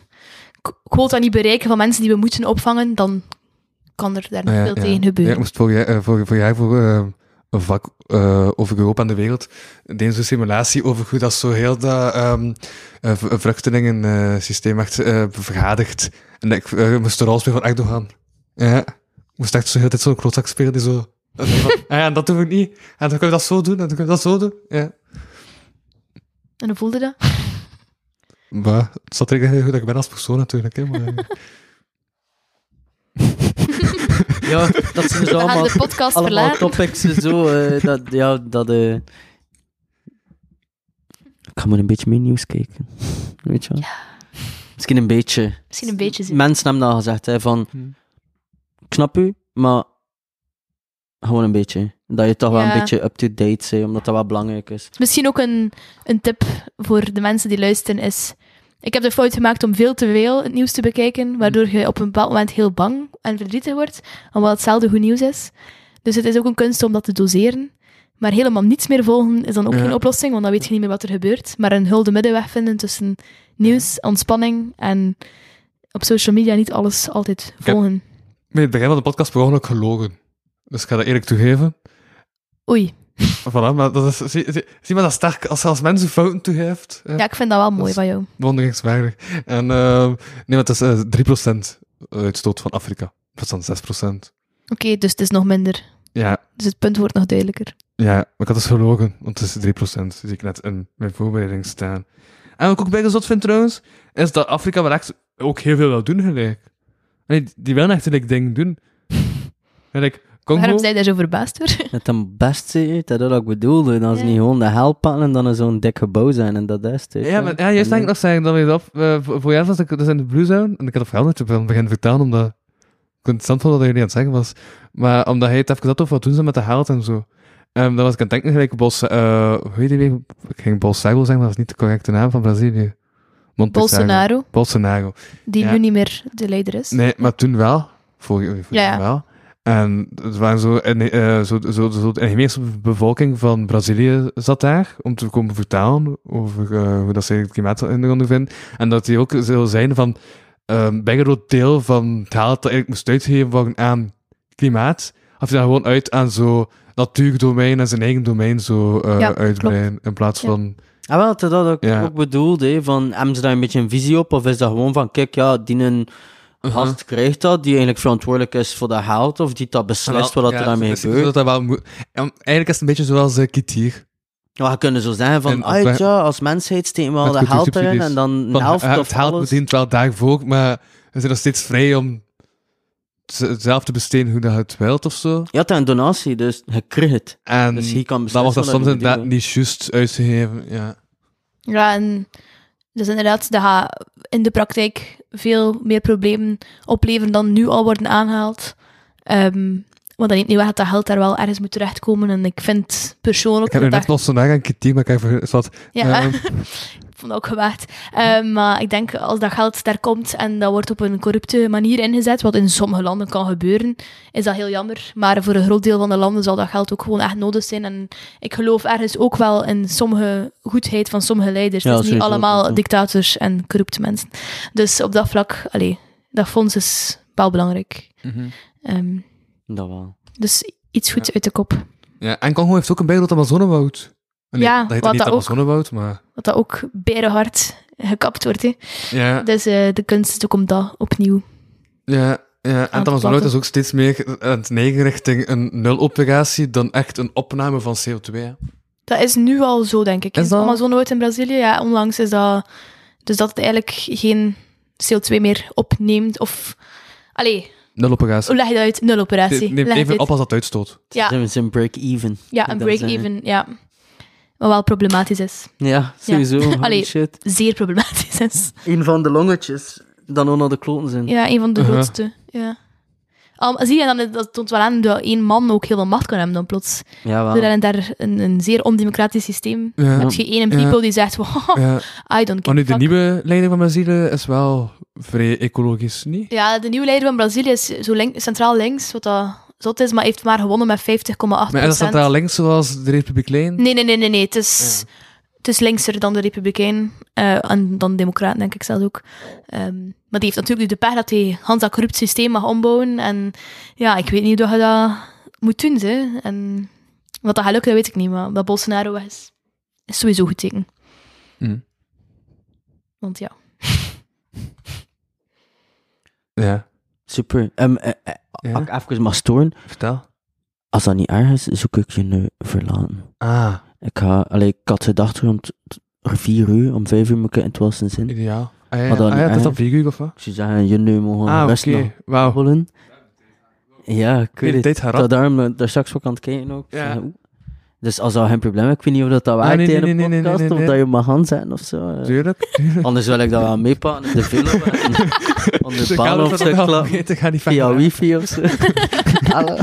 quota niet bereiken van mensen die we moeten opvangen, dan kan er daar niet Ah, ja, veel ja. tegen Ja, gebeuren. ik moest voor jaar, eh, voor, voor, jaar voor eh, een vak eh, over Europa en de wereld deden ze een simulatie over hoe dat zo heel dat ehm uh, vluchtelingensysteem echt vergadigt. En ik moest de rol spelen van Erdogan. Ja, ik moest echt zo heel tijd zo'n klootzak spelen die zo... van, (laughs) ah ja, en dat doe ik niet. En dan kunnen we dat zo doen, en dan kunnen we dat zo doen. Ja. En hoe voelde dat? Maar het zat er heel goed dat ik ben als persoon natuurlijk. Hè, maar, eh, Ja, dat (laughs) zijn zo We gaan allemaal, de podcast allemaal verlaten. topics en zo. eh, dat, ja, dat... eh Ik ga maar een beetje meer nieuws kijken. Weet je wel? Misschien een beetje. Misschien een beetje zien. Mensen hebben al gezegd, hè, van... Hmm. Ik snap u, maar... Gewoon een beetje. Dat je toch wel een beetje up-to-date bent, omdat dat wel belangrijk is. Misschien ook een, een tip voor de mensen die luisteren is... Ik heb de fout gemaakt om veel te veel het nieuws te bekijken, waardoor je op een bepaald moment heel bang en verdrietig wordt, omdat het zelden goed nieuws is. Dus het is ook een kunst om dat te doseren. Maar helemaal niets meer volgen is dan ook Ja. geen oplossing, want dan weet je niet meer wat er gebeurt. Maar een hulde middenweg vinden tussen nieuws, ontspanning en op social media niet alles altijd heb- volgen. Bij het begin van de podcast begon ik gelogen. Dus ik ga dat eerlijk toegeven. Oei. Voilà, maar dat is, zie, zie, zie maar dat sterk. Als als mensen fouten toegeeft, eh, Ja, ik vind dat wel mooi van jou. wonderingswaardig. En eh, nee, want het is eh 3% uitstoot van Afrika. Dat is dan 6%. Oké, dus het is nog minder. Ja, Dus het punt wordt nog duidelijker. ja, maar ik had dus gelogen, want het is 3%. Zie ik net in mijn voorbereiding staan. En wat ik ook bij gezot vind trouwens, is dat Afrika wel echt ook heel veel wil doen gelijk. Nee, die willen echt gelijk dingen doen. Gelijk, Congo... Waarom zijn daar zo verbaasd door? Het dan best is, dat is wat ik bedoelde. Dat ze Ja. niet gewoon de hel pakken en dan zo'n dik gebouw zijn en dat is het. weet Ja, je. maar ja, juist denk ik nog zeggen dat we dat eh, voor, voor jou was ik dus in de Blue Zone en ik had het verhaal net van het begin vertellen omdat ik het interessant vond wat jullie aan het zeggen was, maar omdat hij het even had over wat doen ze met de geld en zo. Ehm dan was ik aan het denken gelijk Bos, eh hoe heet die weer? Ik ging Bolsonaro zeggen, maar dat is niet de correcte naam van Brazilië. Montesago. Bolsonaro, Bolsonaro. die Ja. nu niet meer de leider is. Nee, maar toen wel. Voor, voor Ja, ja. wel. En het waren zo, en, eh, zo, zo, zo, de inheemse bevolking van Brazilië zat daar om te komen vertalen over eh, hoe dat ze het klimaat ondervinden. En dat die ook zo zijn van, bij een groot deel van het geld dat eigenlijk moest uitgeven worden aan klimaat, gaf hij dat gewoon uit aan zo natuurdomein en zijn eigen domein zo eh Ja, uitbreiden. In plaats Ja. van, Ah, wel, dat had ik Ja. ook bedoeld. Hè, van, hebben ze daar een beetje een visie op? Of is dat gewoon van, kijk, ja, een gast krijgt dat, die eigenlijk verantwoordelijk is voor dat geld, of die dat beslist wat dat er daarmee dus- gebeurt? dat dat wel moet- en Eigenlijk is het een beetje zoals uh, Kitier. Ja, je kunnen zo zeggen van, ah, je, als mensheid steken we al dat geld erin en dan een helft ja, of het geld verdient wel daarvoor, maar we zijn nog steeds vrij om het, hetzelfde besteden hoe dat je het wilt of zo. Ja, het is een donatie, dus je krijgt het. En Dus je kan dan was dat soms inderdaad niet juist uitgegeven. Ja. Ja, en dus inderdaad, dat in de praktijk veel meer problemen opleveren dan nu al worden aangehaald. Ehm want neemt niet weg dat dat geld daar wel ergens moet terechtkomen. En ik vind persoonlijk... Ik heb nu dat net los vandaag een kritiek, maar ik heb even. Ja, Ehm, (laughs) vond dat ook gewaagd. Ehm, maar ik denk, als dat geld daar komt en dat wordt op een corrupte manier ingezet, wat in sommige landen kan gebeuren, is dat heel jammer. Maar voor een groot deel van de landen zal dat geld ook gewoon echt nodig zijn. En ik geloof ergens ook wel in sommige goedheid van sommige leiders. Ja, het is niet allemaal dictators en corrupte mensen. Dus op dat vlak, allee, dat fonds is wel belangrijk. mhm. Ehm, Dat wel. dus iets goeds Ja. uit de kop. Ja, en Congo heeft ook een bijgroot Amazonewoud. Nee, Ja, dat heet wat niet dat ook- Amazonewoud, maar... Dat dat ook berenhard gekapt wordt. Hè. Ja, Dus eh, de kunst is ook om dat opnieuw ja, ja. en Amazonewoud plakken. is ook steeds meer aan het neigen richting een nuloperatie dan echt een opname van CO2. hè. Dat is nu al zo, denk ik. Is In dat- in Brazilië, ja, onlangs is dat... Dus dat het eigenlijk geen CO2 meer opneemt, of... Allee, Nuloperatie. hoe leg je dat uit? Nul operatie. Neem even op als dat uitstoot. Ja, Zijn we zijn break-even. ja, een dat break-even, ja. Wat wel problematisch is. Ja, sowieso. (laughs) Holy Allee. shit. Zeer problematisch is. Een van de longetjes dan ook naar de kloten zijn. Ja, een van de Uh-huh. grootste, ja. Al, zie je, dan, dat toont wel aan dat één man ook heel veel macht kan hebben dan plots. Ja, wel. Daar een, een zeer ondemocratisch systeem. Ja, Heb je één Ja. people die zegt, wow, ja. I don't Maar nu, de nieuwe leiding van Brazilië is wel vrij ecologisch, niet? Ja, de nieuwe leider van Brazilië is zo link- centraal links, wat dat zot is, maar heeft maar gewonnen met 50,8% Maar is dat centraal links zoals de Republiek Lijn? Nee, nee, nee, nee, nee. Het is, het is linkser dan de Republikein. eh, en dan de Democraten, denk ik zelfs ook. Ehm, maar die heeft natuurlijk nu de pech dat hij Hans dat corrupt systeem mag ombouwen. En ja, ik weet niet hoe je dat moet doen. Hè. En wat dat gaat lukken, dat weet ik niet. Maar dat Bolsonaro is, is sowieso goed teken. Hm. Want ja. Ja. Super. Ehm, eh, eh, Ja. Even mag storen, Vertel. als dat niet erg is, zoek ik je nu verlaten. Ah, Ik, ga, allee, ik had gedacht rond vier uur, om vijf uur moet ik in het wassen zin. Ik ideaal. Ah ja, Maar dan ah, ja is dan 4 uur of wat? zou zeggen, jullie mogen Ah, nog Wauw. babbelen. Ja, ik weet het. had daarom eh, daar straks ook aan het kijken ook. Ja. Dus als dat geen probleem is, ik weet niet of dat, dat Ah, werkt nee, in een podcast, of dat je mag aanzetten of zo. Tuurlijk. tuurlijk. (laughs) Anders wil ik dat wel meepakken in de film. (laughs) en Aan de baan of zo Via wifi of zo. (laughs) Hallo.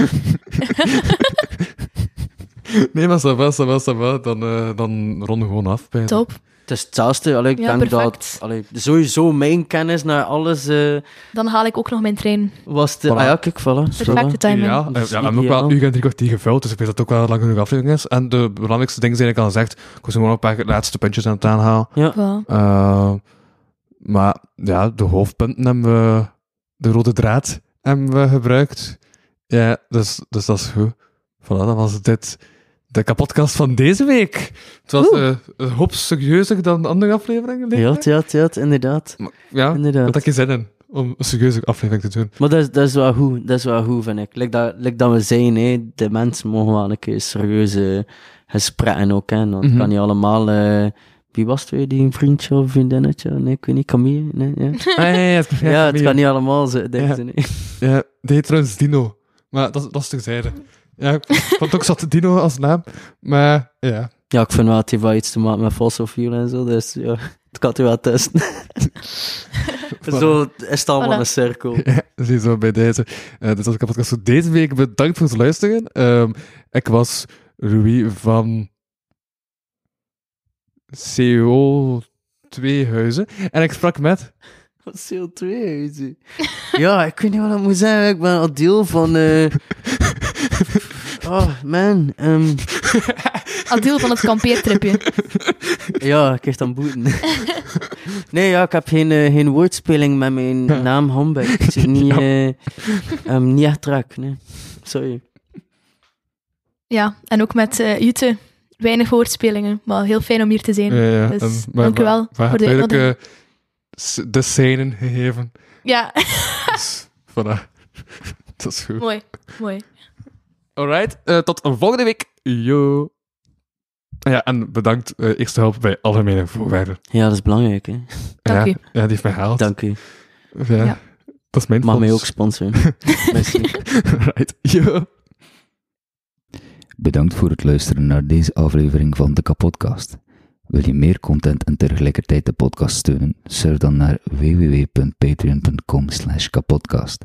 Nee, maar ça va, ça va, ça va. Dan, eh, dan ronden we gewoon af. Bij Top. Het is hetzelfde. Allee, ik Ja, denk perfect. dat allee, sowieso mijn kennis naar alles eh, Dan haal ik ook nog mijn trein. was de... Voilà. Ah ja, kijk, voilà. Perfecte timing. Ja, Dat ja, we hebben ook wel nu en drie kwartier gevuld, dus ik weet dat het ook wel een lang genoeg aflevering is. En de belangrijkste dingen zijn ik al gezegd. Ik was gewoon nog een paar laatste puntjes aan het aanhalen. Ja. Voilà. Eh, maar ja, de hoofdpunten hebben we, de rode draad hebben we gebruikt. Ja, dus, dus dat is goed. Voilà, dan was dit de kapotkast van deze week. Het was eh, een hoop serieuzer dan andere afleveringen. Ja, ja, ja, inderdaad. Maar, ja, Inderdaad. dat had ik zin in om een serieuze aflevering te doen. Maar dat is, dat is wel goed, dat is wel goed, vind ik. Like dat, like dat we zijn, hè, de mensen mogen wel een keer serieuze gesprekken ook, hè. Want het Mhm. kan niet allemaal... eh, wie was het weer, die een vriendje of vriendinnetje? Nee, ik weet niet, Camille? Nee, ja. (laughs) Ah, ja, ja, ja, het, (laughs) ja, het ja, kan niet allemaal zo, denk Ja. ze niet. Ja, die heet trouwens Dino. Maar dat, dat is terzijde. Ja, ik vond ook zat Dino als naam. Maar ja, Ja, ik vind wel, het heeft wel iets te maken met fossil fuel en zo, dus ja, het kan u wel testen. (laughs) zo is het allemaal Voilà. een cirkel. Ja, ziezo bij deze. Eh dus als ik podcast voor deze week bedankt voor het luisteren. Ehm, ik was Louis van CO2 Huizen. En ik sprak met... CO2, huizen. Ja, ik weet niet wat ik moet zeggen. Ik ben al deel van... eh (laughs) Oh, man. ehm, (laughs) Al deel van het kampeertripje. ja, ik krijg dan boeten. (laughs) nee, ja, ik heb geen, eh, geen woordspeling met mijn naam Hambeck. Ik zit niet, (laughs) eh ehm, niet echt nee. Sorry. Ja, en ook met eh Jute. Weinig woordspelingen, maar heel fijn om hier te zijn. Ja, ja, Dus, en- dank u wel Maar voor voor de de uitnodiging. s- de scènen gegeven. Ja, Dus, voilà. Dat is goed. mooi, mooi. Alright, eh, tot volgende week. Yo. Ja, en bedankt eh, eerste hulp bij algemene voorwaarden. Ja, dat is belangrijk, hè. Dank ja, u. Ja, die heeft mij gehaald. Dank u. Ja. Ja. Dat is mijn Mag mij ook sponsoren. (laughs) Right. Ja. Bedankt voor het luisteren naar deze aflevering van de Kapodcast. Wil je meer content en tegelijkertijd de podcast steunen? Surf dan naar www.patreon.com slash kapodcast.